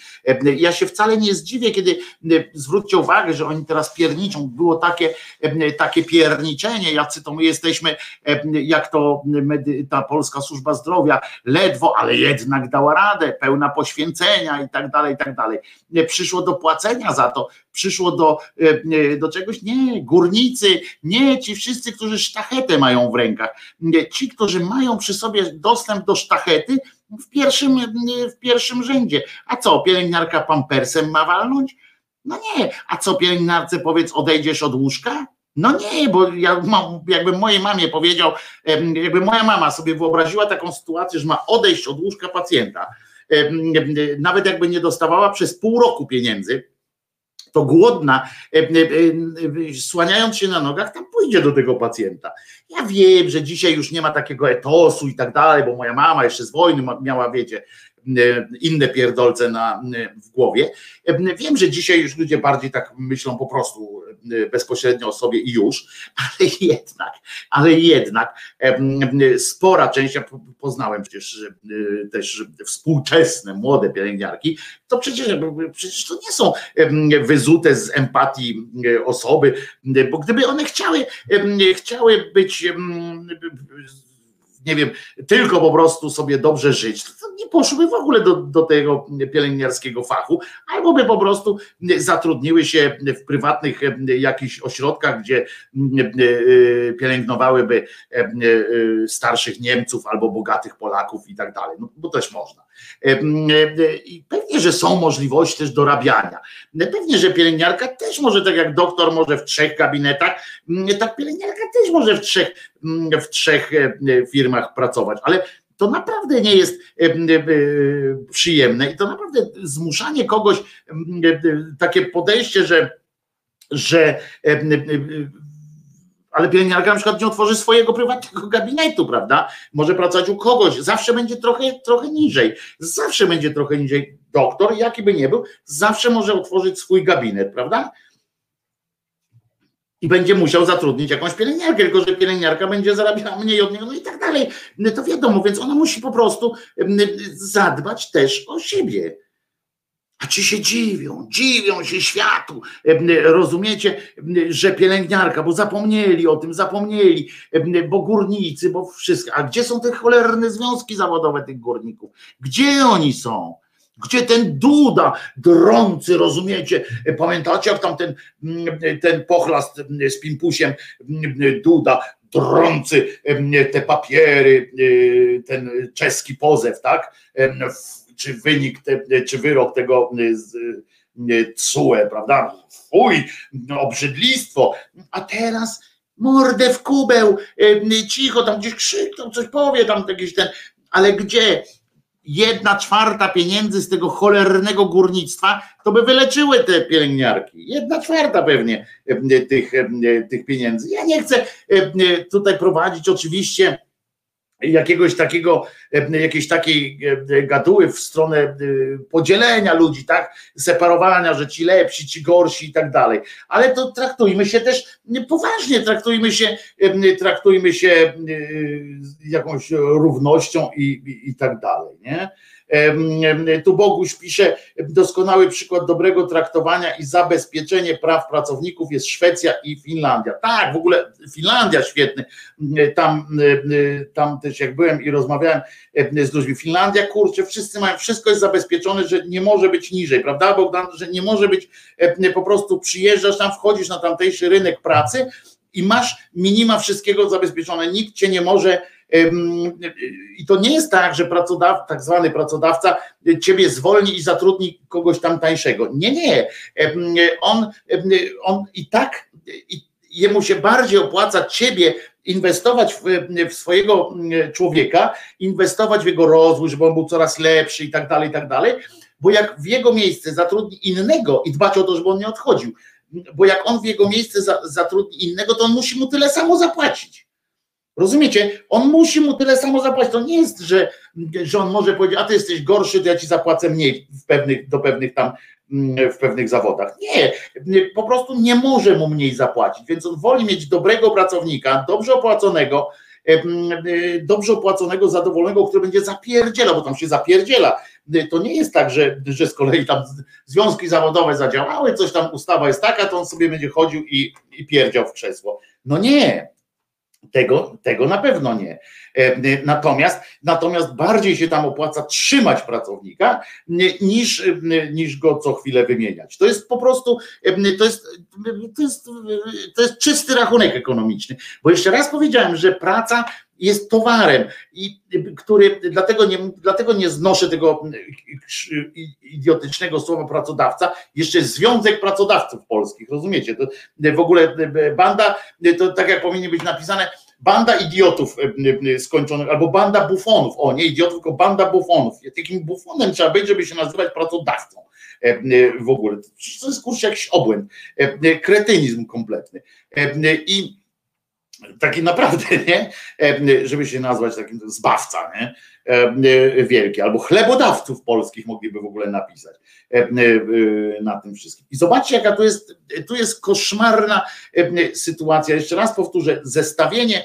Ja się wcale nie zdziwię, kiedy zwróćcie uwagę, że oni teraz pierniczą. Było takie, takie pierniczenie, jacy to my jesteśmy, jak to ta polska służba zdrowia, ledwo, ale jednak dała radę, pełna poświęcenia i tak dalej, i tak dalej. Przyszło do płacenia za to, przyszło do, do czegoś, nie, górnicy, nie, ci wszyscy, którzy sztachetę mają w rękach, ci, którzy mają przy sobie dostęp do sztachety, w pierwszym, w pierwszym rzędzie. A co, pielęgniarka pampersem ma walnąć? No nie. A co pielęgniarce powiedz, odejdziesz od łóżka? No nie, bo ja mam, jakbym mojej mamie powiedział, jakby moja mama sobie wyobraziła taką sytuację, że ma odejść od łóżka pacjenta, nawet jakby nie dostawała przez pół roku pieniędzy, to głodna, słaniając się na nogach, tam pójdzie do tego pacjenta. Ja wiem, że dzisiaj już nie ma takiego etosu i tak dalej, bo moja mama jeszcze z wojny miała, wiecie, E, inne pierdolce na, e, w głowie. E, wiem, że dzisiaj już ludzie bardziej tak myślą po prostu bezpośrednio o sobie i już, [laughs] ale jednak, ale jednak spora część, ja poznałem przecież też współczesne, młode pielęgniarki, to przecież, przecież to nie są wyzute z empatii osoby, bo gdyby one chciały, chciały być nie wiem, tylko po prostu sobie dobrze żyć, to nie poszłyby w ogóle do, do tego pielęgniarskiego fachu, albo by po prostu zatrudniły się w prywatnych jakichś ośrodkach, gdzie pielęgnowałyby starszych Niemców albo bogatych Polaków i tak dalej, no, bo też można. I pewnie, że są możliwości też dorabiania. Pewnie, że pielęgniarka też może, tak jak doktor może w trzech gabinetach, tak pielęgniarka też może w trzech, w trzech firmach pracować, ale to naprawdę nie jest przyjemne i to naprawdę zmuszanie kogoś, takie podejście, że, że ale pielęgniarka na przykład nie otworzy swojego prywatnego [laughs] gabinetu, prawda? Może pracować u kogoś, zawsze będzie trochę, trochę niżej, zawsze będzie trochę niżej. Doktor, jaki by nie był, zawsze może otworzyć swój gabinet, prawda? I będzie musiał zatrudnić jakąś pielęgniarkę, tylko że pielęgniarka będzie zarabiała mniej od niego, no i tak dalej. No to wiadomo, więc ona musi po prostu zadbać też o siebie. A ci się dziwią, dziwią się światu. Rozumiecie, że pielęgniarka, bo zapomnieli o tym, zapomnieli, bo górnicy, bo wszystko. A gdzie są te cholerne związki zawodowe tych górników? Gdzie oni są? Gdzie ten Duda drący, rozumiecie? Pamiętacie, jak tam ten, ten pochlast z Pimpusiem Duda drący te papiery, ten czeski pozew, tak? czy wynik, czy wyrok tego CUE, prawda? Fuj, obrzydlistwo. A teraz mordę w kubeł, cicho, tam gdzieś krzykną, coś powie, tam jakiś ten, ale gdzie? Jedna czwarta pieniędzy z tego cholernego górnictwa, to by wyleczyły te pielęgniarki. Jedna czwarta pewnie tych, tych pieniędzy. Ja nie chcę tutaj prowadzić oczywiście jakiegoś takiego, e, jakiejś takiej e, gaduły w stronę e, podzielenia ludzi, tak, separowania, że ci lepsi, ci gorsi i tak dalej. Ale to traktujmy się też poważnie, traktujmy się, traktujmy się jakąś równością i, i, i tak dalej, nie? Tu Boguś pisze, doskonały przykład dobrego traktowania i zabezpieczenie praw pracowników jest Szwecja i Finlandia. Tak, w ogóle Finlandia świetny. Tam, tam też jak byłem i rozmawiałem z ludźmi, Finlandia, kurczę, wszyscy mają, wszystko jest zabezpieczone, że nie może być niżej, prawda Bogdan, że nie może być, po prostu przyjeżdżasz tam, wchodzisz na tamtejszy rynek pracy i masz minima wszystkiego zabezpieczone, nikt cię nie może i to nie jest tak, że pracodawca, tak zwany pracodawca ciebie zwolni i zatrudni kogoś tam tańszego. Nie, nie. On, on i tak jemu się bardziej opłaca ciebie inwestować w, w, swojego człowieka, inwestować w jego rozwój, żeby on był coraz lepszy i tak dalej, i tak dalej, bo jak w jego miejsce zatrudni innego i dbać o to, żeby on nie odchodził, bo jak on w jego miejsce zatrudni innego, to on musi mu tyle samo zapłacić. Rozumiecie? On musi mu tyle samo zapłacić. To nie jest, że, że on może powiedzieć, a ty jesteś gorszy, to ja ci zapłacę mniej w pewnych, do pewnych tam mm, w pewnych zawodach. Nie, po prostu nie może mu mniej zapłacić, więc on woli mieć dobrego pracownika, dobrze opłaconego, dobrze opłaconego, zadowolonego, który będzie zapierdziela, bo tam się zapierdziela. To nie jest tak, że, że z kolei tam związki zawodowe zadziałały, coś tam ustawa jest taka, to on sobie będzie chodził i, i pierdział w krzesło. No nie, tego, tego na pewno nie. E, natomiast, natomiast bardziej się tam opłaca trzymać pracownika niż, niż go co chwilę wymieniać. To jest po prostu, to jest, to jest, to jest czysty rachunek ekonomiczny. Bo jeszcze raz powiedziałem, że praca jest towarem, i który dlatego nie, dlatego nie znoszę tego idiotycznego słowa pracodawca, jeszcze Związek Pracodawców Polskich, rozumiecie? To w ogóle banda, to tak jak powinien być napisane, banda idiotów skończonych, albo banda bufonów, o nie idiotów, tylko banda bufonów. Takim bufonem trzeba być, żeby się nazywać pracodawcą w ogóle. To jest kurczę jakiś obłęd, kretynizm kompletny. I taki naprawdę, [laughs] nie? Żeby się nazwać takim zbawca, nie? Wielki, albo chlebodawców polskich mogliby w ogóle napisać na tym wszystkim. I zobaczcie, jaka tu jest, tu jest koszmarna sytuacja. Jeszcze raz powtórzę, zestawienie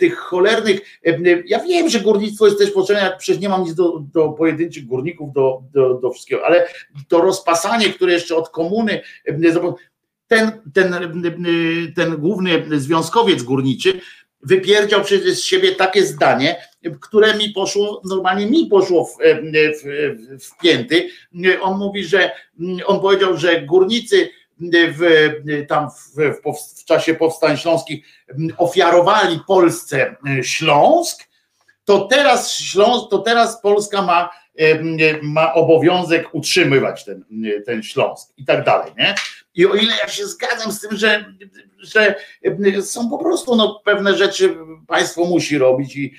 tych cholernych, ja wiem, że górnictwo jest też potrzebne, przecież nie mam nic do, do pojedynczych górników, do, do, do wszystkiego, ale to rozpasanie, które jeszcze od komuny, ten, ten, ten główny związkowiec górniczy wypierdział przecież z siebie takie zdanie, które mi poszło, normalnie mi poszło w, w, w pięty. On mówi, że on powiedział, że górnicy w, tam w, w, czasie powstań śląskich ofiarowali Polsce Śląsk, to teraz Śląsk, to teraz Polska ma, ma obowiązek utrzymywać ten, ten Śląsk i tak dalej, nie? I o ile ja się zgadzam z tym, że, że są po prostu no, pewne rzeczy państwo musi robić i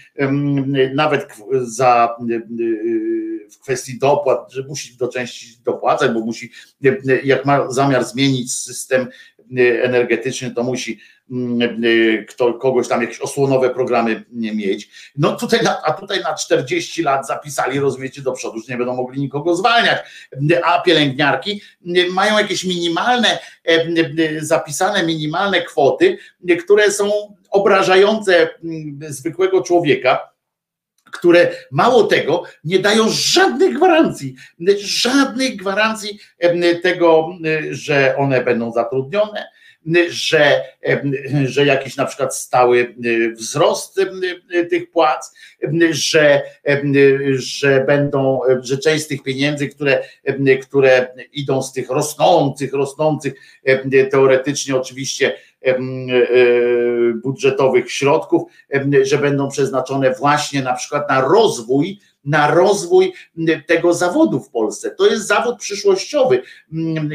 nawet za w kwestii dopłat, że musi do części dopłacać, bo musi, jak ma zamiar zmienić system energetyczny, to musi kto, kogoś tam jakieś osłonowe programy nie mieć. No tutaj, a tutaj na 40 lat zapisali, rozumiecie, do przodu, że nie będą mogli nikogo zwalniać, a pielęgniarki y, mają jakieś minimalne, y, zapisane minimalne kwoty, które są obrażające mm, zwykłego człowieka, które mało tego nie dają żadnych gwarancji, żadnych gwarancji tego, że one będą zatrudnione, że, że jakiś na przykład stały wzrost tych płac, że, że będą, że część z tych pieniędzy, które, które idą z tych rosnących, rosnących teoretycznie oczywiście e, budżetowych środków, że będą przeznaczone właśnie na przykład na rozwój na rozwój tego zawodu w Polsce. To jest zawód przyszłościowy.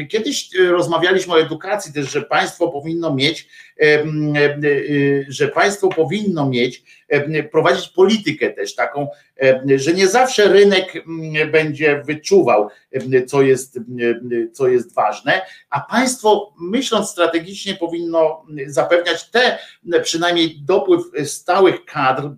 Kiedyś e, rozmawialiśmy o edukacji też, że państwo powinno mieć, e, e, że państwo powinno mieć, prowadzić politykę też taką, że nie zawsze rynek będzie wyczuwał, co jest, co jest ważne, a państwo myśląc strategicznie powinno zapewniać te przynajmniej dopływ stałych kadr,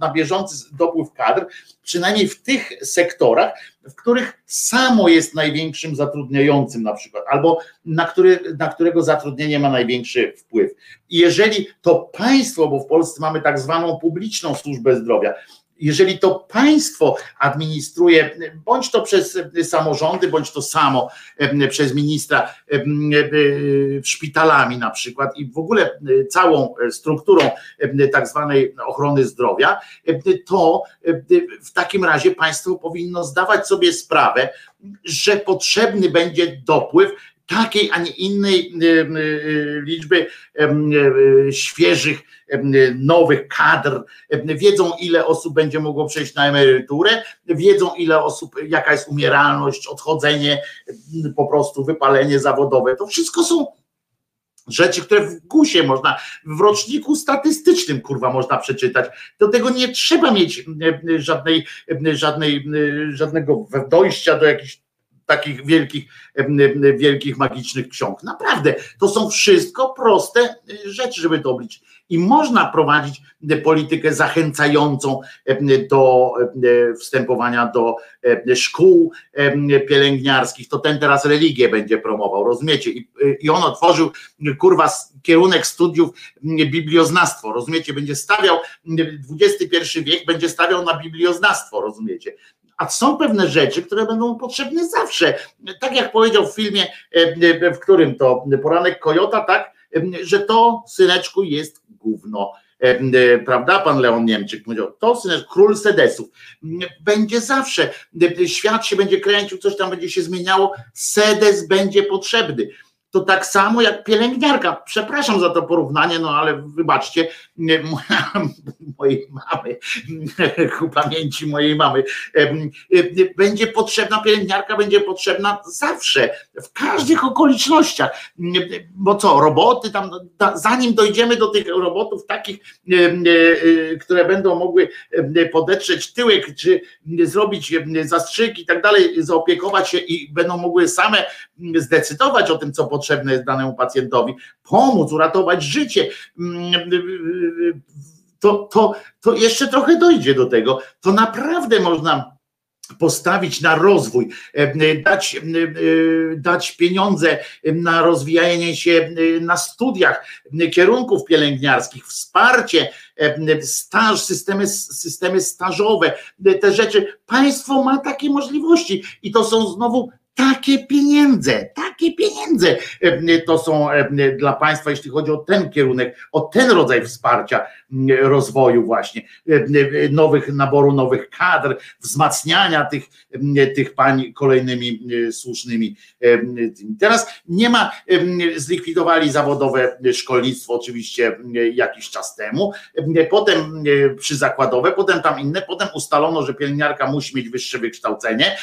na bieżący dopływ kadr, przynajmniej w tych sektorach, w których samo jest największym zatrudniającym na przykład, albo na, który, na którego zatrudnienie ma największy wpływ. I jeżeli to państwo, bo w Polsce mamy tak zwaną publiczną służbę zdrowia, jeżeli to państwo administruje, bądź to przez samorządy, bądź to samo przez ministra szpitalami na przykład i w ogóle całą strukturą tak zwanej ochrony zdrowia, to w takim razie państwo powinno zdawać sobie sprawę, że potrzebny będzie dopływ takiej, a nie innej liczby świeżych, nowych kadr, wiedzą ile osób będzie mogło przejść na emeryturę, wiedzą ile osób, jaka jest umieralność, odchodzenie, po prostu wypalenie zawodowe. To wszystko są rzeczy, które w gusie można, w roczniku statystycznym kurwa można przeczytać. Do tego nie trzeba mieć żadnej, żadnej, żadnego dojścia do jakichś takich wielkich, wielkich magicznych ksiąg. Naprawdę, to są wszystko proste rzeczy, żeby to obliczyć. I można prowadzić politykę zachęcającą do wstępowania do szkół pielęgniarskich. To ten teraz religię będzie promował, rozumiecie? I, i on otworzył, kurwa, kierunek studiów biblioznawstwo, rozumiecie? Będzie stawiał, XXI wiek będzie stawiał na biblioznawstwo, rozumiecie? A są pewne rzeczy, które będą potrzebne zawsze. Tak jak powiedział w filmie, w którym to poranek Kojota, tak, że to syneczku jest gówno. Prawda, pan Leon Niemczyk powiedział, to syneczku, król sedesów. Będzie zawsze, świat się będzie kręcił, coś tam będzie się zmieniało, sedes będzie potrzebny to tak samo jak pielęgniarka. Przepraszam za to porównanie, no ale wybaczcie, mojej mamy, ku pamięci mojej mamy, będzie potrzebna pielęgniarka, będzie potrzebna zawsze, w każdych okolicznościach. Bo co, roboty tam, zanim dojdziemy do tych robotów takich, które będą mogły podetrzeć tyłek, czy zrobić zastrzyk i tak dalej, zaopiekować się i będą mogły same zdecydować o tym, co potrzebne jest danemu pacjentowi, pomóc, uratować życie. To, to, to jeszcze trochę dojdzie do tego. To naprawdę można postawić na rozwój, dać, dać pieniądze na rozwijanie się na studiach, kierunków pielęgniarskich, wsparcie, staż, systemy, systemy stażowe, te rzeczy. Państwo ma takie możliwości i to są znowu takie pieniądze, takie pieniądze to są dla państwa, jeśli chodzi o ten kierunek, o ten rodzaj wsparcia rozwoju właśnie, nowych naboru nowych kadr, wzmacniania tych, tych pań kolejnymi słusznymi. Teraz nie ma, zlikwidowali zawodowe szkolnictwo oczywiście jakiś czas temu, potem przyzakładowe, potem tam inne, potem ustalono, że pielęgniarka musi mieć wyższe wykształcenie,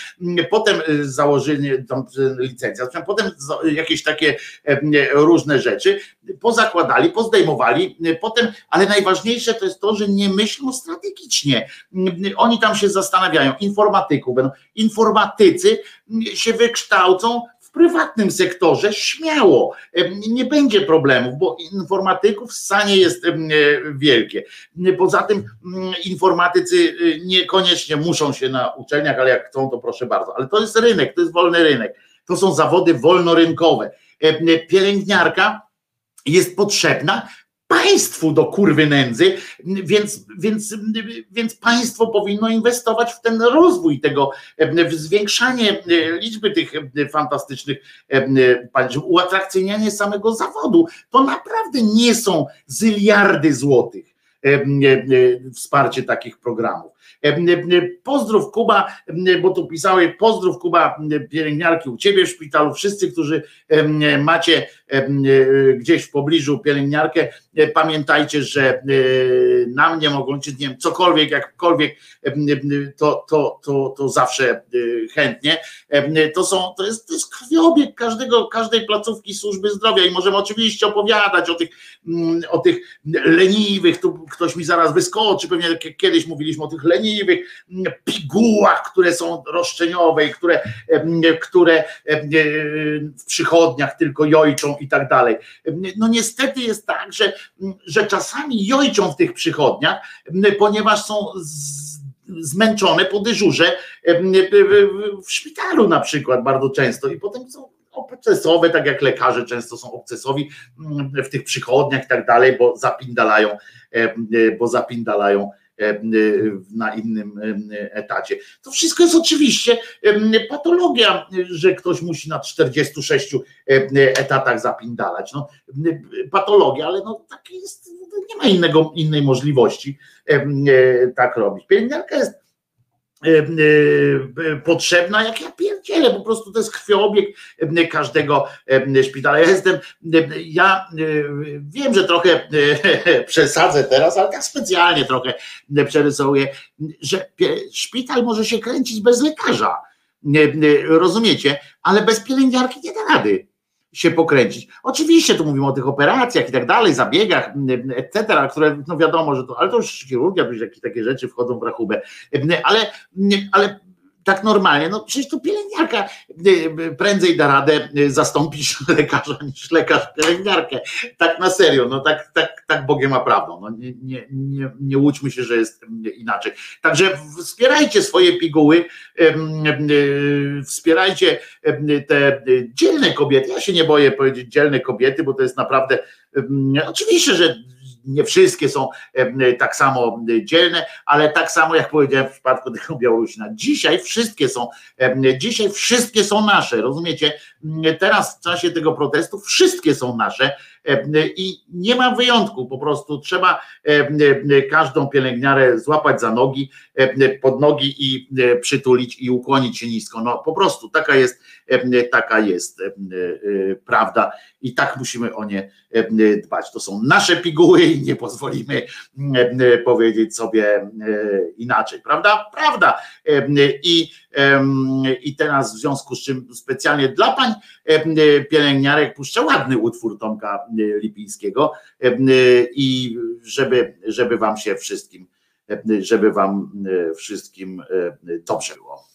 potem założyli tam licencja, potem jakieś takie różne rzeczy pozakładali, pozdejmowali, potem, ale najważniejsze to jest to, że nie myślą strategicznie. Oni tam się zastanawiają, informatyków będą, informatycy się wykształcą prywatnym sektorze śmiało, nie będzie problemów, bo informatyków w stanie jest wielkie. Poza tym informatycy y, niekoniecznie muszą się na uczelniach, ale jak chcą, to proszę bardzo. Ale to jest rynek, to jest wolny rynek. To są zawody wolnorynkowe. Pielęgniarka jest potrzebna, państwu do kurwy nędzy, więc, więc, więc państwo powinno inwestować w ten rozwój tego, w zwiększanie liczby tych fantastycznych uatrakcyjnianie samego zawodu. To naprawdę nie są zyliardy złotych wsparcie takich programów. Pozdrów Kuba, bo tu pisały, pozdrów Kuba pielęgniarki u ciebie w szpitalu, wszyscy, którzy macie gdzieś w pobliżu pielęgniarkę, pamiętajcie, że na mnie mogą, czy nie wiem, cokolwiek, jakkolwiek, to, to, to, to zawsze chętnie. To są, to jest, to jest krwiobieg każdego, każdej placówki służby zdrowia i możemy oczywiście opowiadać o tych, o tych leniwych, tu ktoś mi zaraz wyskoczy, pewnie kiedyś mówiliśmy o tych leniwych pigułach, które są roszczeniowe i które, które w przychodniach tylko jojczą i tak dalej. No niestety jest tak, że, że czasami jojczą w tych przychodniach, ponieważ są z, zmęczone po dyżurze w szpitalu na przykład bardzo często i potem są obcesowe, tak jak lekarze często są obcesowi w tych przychodniach i tak dalej, bo zapindalają, bo zapindalają na innym etacie. To wszystko jest oczywiście patologia, że ktoś musi na 46 etatach zapindalać. No, patologia, ale no tak jest, nie ma innego, innej możliwości tak robić. Pielęgniarka jest potrzebna, jak ja pierdzielę, po prostu to jest krwiobieg każdego szpitala. Ja jestem, ja wiem, że trochę [laughs] przesadzę teraz, ale tak specjalnie trochę przerysowuję, że szpital może się kręcić bez lekarza, rozumiecie, ale bez pielęgniarki nie da rady się pokręcić. Oczywiście tu mówimy o tych operacjach i tak dalej, zabiegach, etc., które no wiadomo, że to, ale to już chirurgia, jakieś takie rzeczy wchodzą w rachubę, ale, ale tak normalnie, no przecież to pielęgniarka prędzej da radę zastąpić [laughs] lekarza niż lekarz pielęgniarkę. Tak na serio, no tak, tak, tak Bogiem ma prawdą. No nie, nie, nie, nie łudźmy się, że jest inaczej. Także wspierajcie swoje piguły, wspierajcie te dzielne kobiety. Ja się nie boję powiedzieć dzielne kobiety, bo to jest naprawdę oczywiście, że nie wszystkie są tak samo dzielne, ale tak samo jak powiedziałem w przypadku tego [laughs] Białorusina. Dzisiaj wszystkie są, dzisiaj wszystkie są nasze, rozumiecie? Teraz w czasie tego protestu wszystkie są nasze i nie ma wyjątku, po prostu trzeba każdą pielęgniarę złapać za nogi, pod nogi i przytulić i ukłonić się nisko. No po prostu taka jest, taka jest prawda i tak musimy o nie dbać. To są nasze piguły i nie pozwolimy powiedzieć sobie inaczej, prawda? Prawda. I, i teraz w związku z czym specjalnie dla pań pielęgniarek puszczę ładny utwór Tomka Lipińskiego i żeby, żeby wam się wszystkim, żeby wam wszystkim dobrze było.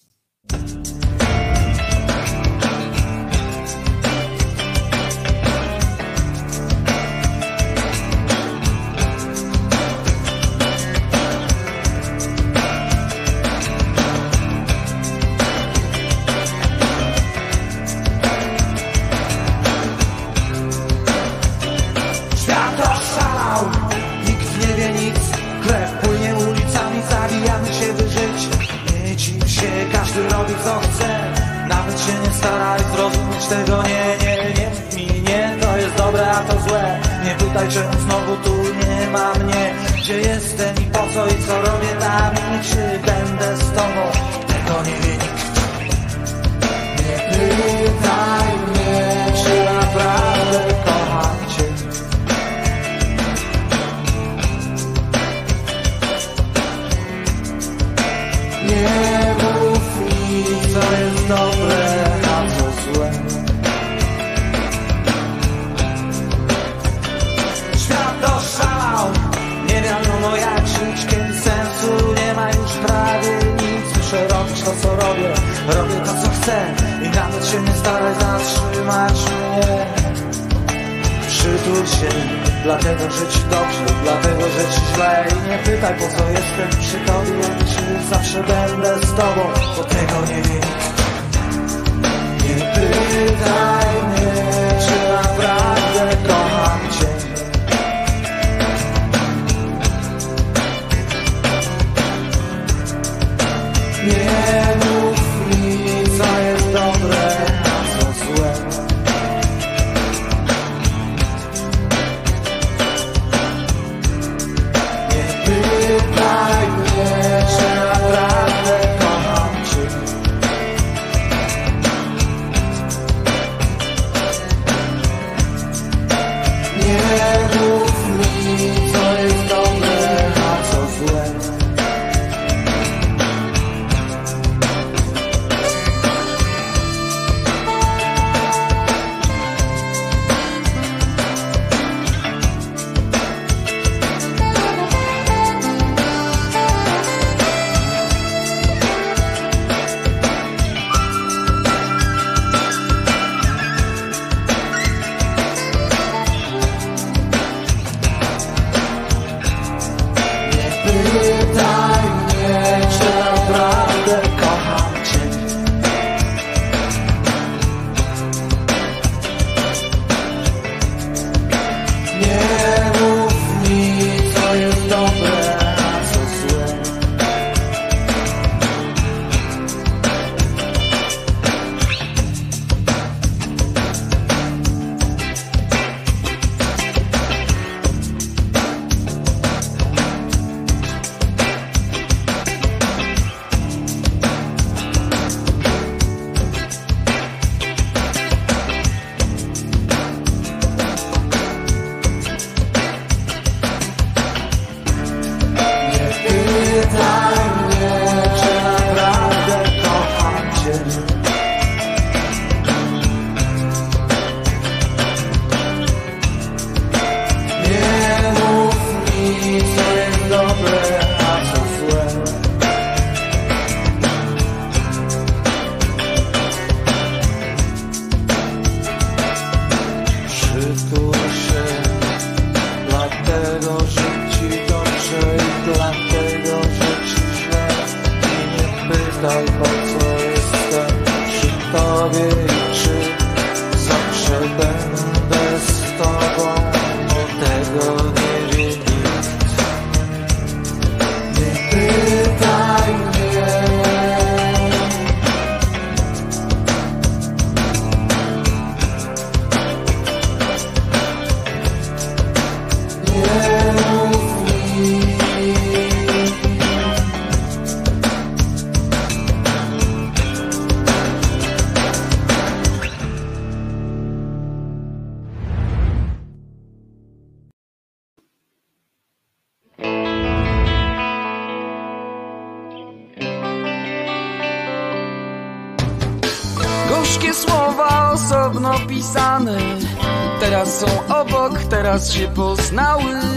Się poznały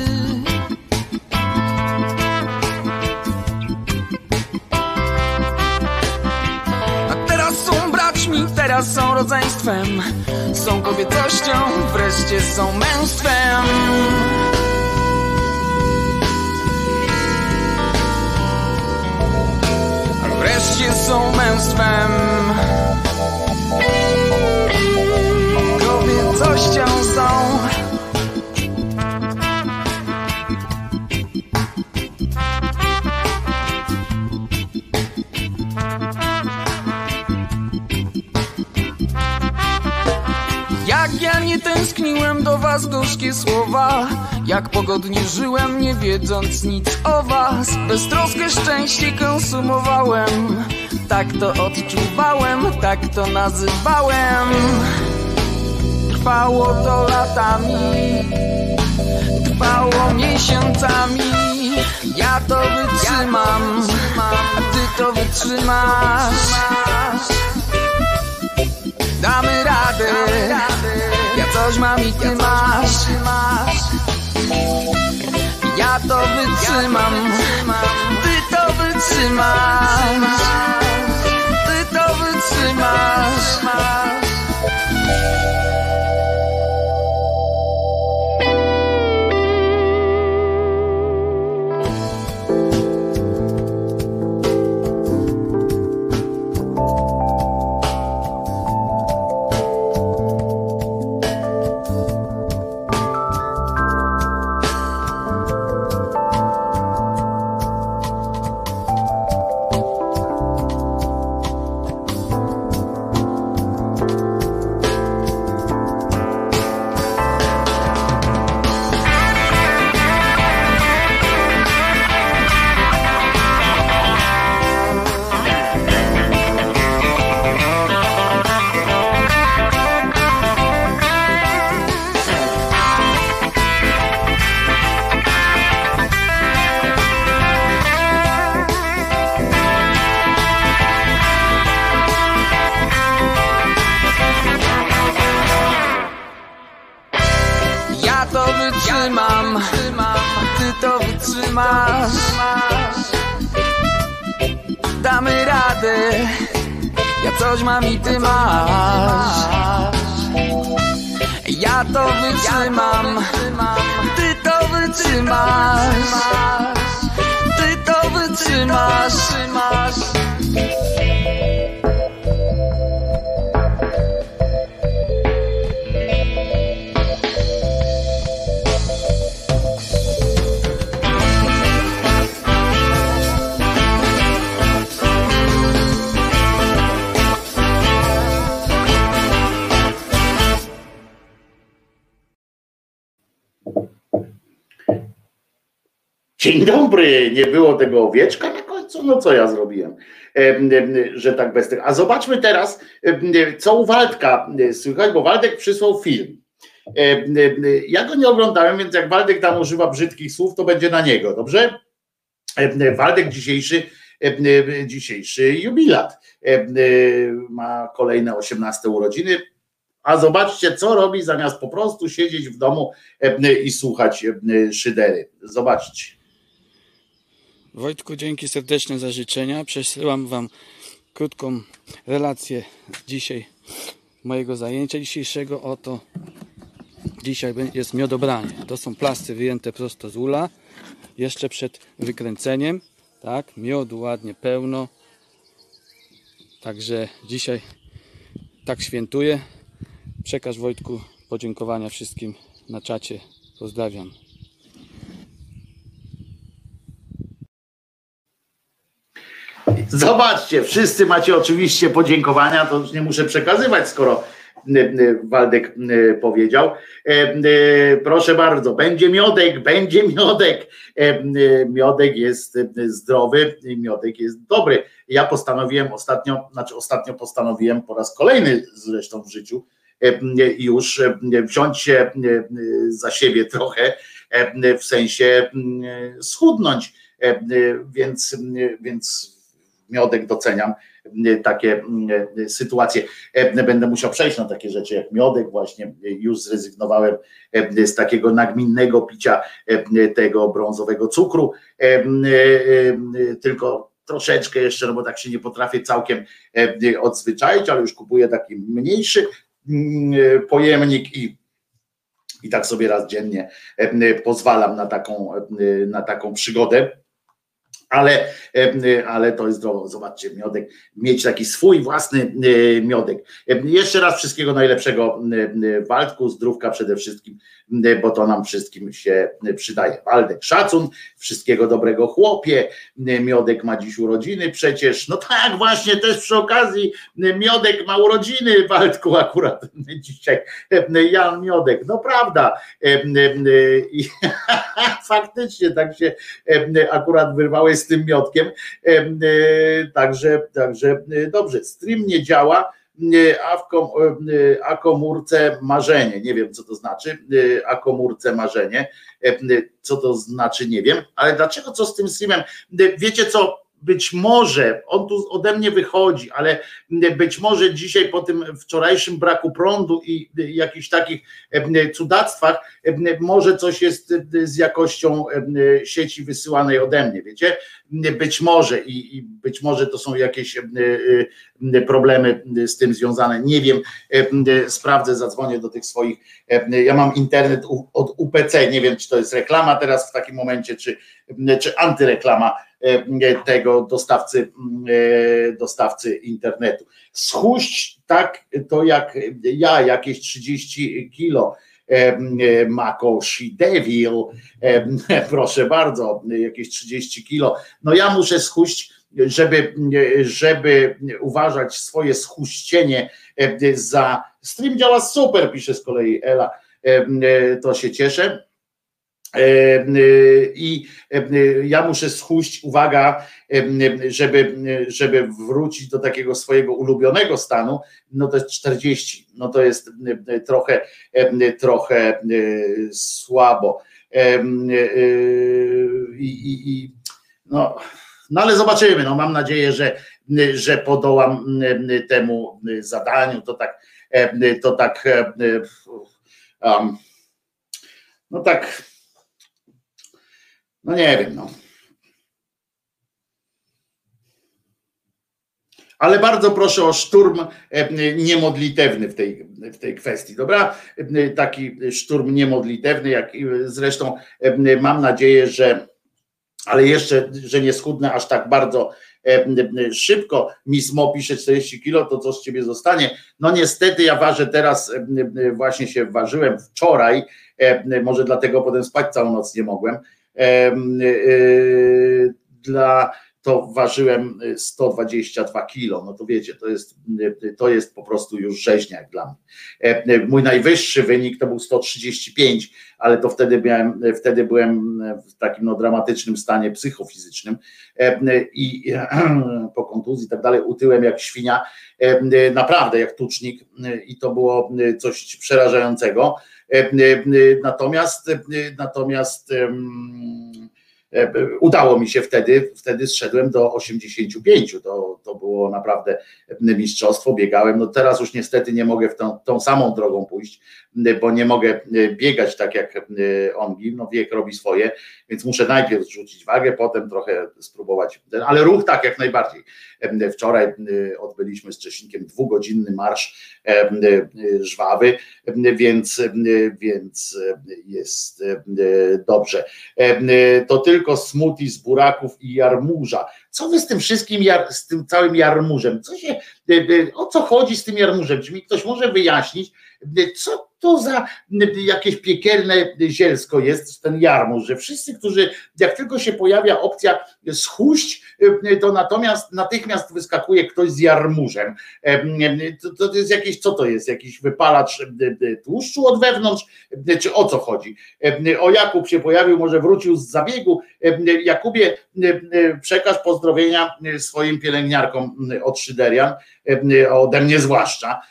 wiedząc nic o was Beztroskę szczęście konsumowałem. Tak to odczuwałem, tak to nazywałem. Trwało to latami Trwało miesiącami. Ja to wytrzymam A ty to wytrzymasz. Damy radę Ja coś mam i ty masz Ja to wytrzymam. Ty to wytrzymasz. Ty to wytrzymasz nie było tego owieczka na końcu, no co ja zrobiłem, Em, em, że tak bez tych. A zobaczmy teraz, co u Waldka słychać, bo Waldek przysłał film. Ja go nie oglądałem, więc jak Waldek tam używa brzydkich słów, to będzie na niego, dobrze? Waldek dzisiejszy, dzisiejszy jubilat. Ma kolejne 18 urodziny. A zobaczcie, co robi zamiast po prostu siedzieć w domu i słuchać szydery. Zobaczcie. Wojtku, dzięki serdeczne za życzenia. Przesyłam Wam krótką relację dzisiaj mojego zajęcia dzisiejszego. Oto dzisiaj jest miodobranie. To są plasty wyjęte prosto z ula. Jeszcze przed wykręceniem. Tak, miodu ładnie pełno. Także dzisiaj tak świętuję. Przekaż Wojtku podziękowania wszystkim na czacie. Pozdrawiam. Zobaczcie, wszyscy macie oczywiście podziękowania, to już nie muszę przekazywać, skoro y, y, Waldek powiedział. E, y, Proszę bardzo, będzie miodek, będzie miodek. E, Miodek jest zdrowy miodek jest dobry. Ja postanowiłem ostatnio, znaczy ostatnio postanowiłem po raz kolejny zresztą w życiu e, już e, wziąć się za siebie trochę, e, w sensie y, schudnąć. E, Więc, więc miodek doceniam takie sytuacje. Będę musiał przejść na takie rzeczy jak miodek, właśnie. Już zrezygnowałem z takiego nagminnego picia tego brązowego cukru, tylko troszeczkę jeszcze, no bo tak się nie potrafię całkiem odzwyczaić, ale już kupuję taki mniejszy pojemnik i i tak sobie raz dziennie pozwalam na taką, na taką przygodę. Ale, ale to jest zdrowo. Zobaczcie, miodek, mieć taki swój własny miodek. Jeszcze raz wszystkiego najlepszego Waldku, zdrówka przede wszystkim, bo to nam wszystkim się przydaje. Waldek, szacun, wszystkiego dobrego chłopie. Miodek ma dziś urodziny przecież. No tak, właśnie też przy okazji Miodek ma urodziny, Waldku akurat dzisiaj. Jan Miodek, no prawda. [laughs] Faktycznie tak się akurat wyrwałeś z tym miotkiem. E, także, także e, dobrze, stream nie działa, e, a, w kom, a komórce marzenie. Nie wiem, co to znaczy, a komórce marzenie. Co to znaczy, nie wiem, ale dlaczego co z tym streamem? Wiecie co? Być może, on tu ode mnie wychodzi, ale być może dzisiaj po tym wczorajszym braku prądu i jakichś takich cudactwach, może coś jest z jakością sieci wysyłanej ode mnie, wiecie? Być może i, i być może to są jakieś problemy z tym związane, nie wiem, sprawdzę, zadzwonię do tych swoich, ja mam internet od UPC, nie wiem, czy to jest reklama teraz w takim momencie, czy, czy antyreklama, E, tego dostawcy, e, dostawcy internetu. Schuść tak to jak ja, jakieś 30 kilo. E, Makoshi Devil, [laughs] proszę bardzo, jakieś 30 kilo. No ja muszę schuść, żeby, żeby uważać swoje schuścienie za. Stream działa super, pisze z kolei Ela. To się cieszę i ja muszę schuść, uwaga, żeby, żeby wrócić do takiego swojego ulubionego stanu, no to jest 40, no to jest trochę, trochę słabo. I, i, i no, no ale zobaczymy, no mam nadzieję, że, że podołam temu zadaniu, to tak, to tak, um, no tak no nie wiem, no. Ale bardzo proszę o szturm e, niemodlitewny w tej, w tej kwestii, dobra? E, taki szturm niemodlitewny, jak zresztą e, mam nadzieję, że, ale jeszcze, że nie schudnę aż tak bardzo szybko. Mismo pisze 40 kilo, to co z ciebie zostanie? No niestety ja ważę teraz, właśnie się ważyłem wczoraj, może dlatego potem spać całą noc nie mogłem dla to ważyłem 122 kilo. No to wiecie, to jest, to jest po prostu już rzeźniak dla mnie. Mój najwyższy wynik to był 135, ale to wtedy miałem, wtedy byłem w takim no, dramatycznym stanie psychofizycznym i [clears throat] po kontuzji i tak dalej utyłem jak świnia, naprawdę jak tucznik i to było coś przerażającego. Natomiast natomiast udało mi się wtedy, wtedy zszedłem do 85. To, to było naprawdę mistrzostwo, biegałem. No teraz już niestety nie mogę w tą, tą samą drogą pójść, bo nie mogę biegać tak jak on, no wiek robi swoje, więc muszę najpierw zrzucić wagę, potem trochę spróbować, ale ruch tak jak najbardziej. Wczoraj odbyliśmy z Czesinkiem dwugodzinny marsz żwawy, więc, więc jest dobrze. To tylko smuti z buraków i jarmuża. Co wy z tym wszystkim, z tym całym jarmużem? Co się, o co chodzi z tym jarmużem? Czy mi ktoś może wyjaśnić, co to za jakieś piekielne zielsko jest ten jarmuż, że wszyscy, którzy, jak tylko się pojawia opcja schuść, to natomiast natychmiast wyskakuje ktoś z jarmużem. To, to jest jakieś, co to jest? Jakiś wypalacz tłuszczu od wewnątrz, czy o co chodzi? O Jakub się pojawił, może wrócił z zabiegu. Jakubie, przekaż pozdrowienia swoim pielęgniarkom od Szyderian, ode mnie zwłaszcza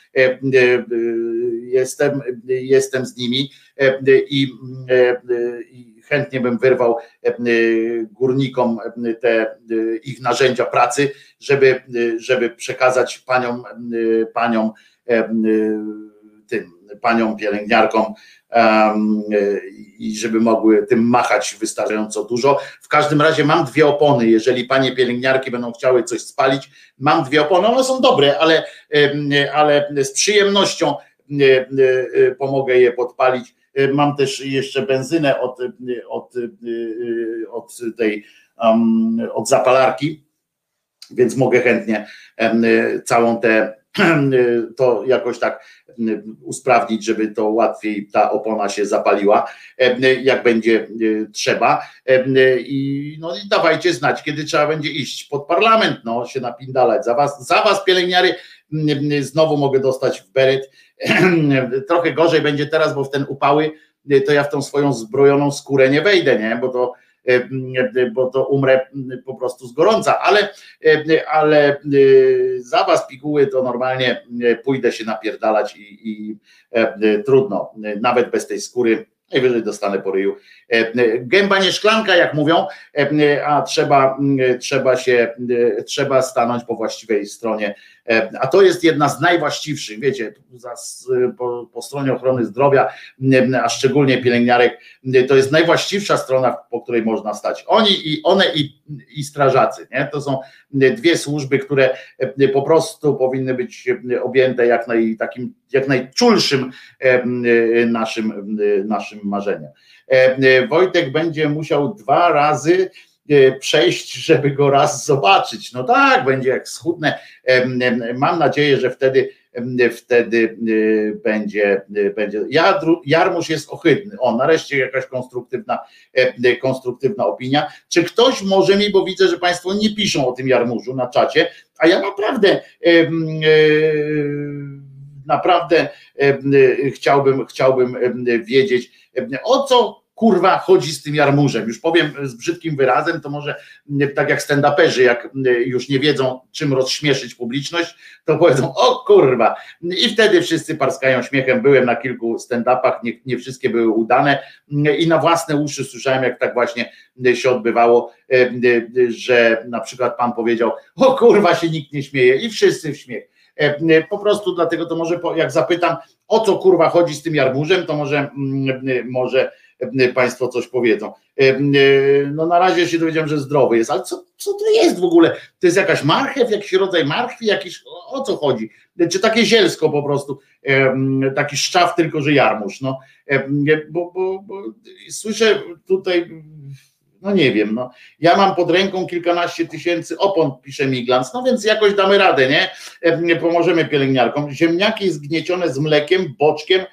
jestem, jestem z nimi i, i chętnie bym wyrwał górnikom te ich narzędzia pracy, żeby, żeby przekazać paniom, paniom tym paniom pielęgniarkom i żeby mogły tym machać wystarczająco dużo. W każdym razie mam dwie opony, jeżeli panie pielęgniarki będą chciały coś spalić, mam dwie opony, one są dobre, ale, ale z przyjemnością pomogę je podpalić. Mam też jeszcze benzynę od, od, od tej od zapalarki, więc mogę chętnie całą tę to jakoś tak usprawnić, żeby to łatwiej ta opona się zapaliła, jak będzie trzeba. I, no i dawajcie znać, kiedy trzeba będzie iść pod parlament, no się napindalać. Za was, za was pielęgniary znowu mogę dostać w beret. [clears throat] Trochę gorzej będzie teraz, bo w ten upały to ja w tą swoją zbrojoną skórę nie wejdę, nie? Bo to bo to umrę po prostu z gorąca, ale, ale e, za was piguły to normalnie pójdę się napierdalać i, i trudno, nawet bez tej skóry najwyżej dostanę po ryju. Gęba nie szklanka, jak mówią, a trzeba, trzeba się, trzeba stanąć po właściwej stronie E, a to jest jedna z najwłaściwszych, wiecie, po, po stronie ochrony zdrowia, a szczególnie pielęgniarek, to jest najwłaściwsza strona, po której można stać. Oni i one i, i strażacy, nie? To są dwie służby, które po prostu powinny być objęte jak, naj, takim, jak najczulszym naszym, naszym marzeniem. E, Wojtek będzie musiał dwa razy E, przejść, żeby go raz zobaczyć. No tak, będzie jak schudne. Mam nadzieję, że wtedy wtedy e, będzie, e, będzie. Jarmusz jest ohydny. O, nareszcie jakaś konstruktywna, konstruktywna opinia. Czy ktoś może mi, bo widzę, że Państwo nie piszą o tym Jarmuszu na czacie, a ja naprawdę naprawdę chciałbym, chciałbym wiedzieć, o co kurwa chodzi z tym jarmużem. Już powiem z brzydkim wyrazem, to może tak jak stand-uperzy, jak już nie wiedzą, czym rozśmieszyć publiczność, to powiedzą, o kurwa. I wtedy wszyscy parskają śmiechem. Byłem na kilku stand-upach, nie, nie wszystkie były udane i na własne uszy słyszałem, jak tak właśnie się odbywało, że na przykład pan powiedział, o kurwa się nikt nie śmieje i wszyscy w śmiech. Po prostu dlatego to może, jak zapytam, o co kurwa chodzi z tym jarmużem, to może, może Państwo coś powiedzą. E, e, no na razie się dowiedziałem, że zdrowy jest, ale co, co to jest w ogóle? To jest jakaś marchew, jakiś rodzaj marchwi, jakiś, o, co chodzi? Czy takie zielsko po prostu, e, taki szczaw, tylko że jarmuż, no. Bo, bo, bo słyszę tutaj no nie wiem, no. Ja mam pod ręką kilkanaście tysięcy opon, pisze Miglans, no więc jakoś damy radę, nie? Pomożemy pielęgniarkom. Ziemniaki zgniecione z mlekiem, boczkiem,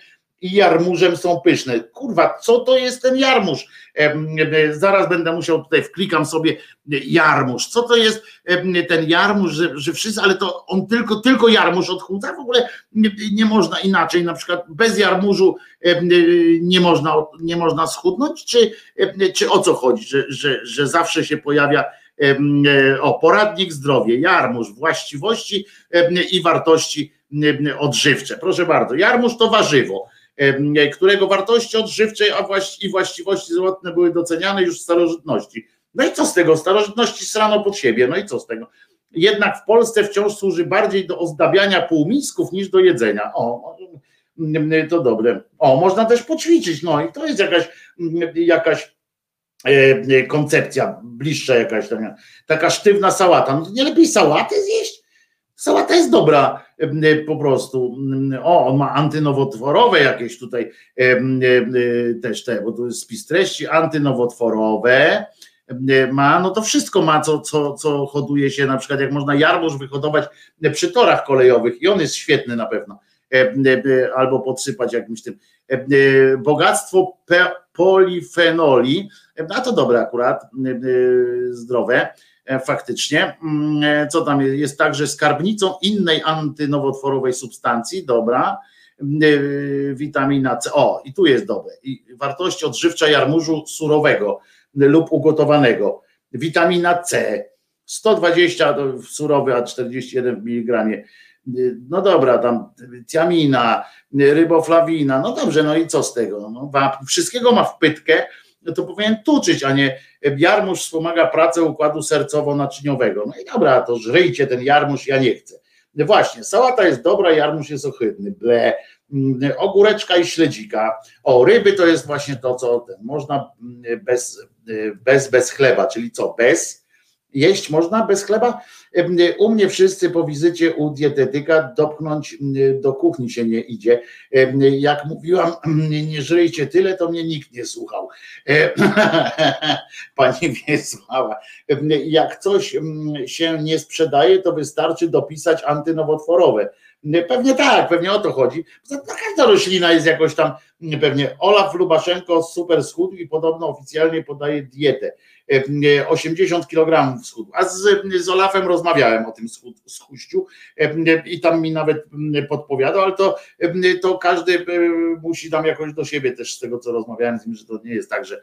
i jarmużem są pyszne. Kurwa, co to jest ten jarmuż? Zaraz będę musiał tutaj, wklikam sobie jarmuż. Co to jest ten jarmuż, że, że wszyscy, ale to on tylko, tylko jarmuż odchudza? W ogóle nie, nie można inaczej, na przykład bez jarmużu nie można, nie można schudnąć, czy, czy o co chodzi, że, że, że zawsze się pojawia o poradnik zdrowie, jarmuż, właściwości i wartości odżywcze. Proszę bardzo, jarmuż to warzywo którego wartości odżywcze i właściwości zdrowotne były doceniane już w starożytności. No i co z tego? Starożytności srano pod siebie, no i co z tego? Jednak w Polsce wciąż służy bardziej do ozdabiania półmisków niż do jedzenia. O, to dobre. O, można też poćwiczyć, no i to jest jakaś, jakaś e, koncepcja bliższa jakaś, taka sztywna sałata. No nie lepiej sałaty zjeść? Sałata jest dobra po prostu. O, on ma antynowotworowe jakieś tutaj też te, bo tu jest spis treści, antynowotworowe ma, no to wszystko ma, co, co, co hoduje się, na przykład jak można jarmuż wyhodować przy torach kolejowych i on jest świetny na pewno, albo podsypać jakimś tym. Bogactwo polifenoli, a to dobre akurat, zdrowe, E, faktycznie. Mm, e, co tam jest? Jest także skarbnicą innej antynowotworowej substancji, dobra, e, witamina C. O, i tu jest dobre. I wartość odżywcza jarmużu surowego lub ugotowanego. Witamina C. 120 surowy, a 41 w miligramie no dobra, tam tiamina, ryboflawina, no dobrze, no i co z tego? No, wszystkiego ma w pytkę, to powinien tuczyć, a nie jarmuż wspomaga pracę układu sercowo-naczyniowego. No i dobra, to żryjcie ten jarmuż, ja nie chcę. Właśnie, sałata jest dobra, jarmuż jest ohydny, ble, mm, ogóreczka i śledzika. O, ryby to jest właśnie to, co można mm, bez, bez, bez chleba, czyli co, bez, jeść można bez chleba? U mnie wszyscy po wizycie u dietetyka dopchnąć do kuchni się nie idzie. Jak mówiłam, nie żyjcie tyle, to mnie nikt nie słuchał. [laughs] Pani Wiesława, jak coś się nie sprzedaje, to wystarczy dopisać antynowotworowe. Pewnie tak, pewnie o to chodzi. Każda roślina jest jakoś tam, pewnie Olaf Lubaszenko super schudł i podobno oficjalnie podaje dietę. 80 kg schudł. A z, z Olafem rozmawiałem o tym schuściu i tam mi nawet podpowiadał, ale to, to każdy musi tam jakoś do siebie też z tego, co rozmawiałem z nim, że to nie jest tak, że,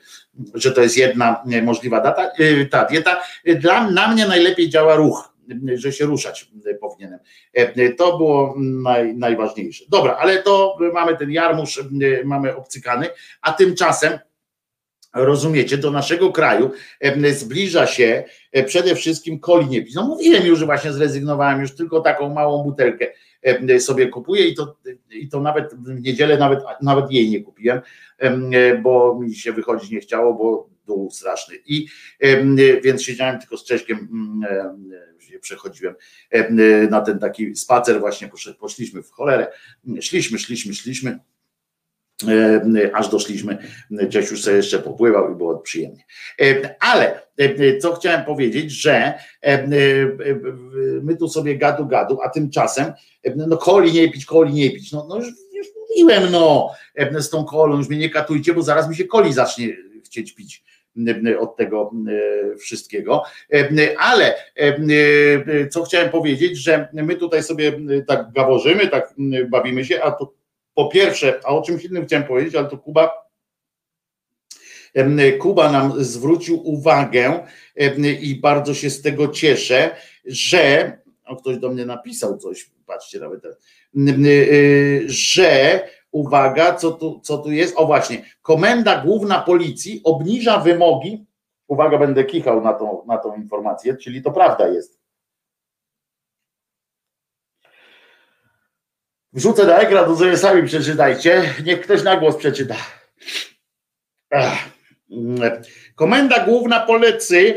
że to jest jedna możliwa data, ta dieta. Dla, na mnie najlepiej działa ruch że się ruszać powinienem. To było naj, najważniejsze. Dobra, ale to mamy ten jarmuż, mamy obcykany, a tymczasem rozumiecie, do naszego kraju zbliża się e, przede wszystkim coli nie No mówiłem już, że właśnie zrezygnowałem, już tylko taką małą butelkę sobie kupuję i to, i to nawet w niedzielę nawet, nawet jej nie kupiłem, e, bo mi się wychodzić nie chciało, bo dół straszny. I więc siedziałem tylko z Cześkiem, przechodziłem na ten taki spacer, właśnie poszliśmy w cholerę, szliśmy, szliśmy, szliśmy aż doszliśmy, gdzieś już sobie jeszcze popływał i było przyjemnie. Ale co chciałem powiedzieć, że my tu sobie gadu gadu, a tymczasem no coli nie pić, coli nie pić, no, no już, już mówiłem no z tą kolą, już mnie nie katujcie, bo zaraz mi się coli zacznie chcieć pić od tego wszystkiego. Ale co chciałem powiedzieć, że my tutaj sobie tak gaworzymy, tak bawimy się, a to po pierwsze, a o czymś innym chciałem powiedzieć, ale to Kuba Kuba nam zwrócił uwagę i bardzo się z tego cieszę, że o, ktoś do mnie napisał coś, patrzcie nawet, że uwaga, co tu, co tu jest? O właśnie, Komenda Główna Policji obniża wymogi, uwaga, będę kichał na tą, na tą informację, czyli to prawda jest. Wrzucę na ekran, to sobie sami przeczytajcie. Niech ktoś na głos przeczyta. Komenda Główna Policji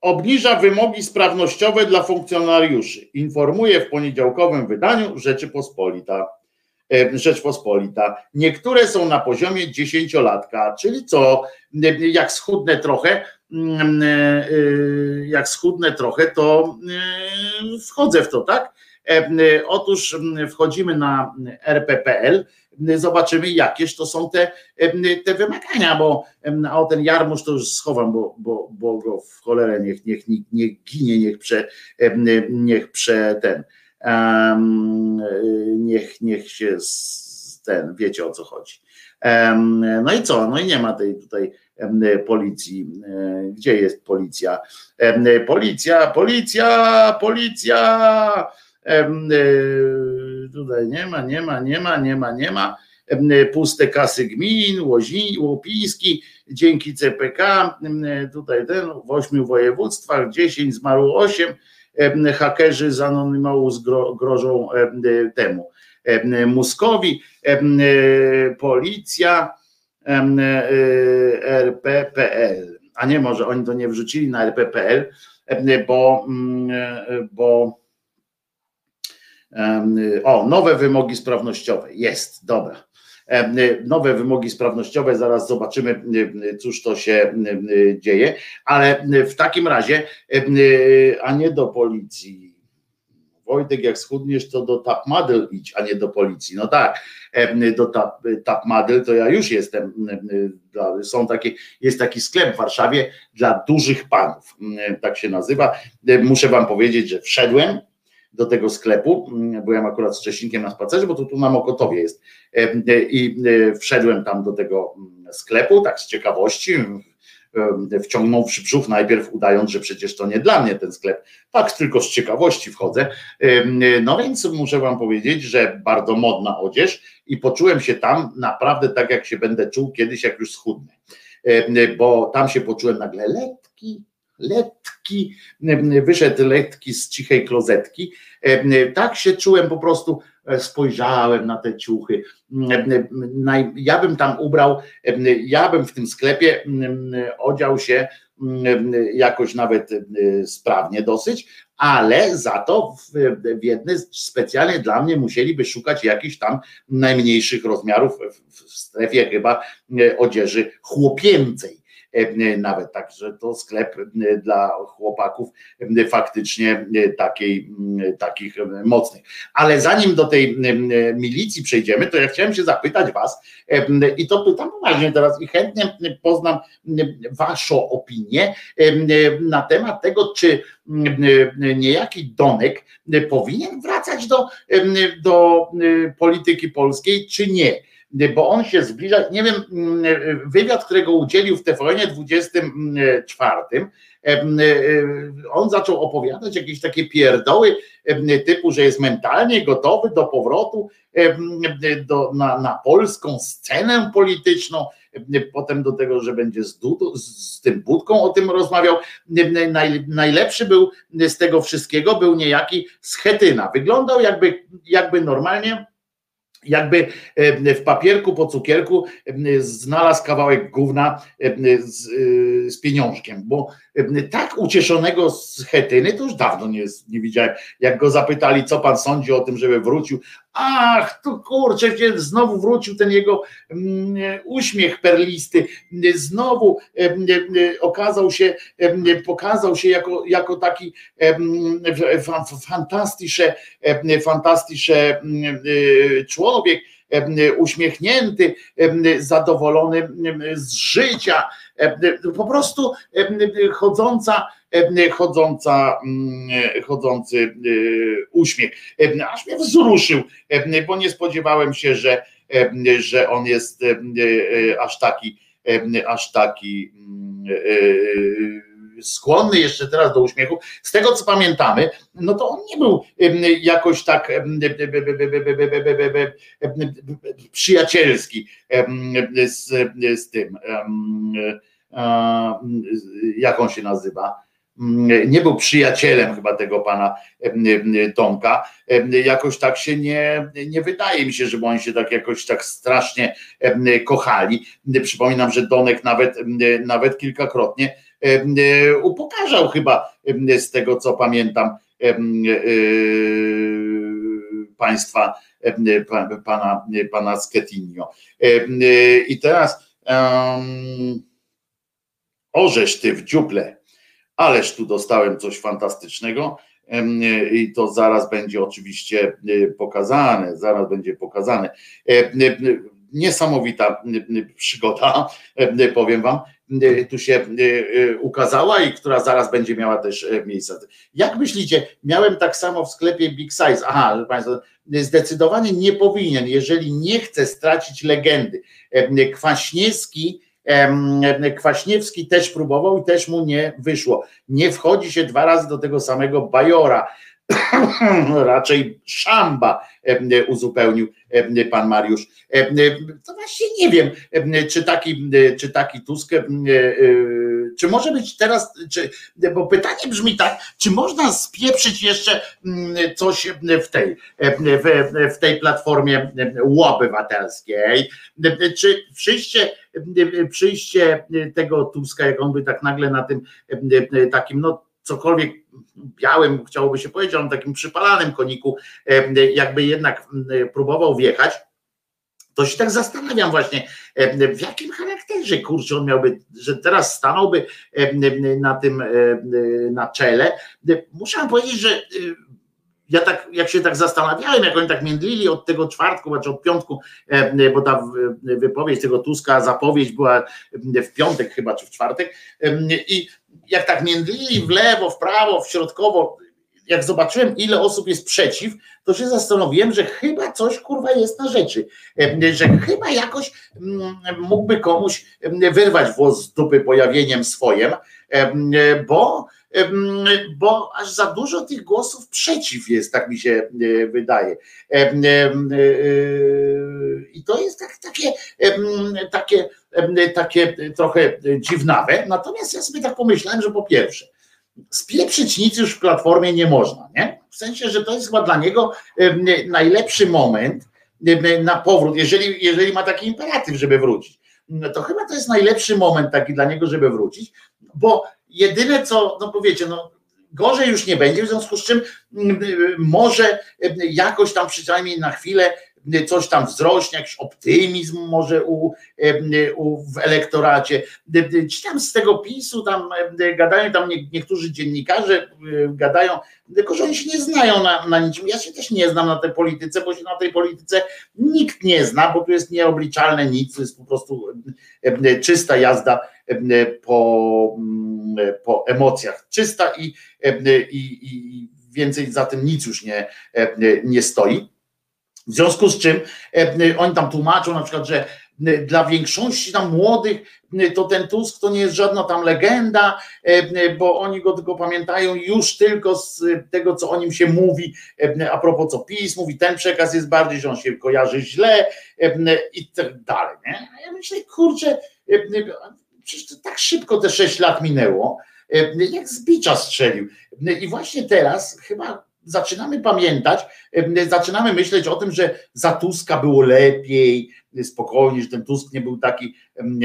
obniża wymogi sprawnościowe dla funkcjonariuszy. Informuje w poniedziałkowym wydaniu Rzeczypospolita. Rzeczpospolita. Niektóre są na poziomie dziesięciolatka, czyli co, jak schudnę trochę, mm, e, e, jak schudnę trochę, to wchodzę w to, tak? E, otóż wchodzimy na rp.pl, zobaczymy jakież to są te, te wymagania, bo o ten jarmuż to już schowam, bo, bo, bo go w cholerę niech, niech, niech ginie, niech prze, niech prze ten, niech, niech się ten, wiecie o co chodzi. No i co? No i nie ma tej tutaj policji. E, gdzie jest policja? Policja, policja, policja! E, tutaj nie ma, nie ma, nie ma, nie ma, nie ma. Puste kasy gmin, Łozi, Łopiński, dzięki CPK, tutaj ten w ośmiu województwach, 10 zmarło 8, hakerzy z Anonymous grożą temu. Muskowi, policja, RP.pl, a nie może oni to nie wrzucili na RP.pl, bo, bo o, nowe wymogi sprawnościowe. Jest, dobra. Nowe wymogi sprawnościowe, zaraz zobaczymy, cóż to się dzieje, ale w takim razie, a nie do policji. Wojtek, jak schudniesz, to do Tapmadel idź, a nie do policji. No tak, do tap, Tapmadel to ja już jestem. Są takie, jest taki sklep w Warszawie dla dużych panów, tak się nazywa. Muszę wam powiedzieć, że wszedłem do tego sklepu. Mm, byłem akurat z Czesinkiem na spacerze, bo to tu na Mokotowie jest. E, e, I e, wszedłem tam do tego mm, sklepu, tak z ciekawości. wciągnąwszy brzuch najpierw, udając, że przecież to nie dla mnie ten sklep. Tak, tylko z ciekawości wchodzę. No więc muszę Wam powiedzieć, że bardzo modna odzież i poczułem się tam naprawdę tak, jak się będę czuł kiedyś, jak już schudnę. Bo tam się poczułem nagle letki, letki, wyszedł letki z cichej klozetki. Tak się czułem po prostu E, spojrzałem na te ciuchy. Ja bym tam ubrał, ja bym w tym sklepie odział się jakoś nawet sprawnie dosyć, ale za to w, jedne specjalnie dla mnie musieliby szukać jakichś tam najmniejszych rozmiarów w strefie chyba odzieży chłopięcej. E, nawet tak, że to sklep e, dla chłopaków e, faktycznie takiej, takich mocnych. Ale zanim do tej milicji przejdziemy, to ja chciałem się zapytać Was i to pytam poważnie teraz i chętnie poznam Waszą opinię na temat tego, czy niejaki Donek powinien wracać do, do polityki polskiej, czy nie bo on się zbliża, nie wiem, mm, wywiad, którego udzielił w TVN 24, e, on zaczął opowiadać jakieś takie pierdoły typu, że jest mentalnie gotowy do powrotu do, na, na polską scenę polityczną, potem do tego, że będzie z, Dudu, z tym Budką o tym rozmawiał. Naj, najlepszy był z tego wszystkiego, był niejaki Schetyna. Wyglądał jakby, jakby normalnie jakby e, w papierku po cukierku e, znalazł kawałek gówna e, z, z pieniążkiem, bo tak ucieszonego z Chetyny to już dawno nie, nie widziałem. Jak go zapytali, co pan sądzi o tym, żeby wrócił, ach, tu kurczę, znowu wrócił ten jego mm, uśmiech perlisty, znowu okazał się, pokazał się jako, jako taki fantastyczny, fantastyczny człowiek, uśmiechnięty, zadowolony z życia, po prostu chodząca, chodząca, chodzący uśmiech. Aż mnie wzruszył, bo nie spodziewałem się, że, że on jest aż taki, aż taki skłonny jeszcze teraz do uśmiechu. Z tego co pamiętamy, no to on nie był jakoś tak przyjacielski z, z tym, jak on się nazywa nie był przyjacielem chyba tego pana Tomka. Jakoś tak się nie, nie wydaje mi się, żeby oni się tak jakoś tak strasznie kochali. Przypominam, że Donek nawet, nawet kilkakrotnie E, upokarzał chyba z tego, co pamiętam e, państwa pana, pana Schetinio. I teraz um, ty w dziuple, ależ tu dostałem coś fantastycznego i to zaraz będzie oczywiście e, pokazane, zaraz będzie pokazane. Niesamowita przygoda, powiem wam. Tu się ukazała i która zaraz będzie miała też e, miejsce. Jak myślicie, miałem tak samo w sklepie Big Size. Aha, Państwo, zdecydowanie nie powinien, jeżeli nie chce stracić legendy. E, Kwaśniewski, Kwaśniewski też próbował i też mu nie wyszło. Nie wchodzi się dwa razy do tego samego bajora. [coughs] raczej szamba uzupełnił pan Mariusz. To właśnie nie wiem, czy taki, czy taki Tusk, e, czy może być teraz, czy, bo pytanie brzmi tak, czy można spieprzyć jeszcze coś w tej, w, w tej platformie obywatelskiej, czy przyjście, przyjście tego Tuska, jak on by tak nagle na tym takim, no cokolwiek białym, chciałoby się powiedzieć, on takim przypalanym koniku, jakby jednak próbował wjechać, to się tak zastanawiam właśnie, w jakim charakterze, kurczę, on miałby, że teraz stanąłby na tym, na czele. Muszę powiedzieć, że ja tak, jak się tak zastanawiałem, jak oni tak międlili od tego czwartku, znaczy od piątku, bo ta wypowiedź tego Tuska, zapowiedź była w piątek chyba, czy w czwartek i jak tak międlili w lewo, w prawo, w środkowo, jak zobaczyłem, ile osób jest przeciw, to się zastanowiłem, że chyba coś kurwa jest na rzeczy. Że chyba jakoś mm, mógłby komuś wyrwać włos z dupy pojawieniem swoim, bo bo aż za dużo tych głosów przeciw jest, tak mi się e, wydaje. E, e, I to jest tak, takie, takie, takie trochę dziwnawe. Natomiast ja sobie tak pomyślałem, że po pierwsze, spieprzyć nic już w platformie nie można, nie? W sensie, że to jest chyba dla niego najlepszy moment na powrót, jeżeli, jeżeli ma taki imperatyw, żeby wrócić. To chyba to jest najlepszy moment taki dla niego, żeby wrócić, bo jedyne co, no powiecie, no gorzej już nie będzie, w związku z czym może jakoś tam przynajmniej na chwilę coś tam wzrośnie, jakiś optymizm może u, u, w elektoracie. Ci tam z tego PiSu tam gadają, tam niektórzy dziennikarze gadają, tylko że oni się nie znają na, na niczym. Ja się też nie znam na tej polityce, bo się na tej polityce nikt nie zna, bo tu jest nieobliczalne nic, to jest po prostu czysta jazda po, po emocjach. Czysta i, i, i więcej za tym nic już nie, nie stoi. W związku z czym oni tam tłumaczą na przykład, że dla większości tam młodych to ten Tusk to nie jest żadna tam legenda, bo oni go tylko pamiętają już tylko z tego, co o nim się mówi, a propos co PiS mówi, ten przekaz jest bardziej, że on się kojarzy źle i tak dalej. Nie? Ja myślę, kurczę, przecież tak szybko te sześć lat minęło, jak z bicza strzelił. I właśnie teraz chyba zaczynamy pamiętać, zaczynamy myśleć o tym, że za Tuska było lepiej, spokojnie, że ten Tusk nie był taki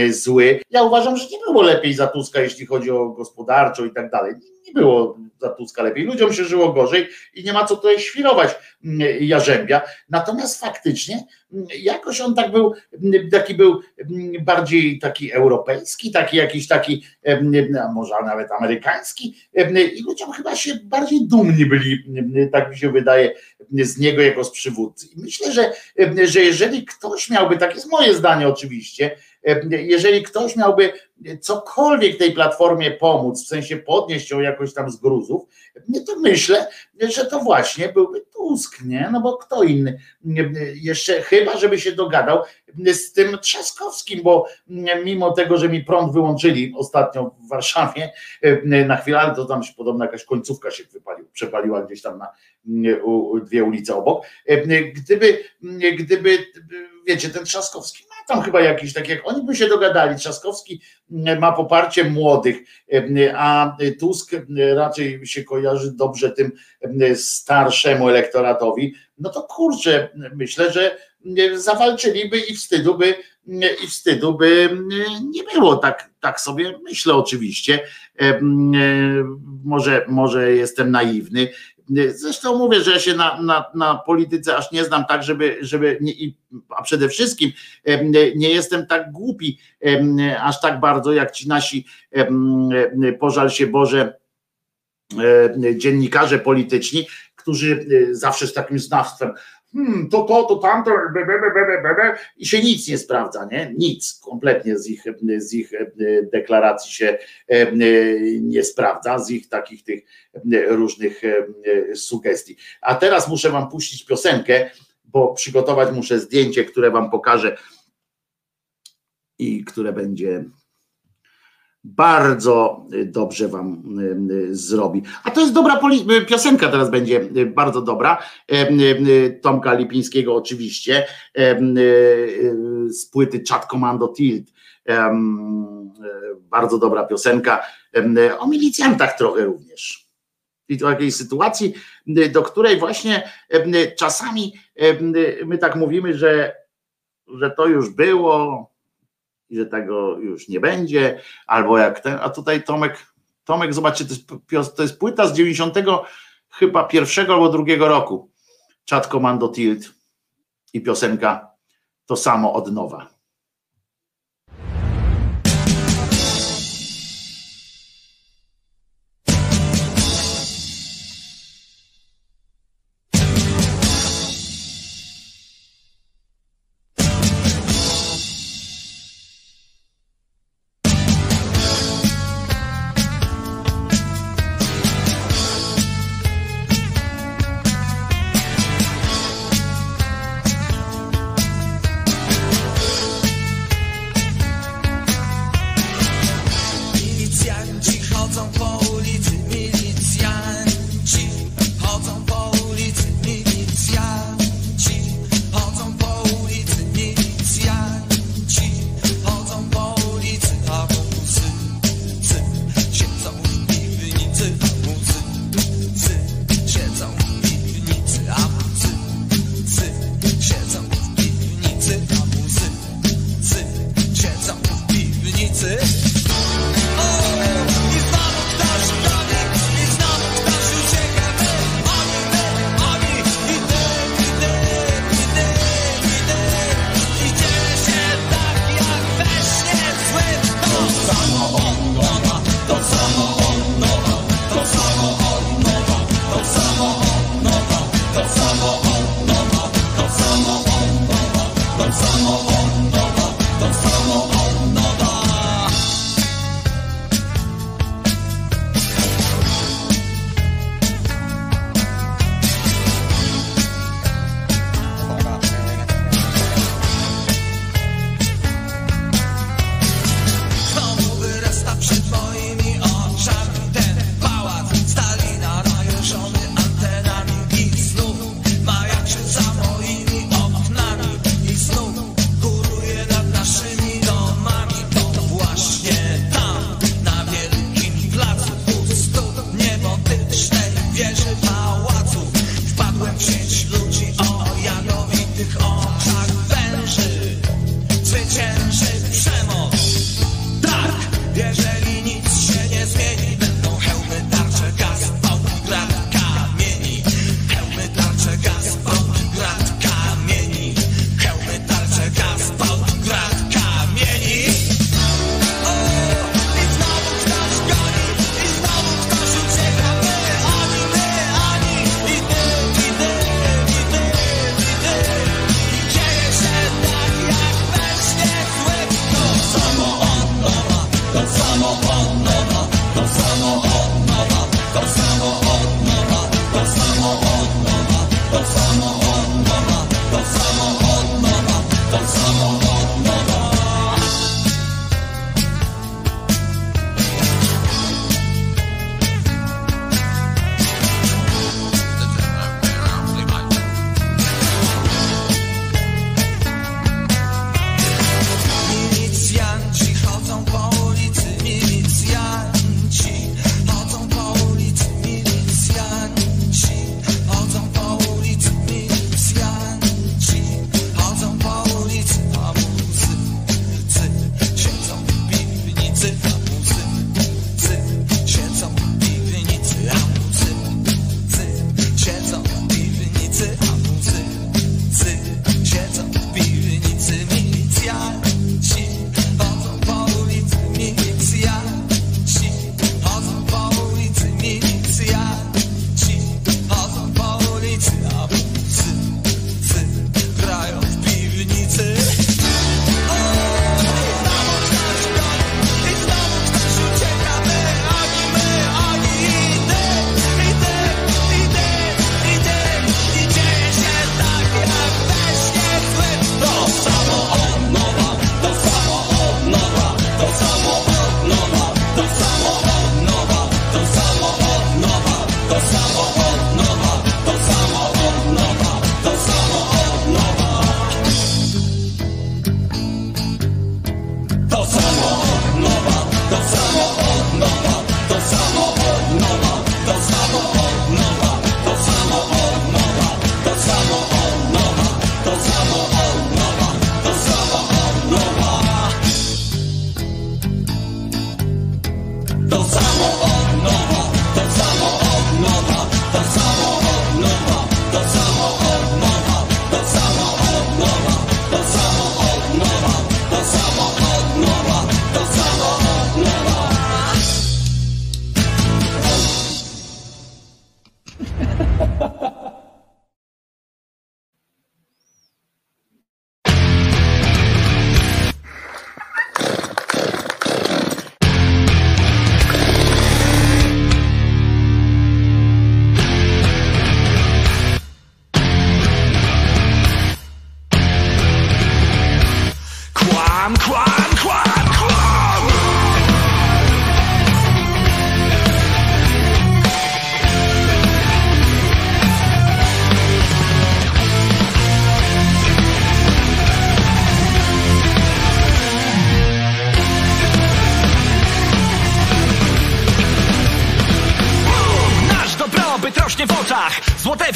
zły. Ja uważam, że nie było lepiej za Tuska, jeśli chodzi o gospodarczo i tak dalej. Nie było za Tuska lepiej. Ludziom się żyło gorzej i nie ma co tutaj świrować Jarzębia. Natomiast faktycznie jakoś on tak był, taki był bardziej taki europejski, taki jakiś taki, może nawet amerykański i ludziom chyba się bardziej dumni byli, tak mi się wydaje, z niego jako z przywódcy. I myślę, że, że jeżeli ktoś miałby, tak jest moje zdanie oczywiście, jeżeli ktoś miałby cokolwiek tej platformie pomóc, w sensie podnieść ją jakoś tam z gruzów, to myślę, że to właśnie byłby Tusk, nie? No bo kto inny? Jeszcze chyba, żeby się dogadał z tym Trzaskowskim, bo mimo tego, że mi prąd wyłączyli ostatnio w Warszawie na chwilę, ale to tam się podobno jakaś końcówka się wypalił, przepaliła gdzieś tam na dwie ulice obok. Gdyby, gdyby, wiecie, ten Trzaskowski tam chyba jakiś, tak jak oni by się dogadali, Trzaskowski mm, ma poparcie młodych, mm, a Tusk raczej się kojarzy dobrze tym mm, starszemu elektoratowi, no to kurczę, myślę, że zawalczyliby i wstydu by, i wstydu by nie było, tak, tak sobie myślę oczywiście, może, może jestem naiwny, Zresztą mówię, że ja się na, na, na polityce aż nie znam tak, żeby, żeby nie, a przede wszystkim nie jestem tak głupi aż tak bardzo jak ci nasi pożal się Boże dziennikarze polityczni, którzy zawsze z takim znawstwem hmm, to to, to tamto, be, be, be, i się nic nie sprawdza, nie? Nic kompletnie z ich, z ich e, deklaracji się e, nie sprawdza, z ich takich tych różnych e, sugestii. A teraz muszę wam puścić piosenkę, bo przygotować muszę zdjęcie, które wam pokażę i które będzie bardzo dobrze wam zrobi. A to jest dobra piosenka teraz będzie bardzo dobra. Tomka Lipińskiego oczywiście z płyty Chat Commando Tilt. Bardzo dobra piosenka o milicjantach trochę również. I to jakiejś sytuacji, do której właśnie czasami my tak mówimy, że, że to już było, i że tego już nie będzie, albo jak ten, a tutaj Tomek, Tomek, zobaczcie, to jest, to jest płyta z 90 chyba pierwszego albo drugiego roku. Chat Commando Tilt i piosenka to samo od nowa.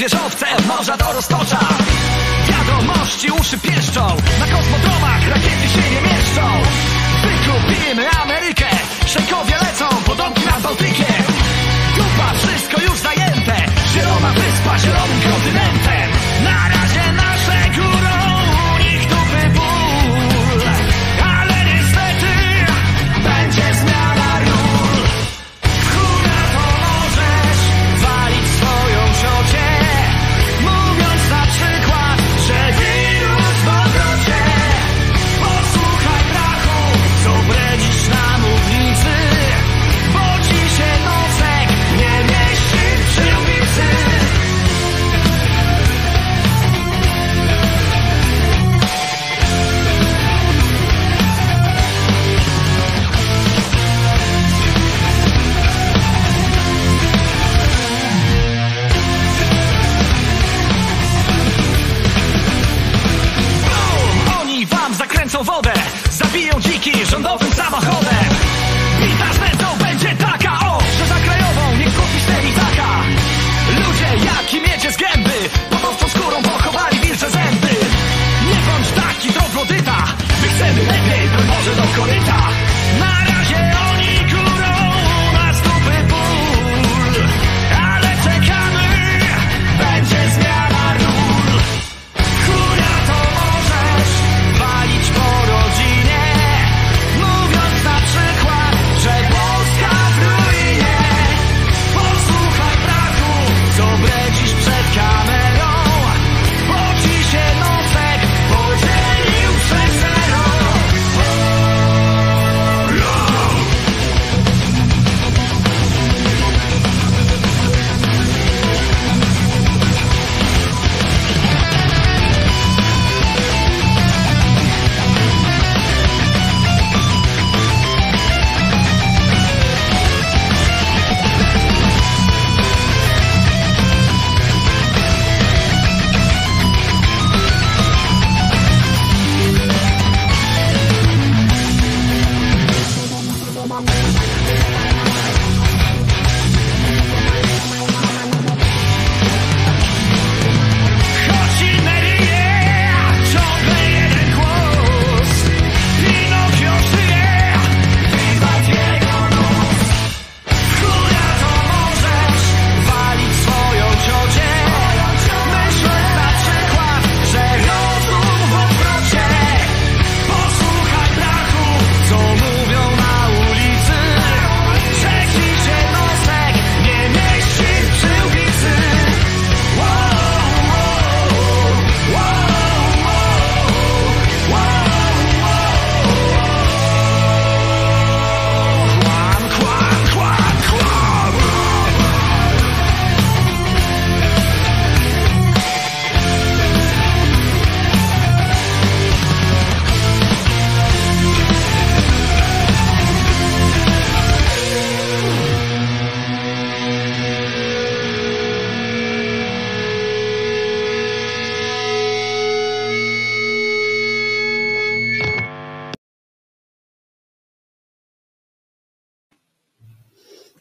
Uszy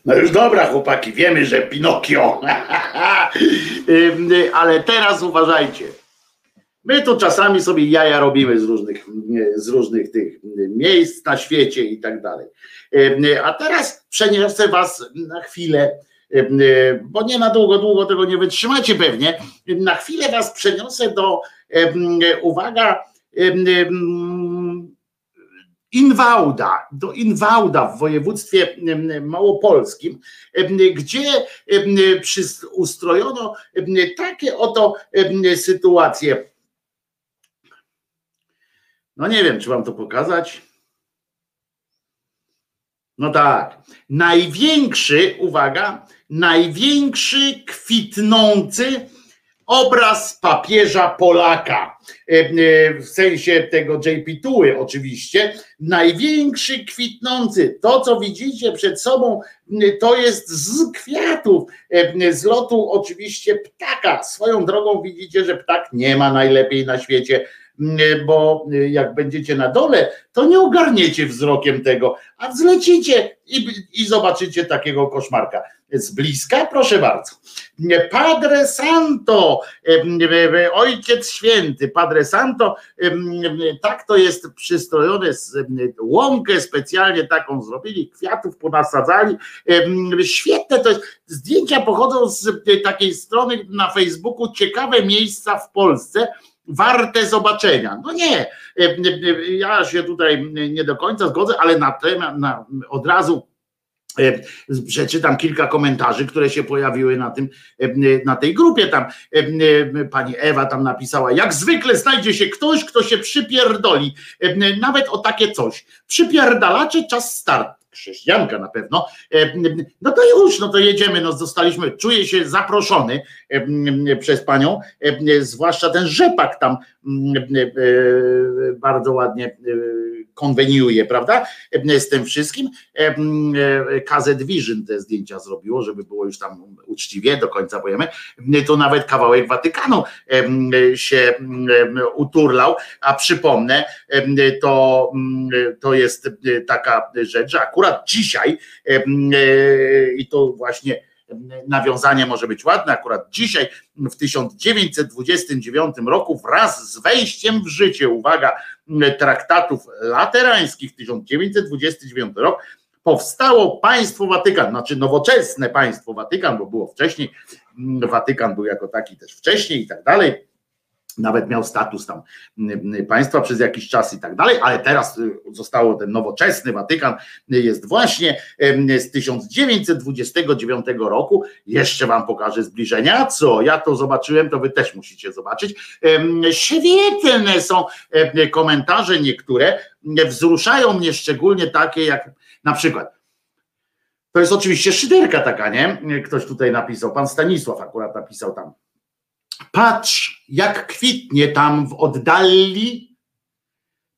No już dobra, chłopaki, wiemy, że Pinokio. [laughs] Ale teraz uważajcie. My tu czasami sobie jaja robimy z różnych, z różnych tych miejsc na świecie i tak dalej. A teraz przeniosę was na chwilę, bo nie na długo, długo tego nie wytrzymacie pewnie. Na chwilę was przeniosę do, uwaga, Inwałda, do Inwałda w województwie małopolskim, gdzie ustrojono takie oto sytuacje. No nie wiem, czy wam to pokazać. No tak. Największy, uwaga, największy kwitnący obraz papieża Polaka. E, e, W sensie tego JP Tuły oczywiście. Największy kwitnący. To, co widzicie przed sobą, to jest z kwiatów. E, Z lotu oczywiście ptaka. Swoją drogą widzicie, że ptak nie ma najlepiej na świecie bo jak będziecie na dole, to nie ogarniecie wzrokiem tego, a wzlecicie i, i zobaczycie takiego koszmarka. Z bliska, proszę bardzo. Padre Santo, Ojciec Święty, Padre Santo, tak to jest przystrojone, łąkę specjalnie taką zrobili, kwiatów ponasadzali. Świetne to jest. Zdjęcia pochodzą z takiej strony na Facebooku Ciekawe miejsca w Polsce warte zobaczenia. No nie, ja się tutaj nie do końca zgodzę, ale na temat, na, od razu E, przeczytam kilka komentarzy, które się pojawiły na tym, e, na tej grupie tam. E, pani Ewa tam napisała, jak zwykle znajdzie się ktoś, kto się przypierdoli. Nawet o takie coś. Przypierdalacze, czas start chrześcijanka na pewno, no to już, no to jedziemy, no zostaliśmy, czuję się zaproszony przez panią, zwłaszcza ten rzepak tam bardzo ładnie konweniuje, prawda? Z tym wszystkim. KZ Vision te zdjęcia zrobiło, żeby było już tam uczciwie, do końca powiemy. To nawet kawałek Watykanu się uturlał, a przypomnę, to, to jest taka rzecz, że akurat dzisiaj i to właśnie nawiązanie może być ładne. Akurat dzisiaj, w 1929 roku, wraz z wejściem w życie, uwaga, traktatów laterańskich, 1929 rok, powstało państwo Watykan, znaczy nowoczesne państwo Watykan, bo było wcześniej, Watykan był jako taki też wcześniej i tak dalej nawet miał status tam państwa przez jakiś czas i tak dalej, ale teraz y, zostało ten nowoczesny Watykan, jest właśnie z 1929 roku. Jeszcze wam pokażę zbliżenia. Co? Ja to zobaczyłem, to wy też musicie zobaczyć. Świetne są komentarze niektóre, wzruszają mnie szczególnie takie jak na przykład to jest oczywiście szyderka taka, nie? Ktoś tutaj napisał, pan Stanisław akurat napisał tam Patrz, jak kwitnie tam w oddali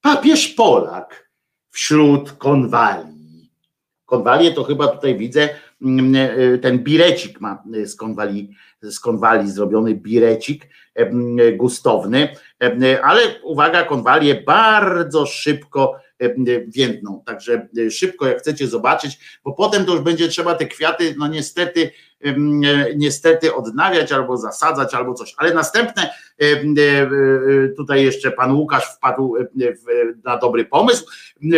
papież Polak wśród konwali. Konwalie to chyba tutaj widzę, mm, e, ten birecik ma z konwali, z zrobiony birecik e, gustowny, e, ale uwaga, konwalie bardzo szybko więdną, także szybko jak chcecie zobaczyć, bo potem to już będzie trzeba te kwiaty, no niestety niestety odnawiać albo zasadzać albo coś. Ale następne, e, e, tutaj jeszcze pan Łukasz wpadł e, na dobry pomysł,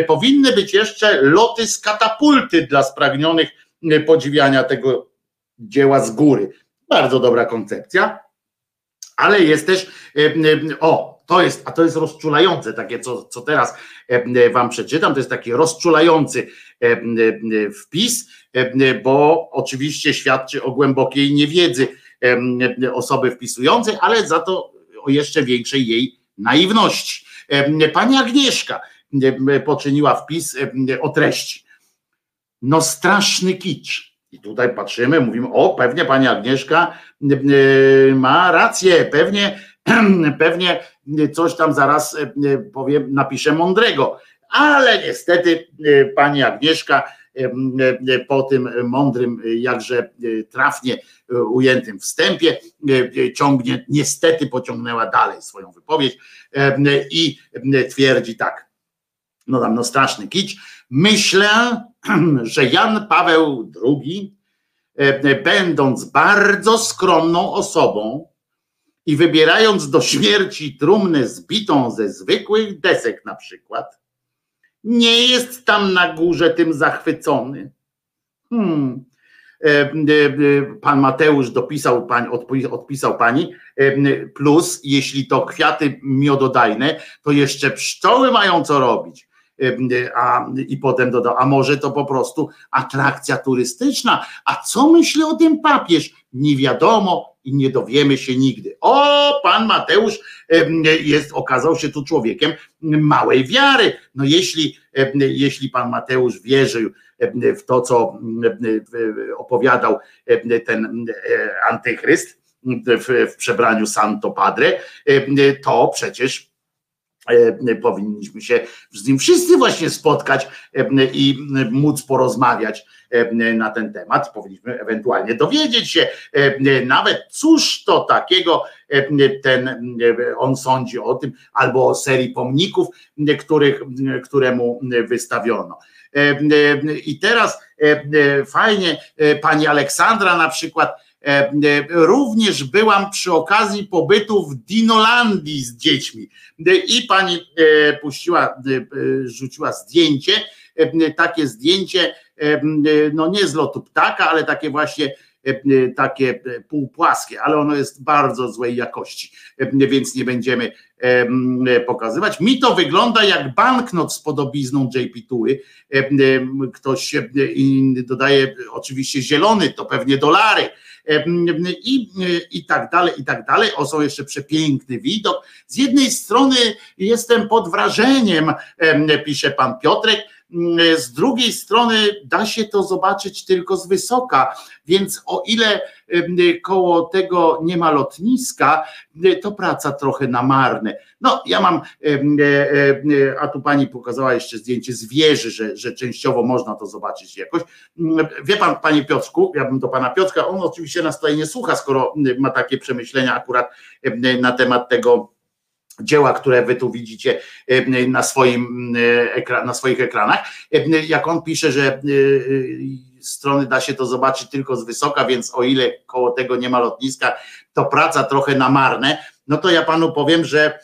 powinny być jeszcze loty z katapulty dla spragnionych podziwiania tego dzieła z góry. Bardzo dobra koncepcja, ale jest też, o, to jest, a to jest rozczulające, takie co, co teraz wam przeczytam, to jest taki rozczulający wpis, bo oczywiście świadczy o głębokiej niewiedzy osoby wpisującej, ale za to o jeszcze większej jej naiwności. Pani Agnieszka poczyniła wpis o treści. No straszny kicz. I tutaj patrzymy, mówimy, o pewnie pani Agnieszka ma rację, pewnie, [clears throat] pewnie coś tam zaraz powiem, napisze mądrego. Ale niestety pani Agnieszka po tym mądrym, jakże trafnie ujętym wstępie ciągnie, niestety pociągnęła dalej swoją wypowiedź i twierdzi tak, no tam no straszny kić, myślę, [clears throat] że Jan Paweł II, będąc bardzo skromną osobą i wybierając do śmierci trumnę zbitą ze zwykłych desek na przykład, nie jest tam na górze tym zachwycony. Hmm. E, e, pan Mateusz dopisał, odpisał pani, e, plus jeśli to kwiaty miododajne, to jeszcze pszczoły mają co robić. A, I potem dodał, a może to po prostu atrakcja turystyczna. A co myśli o tym papież? Nie wiadomo i nie dowiemy się nigdy. O, pan Mateusz jest, okazał się tu człowiekiem małej wiary. No jeśli, jeśli pan Mateusz wierzył w to, co opowiadał ten antychryst w, w przebraniu Santo Padre, to przecież powinniśmy się z nim wszyscy właśnie spotkać i móc porozmawiać na ten temat. Powinniśmy ewentualnie dowiedzieć się nawet, cóż to takiego ten, on sądzi o tym, albo o serii pomników, których, któremu wystawiono. I teraz fajnie, pani Aleksandra na przykład Również byłam przy okazji pobytu w Dinolandii z dziećmi i pani puściła, rzuciła zdjęcie, takie zdjęcie, no nie z lotu ptaka, ale takie właśnie takie półpłaskie, ale ono jest bardzo złej jakości, więc nie będziemy pokazywać. Mi to wygląda jak banknot z podobizną JP Tuły. Ktoś dodaje oczywiście zielony, to pewnie dolary i, i tak dalej, i tak dalej. O, są jeszcze przepiękny widok. Z jednej strony jestem pod wrażeniem, pisze pan Piotrek, z drugiej strony da się to zobaczyć tylko z wysoka, więc o ile koło tego nie ma lotniska, to praca trochę na marne. No, ja mam, e, e, a tu pani pokazała jeszcze zdjęcie z wieży, że, że częściowo można to zobaczyć jakoś. Wie pan, panie Piotrku, ja bym do pana Piotrka, on oczywiście nas tutaj nie słucha, skoro ma takie przemyślenia akurat na temat tego, dzieła, które wy tu widzicie na, swoim, na swoich ekranach. Jak on pisze, że strony da się to zobaczyć tylko z wysoka, więc o ile koło tego nie ma lotniska, to praca trochę na marne, no to ja panu powiem, że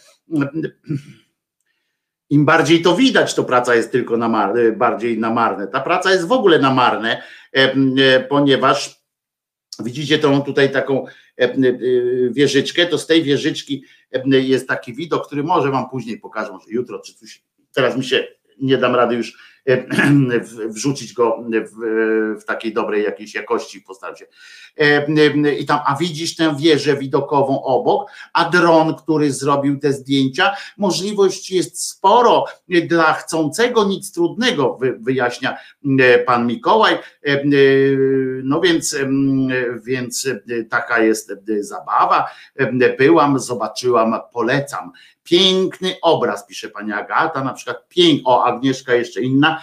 im bardziej to widać, to praca jest tylko na marne, bardziej na marne. Ta praca jest w ogóle na marne, ponieważ widzicie tą tutaj taką wieżyczkę, to z tej wieżyczki jest taki widok, który może wam później pokażę, może jutro czy coś. Teraz mi się nie dam rady już [clears throat] wrzucić go w, w, takiej dobrej jakiejś jakości, postaram się. I tam, a widzisz tę wieżę widokową obok, a dron, który zrobił te zdjęcia, możliwości jest sporo dla chcącego, nic trudnego, wyjaśnia pan Mikołaj. No więc, więc taka jest zabawa. Byłam, zobaczyłam, polecam. Piękny obraz, pisze pani Agata, na przykład pięk, o Agnieszka jeszcze inna,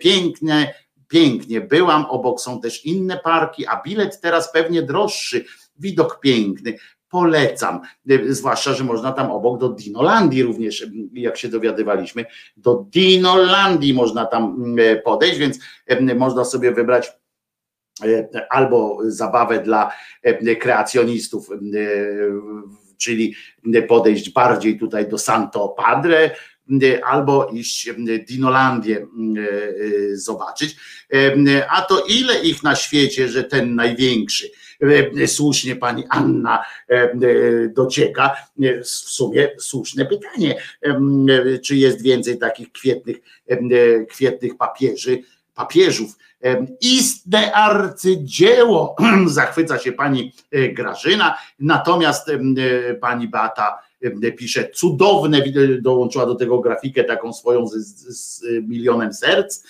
piękne, pięknie byłam, obok są też inne parki, a bilet teraz pewnie droższy, widok piękny, polecam, zwłaszcza, że można tam obok do Dinolandii również, jak się dowiadywaliśmy, do Dinolandii można tam podejść, więc można sobie wybrać albo zabawę dla kreacjonistów czyli podejść bardziej tutaj do Santo Padre, albo iść Dinolandię zobaczyć. A to ile ich na świecie, że ten największy, słusznie pani Anna docieka, w sumie słuszne pytanie, czy jest więcej takich kwietnych, kwietnych papieży, papieżów, Istne arcydzieło, [clears throat] zachwyca się pani e, Grażyna, natomiast e, pani Bata pisze cudowne, dołączyła do tego grafikę taką swoją z, z milionem serc,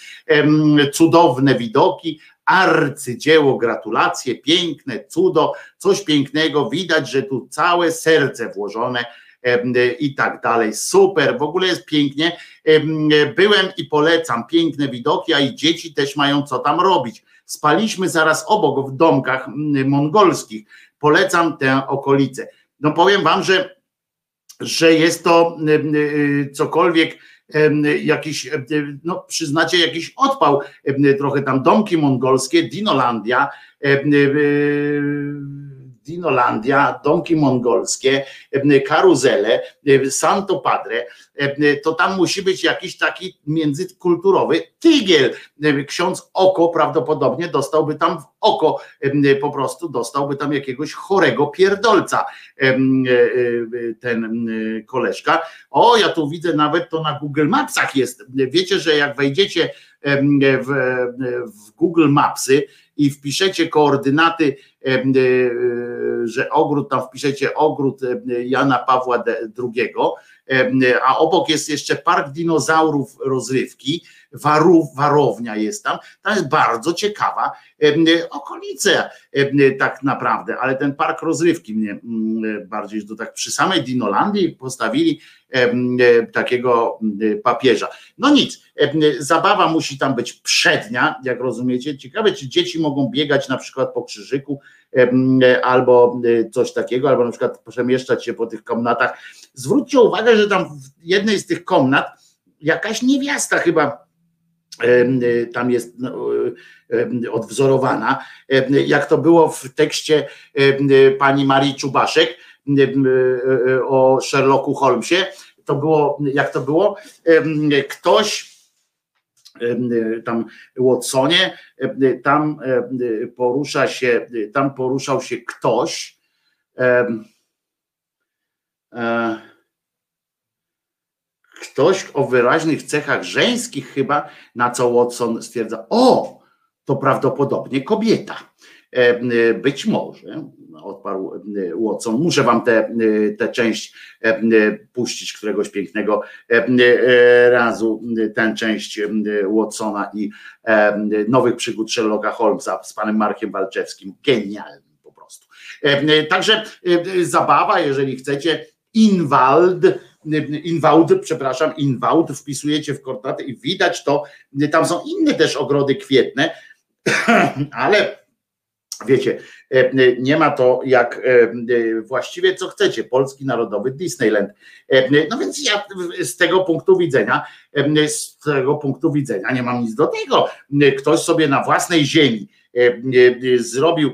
cudowne widoki, arcydzieło, gratulacje, piękne, cudo, coś pięknego, widać, że tu całe serce włożone i tak dalej. Super, w ogóle jest pięknie. Byłem i polecam piękne widoki, a i dzieci też mają co tam robić. Spaliśmy zaraz obok w domkach mongolskich. Polecam tę okolicę. No powiem wam, że, że jest to y, cokolwiek jakiś, no przyznacie jakiś odpał, trochę tam domki mongolskie, Dinolandia, Dinolandia, domki mongolskie, karuzele, Santo Padre, to tam musi być jakiś taki międzykulturowy tygiel. Ksiądz oko prawdopodobnie dostałby tam w oko, po prostu dostałby tam jakiegoś chorego pierdolca ten koleżka. O, ja tu widzę nawet to na Google Mapsach jest. Wiecie, że jak wejdziecie w, w Google Mapsy i wpiszecie koordynaty, e, że ogród, tam wpiszecie ogród Jana Pawła II, a obok jest jeszcze park dinozaurów rozrywki, warów, warownia jest tam, to jest bardzo ciekawa okolice tak naprawdę, ale ten park rozrywki mnie mm, bardziej, to tak przy samej Dinolandii postawili takiego papieża. No nic, zabawa musi tam być przednia, jak rozumiecie. Ciekawe, czy dzieci mogą biegać na przykład po krzyżyku albo coś takiego, albo na przykład przemieszczać się po tych komnatach. Zwróćcie uwagę, że tam w jednej z tych komnat jakaś niewiasta chyba tam jest no, odwzorowana, jak to było w tekście pani Marii Czubaszek o Sherlocku Holmesie, to było, jak to było, ktoś tam Watsonie, tam porusza się, tam poruszał się ktoś, e, ktoś o wyraźnych cechach żeńskich chyba, na co Watson stwierdza, o, to prawdopodobnie kobieta. Być może, odparł Watson, muszę wam tę te, te część puścić któregoś pięknego razu, tę część Watsona i nowych przygód Sherlocka Holmesa z panem Markiem Walczewskim. Genialny po prostu. Także zabawa, jeżeli chcecie, Inwald, Inwald, przepraszam, Inwald, wpisujecie w koordynaty i widać to, tam są inne też ogrody kwietne, [clears throat] ale wiecie, nie ma to jak właściwie co chcecie, Polski Narodowy Disneyland. No więc ja z tego punktu widzenia, z tego punktu widzenia nie mam nic do tego. Ktoś sobie na własnej ziemi zrobił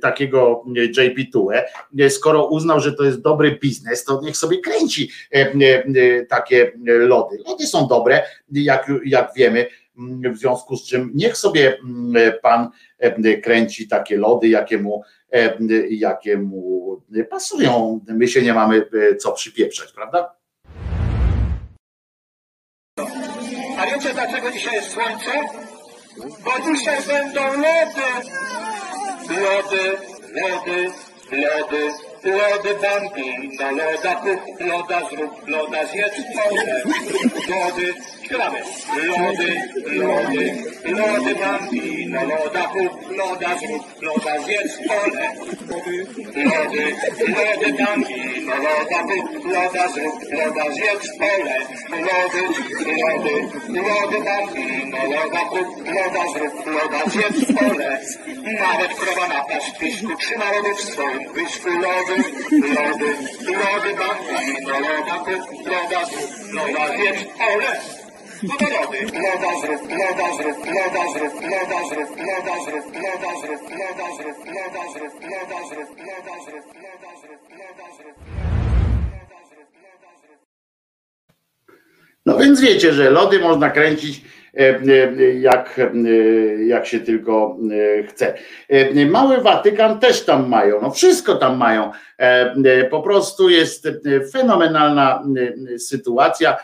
takiego JP2, skoro uznał, że to jest dobry biznes, to niech sobie kręci takie lody. Lody są dobre, jak, jak wiemy, w związku z czym niech sobie pan kręci takie lody, jakie mu, jakie mu pasują. My się nie mamy co przypieprzać, prawda? A wiecie dlaczego dzisiaj jest słońce? Bo dzisiaj będą lody. Lody, lody, lody, lody Bambi. Na loda kup, loda zrób, loda zjedz, lody, śpiewamy. Lody, lody, lody Bambi. Na loda kup, loda zrób, loda zjedz, pole. Lody, lody Bambi. Na loda kup, loda zrób, loda zjedz, pole. Lody, lody, lody Bambi. Na loda kup, loda zrób, loda zjedz, pole. Nawet krowa na pastwisku trzyma lody w swoim wysku. Lody, lody, lody Bambi. Na loda kup, loda zrób, loda zjedz, pole. No więc wiecie, że lody można kręcić e, e, jak, e, jak się tylko chce. Mały Watykan też tam mają, no wszystko tam mają. Po prostu jest fenomenalna sytuacja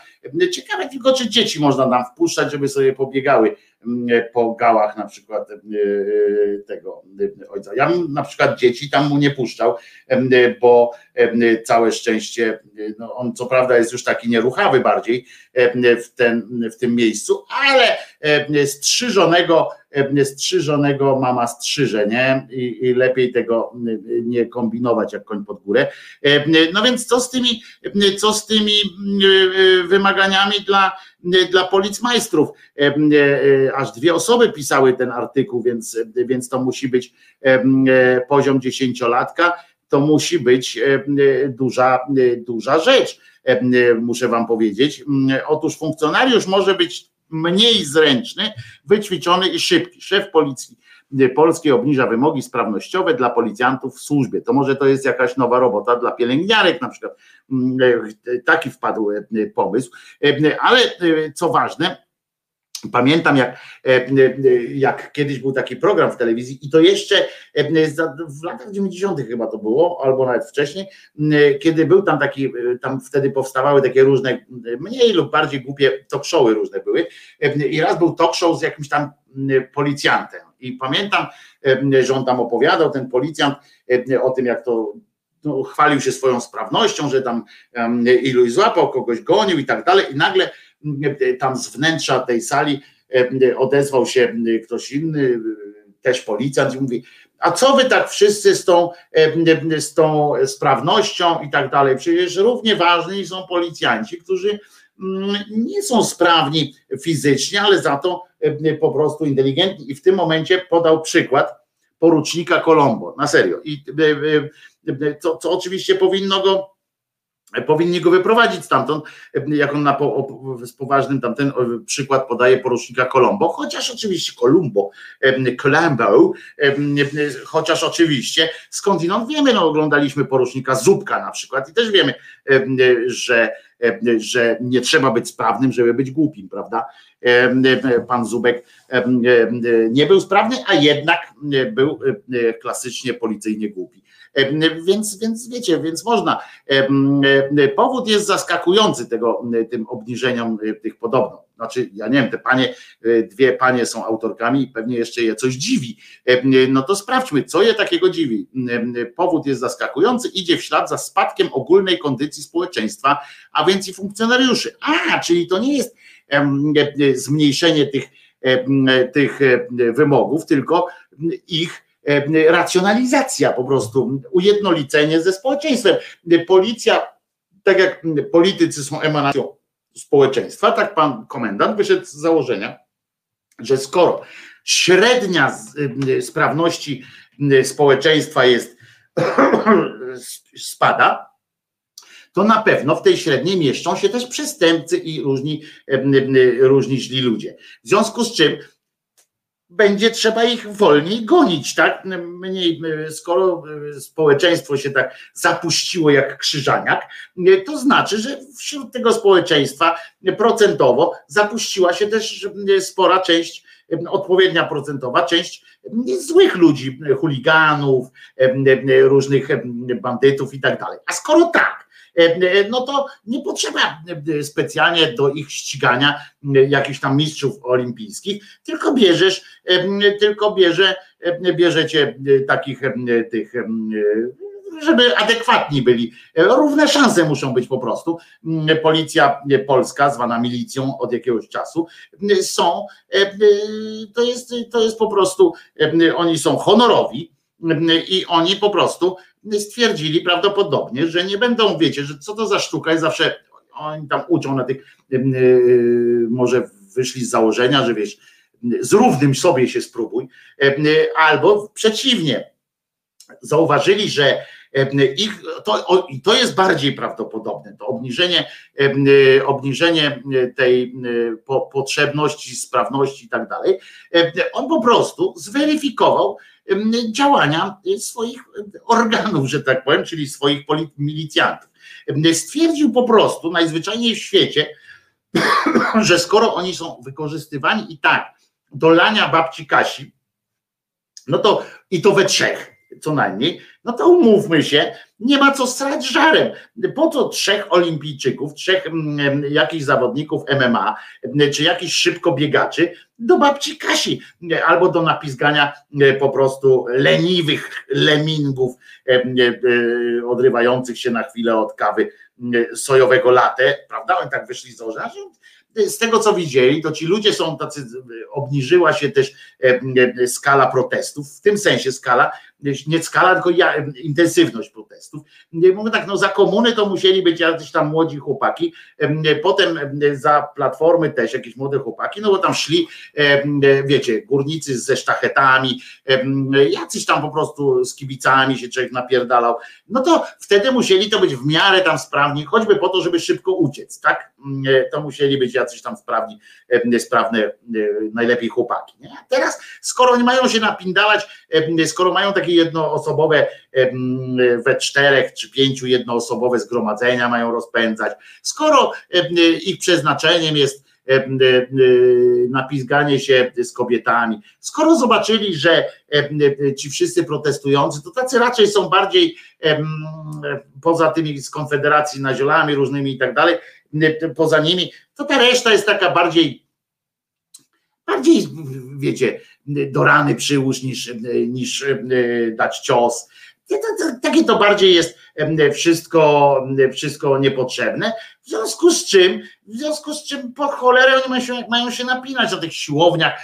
Ciekawe tylko, czy dzieci można tam wpuszczać, żeby sobie pobiegały po gałach na przykład tego ojca. Ja bym na przykład dzieci tam mu nie puszczał, bo całe szczęście, no on co prawda jest już taki nieruchawy bardziej w, ten, w tym miejscu, ale strzyżonego, strzyżonego mama strzyże, nie? I, I, lepiej tego nie kombinować jak koń pod górę. No więc co z tymi, co z tymi wymaganiami dla, dla policmajstrów? Aż dwie osoby pisały ten artykuł, więc, więc to musi być poziom dziesięciolatka to musi być duża, duża rzecz, muszę wam powiedzieć. Otóż funkcjonariusz może być mniej zręczny, wyćwiczony i szybki. Szef policji polskiej obniża wymogi sprawnościowe dla policjantów w służbie. To może to jest jakaś nowa robota dla pielęgniarek na przykład. Taki wpadł pomysł. Ale co ważne, Pamiętam, jak, jak kiedyś był taki program w telewizji, i to jeszcze w latach 90. chyba to było, albo nawet wcześniej, kiedy był tam taki, tam wtedy powstawały takie różne, mniej lub bardziej głupie talk showy różne były. I raz był talk show z jakimś tam policjantem. I pamiętam, że on tam opowiadał, ten policjant, o tym, jak to no, chwalił się swoją sprawnością, że tam iluś złapał, kogoś gonił i tak dalej. I nagle tam z wnętrza tej sali odezwał się ktoś inny, też policjant i mówi, a co wy tak wszyscy z tą, z tą sprawnością i tak dalej? Przecież równie ważni są policjanci, którzy nie są sprawni fizycznie, ale za to po prostu inteligentni. I w tym momencie podał przykład porucznika Colombo, na serio. I co oczywiście powinno go powinni go wyprowadzić stamtąd, jak on na po, z poważnym tamten przykład podaje porucznika Colombo, chociaż oczywiście Columbo, Colombo, chociaż oczywiście skądinąd wiemy, no oglądaliśmy porucznika Zubka na przykład i też wiemy, że, że nie trzeba być sprawnym, żeby być głupim, prawda? Pan Zubek nie był sprawny, a jednak był klasycznie policyjnie głupi. Więc, więc wiecie, więc można. Powód jest zaskakujący tego, tym obniżeniom tych podobno. Znaczy, ja nie wiem, te panie, dwie panie są autorkami i pewnie jeszcze je coś dziwi. No to sprawdźmy, co je takiego dziwi. Powód jest zaskakujący, idzie w ślad za spadkiem ogólnej kondycji społeczeństwa, a więc i funkcjonariuszy. A, czyli to nie jest zmniejszenie tych, tych wymogów, tylko ich E, racjonalizacja po prostu, ujednolicenie ze społeczeństwem. Policja, tak jak politycy są emanacją społeczeństwa, tak pan komendant wyszedł z założenia, że skoro średnia e, sprawności społeczeństwa jest [coughs] spada, to na pewno w tej średniej mieszczą się też przestępcy i różni, e, różni źli ludzie. W związku z czym będzie trzeba ich wolniej gonić, tak? Mniej, skoro społeczeństwo się tak zapuściło jak krzyżaniak, to znaczy, że wśród tego społeczeństwa procentowo zapuściła się też spora część, odpowiednia procentowa część złych ludzi, chuliganów, różnych bandytów i tak dalej. A skoro tak, no to nie potrzeba specjalnie do ich ścigania jakichś tam mistrzów olimpijskich, tylko bierzesz, tylko bierze, bierzecie takich tych żeby adekwatni byli. Równe szanse muszą być po prostu. Policja polska, zwana milicją od jakiegoś czasu, są, to jest, to jest po prostu, oni są honorowi i oni po prostu stwierdzili prawdopodobnie, że nie będą, wiecie, że co to za sztuka jest zawsze, oni tam uczą na tych, y, może wyszli z założenia, że wiesz, z równym sobie się spróbuj, albo przeciwnie, zauważyli, że ich, to, to jest bardziej prawdopodobne, to obniżenie, obniżenie tej po, potrzebności, sprawności i tak dalej. On po prostu zweryfikował, działania swoich organów, że tak powiem, czyli swoich milicjantów. Stwierdził po prostu najzwyczajniej w świecie, [clears throat] że skoro oni są wykorzystywani i tak do lania babci Kasi, no to i to we trzech co najmniej, no to umówmy się, nie ma co strać żarem. Po co trzech olimpijczyków, trzech mm, jakichś zawodników MMA, czy jakichś szybkobiegaczy do babci Kasi, albo do napisgania e, po prostu leniwych lemingów e, e, odrywających się na chwilę od kawy sojowego latę, prawda? Oni tak wyszli z założenia, z tego co widzieli, to ci ludzie są tacy, obniżyła się też skala protestów, w tym sensie skala, nie skala, tylko ja, intensywność protestów. Mówię tak, no za komuny to musieli być jacyś tam młodzi chłopaki, potem za platformy też jakieś młode chłopaki, no bo tam szli, wiecie, górnicy ze sztachetami, jacyś tam po prostu z kibicami się człowiek napierdalał, no to wtedy musieli to być w miarę tam sprawni, choćby po to, żeby szybko uciec, tak? To musieli być jacyś tam sprawni, sprawne, najlepiej chłopaki. Nie? Teraz, skoro oni mają się napindalać, skoro mają takie jednoosobowe we czterech czy pięciu jednoosobowe zgromadzenia mają rozpędzać, skoro ich przeznaczeniem jest napizganie się z kobietami. Skoro zobaczyli, że ci wszyscy protestujący, to tacy raczej są bardziej poza tymi z Konfederacji naziolami różnymi i tak dalej, poza nimi, to ta reszta jest taka bardziej bardziej, wiecie, do rany przyłóż niż, niż dać cios. Takie to bardziej jest wszystko, wszystko niepotrzebne. W związku z czym, w związku z czym po cholerę oni mają się, mają się napinać na tych siłowniach,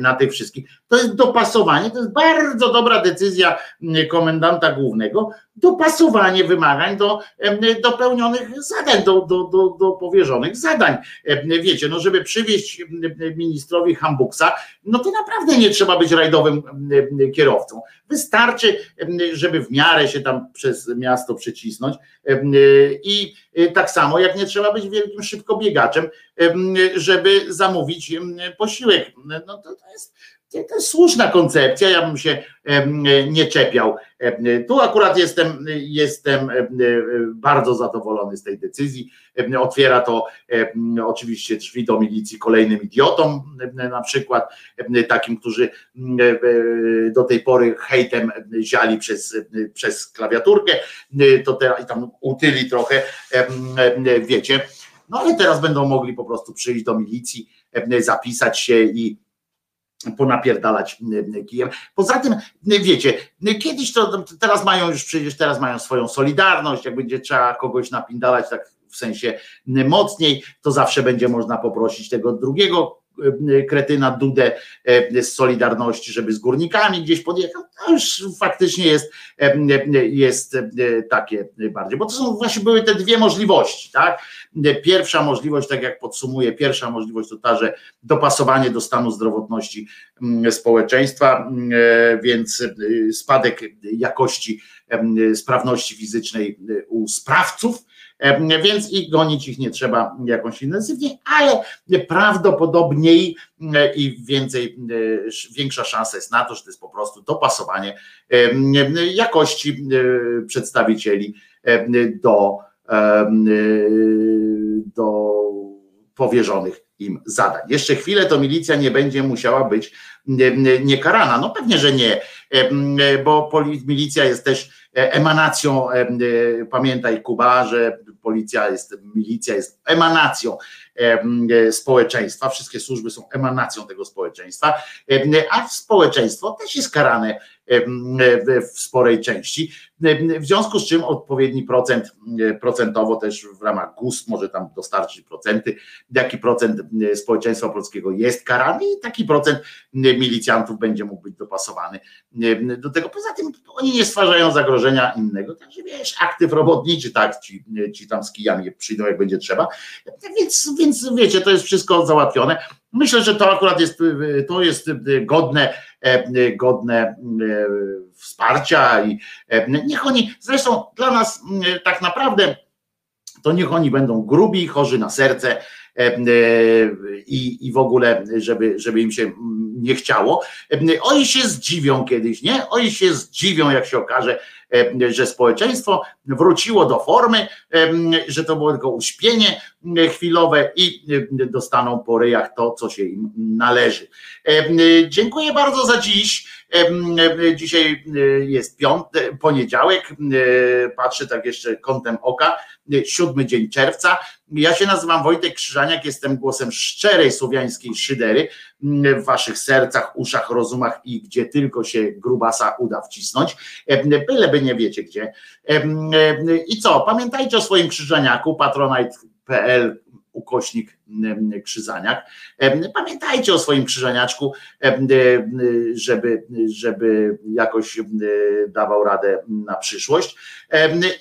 na tych wszystkich. To jest dopasowanie, to jest bardzo dobra decyzja komendanta głównego, dopasowanie wymagań do dopełnionych zadań, do, do, do, do powierzonych zadań. Wiecie, no żeby przywieźć ministrowi Hambuksa, no to naprawdę nie trzeba być rajdowym kierowcą. Wystarczy, żeby w miarę się tam przez miarę miasto przycisnąć. I tak samo jak nie trzeba być wielkim szybkobiegaczem, żeby zamówić posiłek. No to, to jest to jest słuszna koncepcja, ja bym się nie czepiał. Tu akurat jestem, jestem bardzo zadowolony z tej decyzji. Otwiera to oczywiście drzwi do milicji kolejnym idiotom, na przykład takim, którzy do tej pory hejtem ziali przez, przez klawiaturkę, to teraz tam utyli trochę, wiecie. No ale teraz będą mogli po prostu przyjść do milicji, zapisać się i ponapierdalać kijem. Poza tym, wiecie, kiedyś to, teraz mają już przecież, teraz mają swoją solidarność, jak będzie trzeba kogoś napindalać tak w sensie mocniej, to zawsze będzie można poprosić tego drugiego kretyna Dudę e, z Solidarności, żeby z górnikami gdzieś podjechał, to już faktycznie jest, e, jest takie bardziej, bo to są właśnie były te dwie możliwości, tak? Pierwsza możliwość, tak jak podsumuję, pierwsza możliwość to ta, że dopasowanie do stanu zdrowotności społeczeństwa, więc spadek jakości sprawności fizycznej u sprawców, więc i gonić ich nie trzeba jakąś intensywnie, ale prawdopodobniej i więcej, większa szansa jest na to, że to jest po prostu dopasowanie jakości przedstawicieli do, do powierzonych im zadań. Jeszcze chwilę to milicja nie będzie musiała być niekarana. No pewnie, że nie, bo milicja jest też emanacją, pamiętaj Kuba, że policja jest, milicja jest emanacją społeczeństwa, wszystkie służby są emanacją tego społeczeństwa, a społeczeństwo też jest karane w sporej części, w związku z czym odpowiedni procent, procentowo też w ramach GUS może tam dostarczyć procenty, jaki procent społeczeństwa polskiego jest karany i taki procent milicjantów będzie mógł być dopasowany. Do tego. Poza tym oni nie stwarzają zagrożenia innego, także wiesz, aktyw robotniczy, tak, ci, ci tam z kijami przyjdą jak będzie trzeba, więc, więc wiecie, to jest wszystko załatwione. Myślę, że to akurat jest, to jest godne, godne wsparcia i niech oni, zresztą dla nas tak naprawdę to niech oni będą grubi, chorzy na serce i, i w ogóle, żeby, żeby im się nie chciało. Oni się zdziwią kiedyś, nie? Oni się zdziwią, jak się okaże, że społeczeństwo wróciło do formy, że to było tylko uśpienie chwilowe i dostaną po ryjach to, co się im należy. Dziękuję bardzo za dziś. Dzisiaj jest piąty, poniedziałek, patrzę tak jeszcze kątem oka, siódmy dzień czerwca. Ja się nazywam Wojtek Krzyżaniak, jestem głosem szczerej słowiańskiej szydery. W waszych sercach, uszach, rozumach i gdzie tylko się grubasa uda wcisnąć, byleby nie wiecie gdzie. I co, pamiętajcie o swoim krzyżaniaku, patronite.pl ukośnik Krzyżaniak. Pamiętajcie o swoim Krzyżaniaczku, żeby, żeby jakoś dawał radę na przyszłość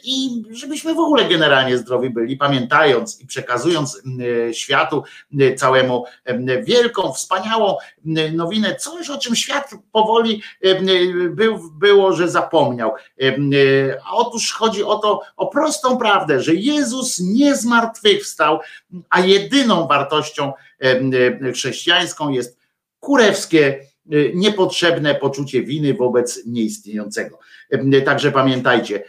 i żebyśmy w ogóle generalnie zdrowi byli, pamiętając i przekazując światu całemu wielką, wspaniałą nowinę, coś o czym świat powoli był, było, że zapomniał. A otóż chodzi o to, o prostą prawdę, że Jezus nie zmartwychwstał, a jedyną wartością chrześcijańską jest kurewskie, e, niepotrzebne poczucie winy wobec nieistniejącego. Także pamiętajcie,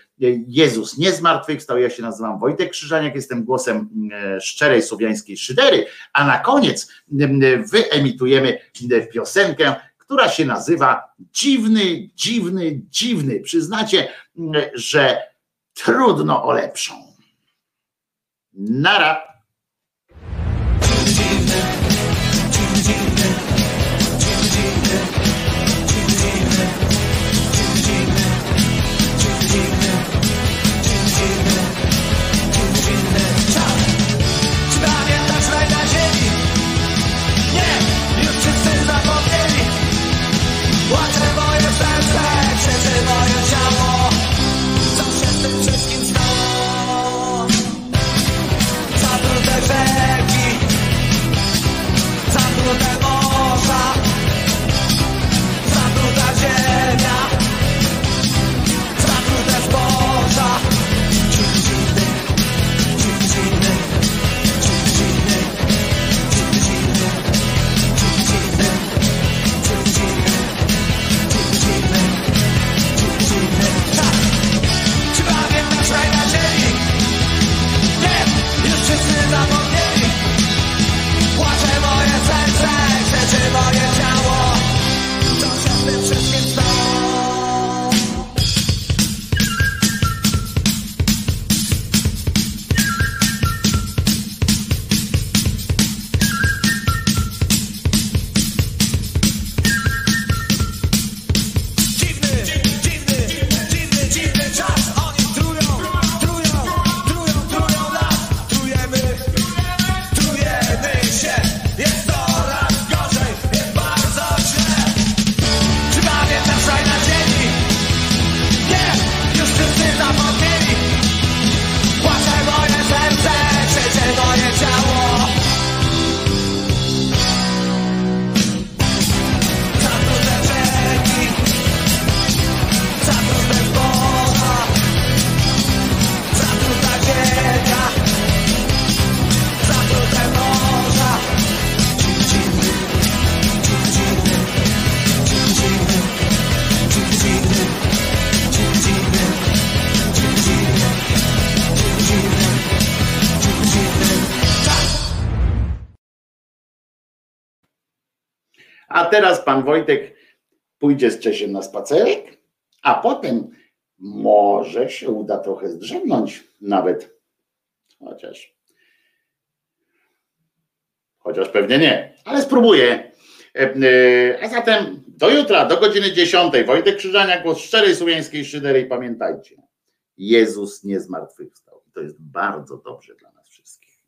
Jezus nie zmartwychwstał, ja się nazywam Wojtek Krzyżaniak, jestem głosem e, szczerej słowiańskiej szydery, a na koniec wyemitujemy piosenkę, która się nazywa Dziwny, dziwny, dziwny. Przyznacie, że trudno o lepszą. Nara. Pan Wojtek pójdzie z Czesiem na spacerek, a potem może się uda trochę zdrzemnąć nawet. Chociaż. Chociaż pewnie nie, ale spróbuję. E, e, A zatem do jutra, do godziny 10. Wojtek Krzyżania, głos szczerej słowiańskiej szydery i pamiętajcie, Jezus nie zmartwychwstał. To jest bardzo dobrze dla nas wszystkich.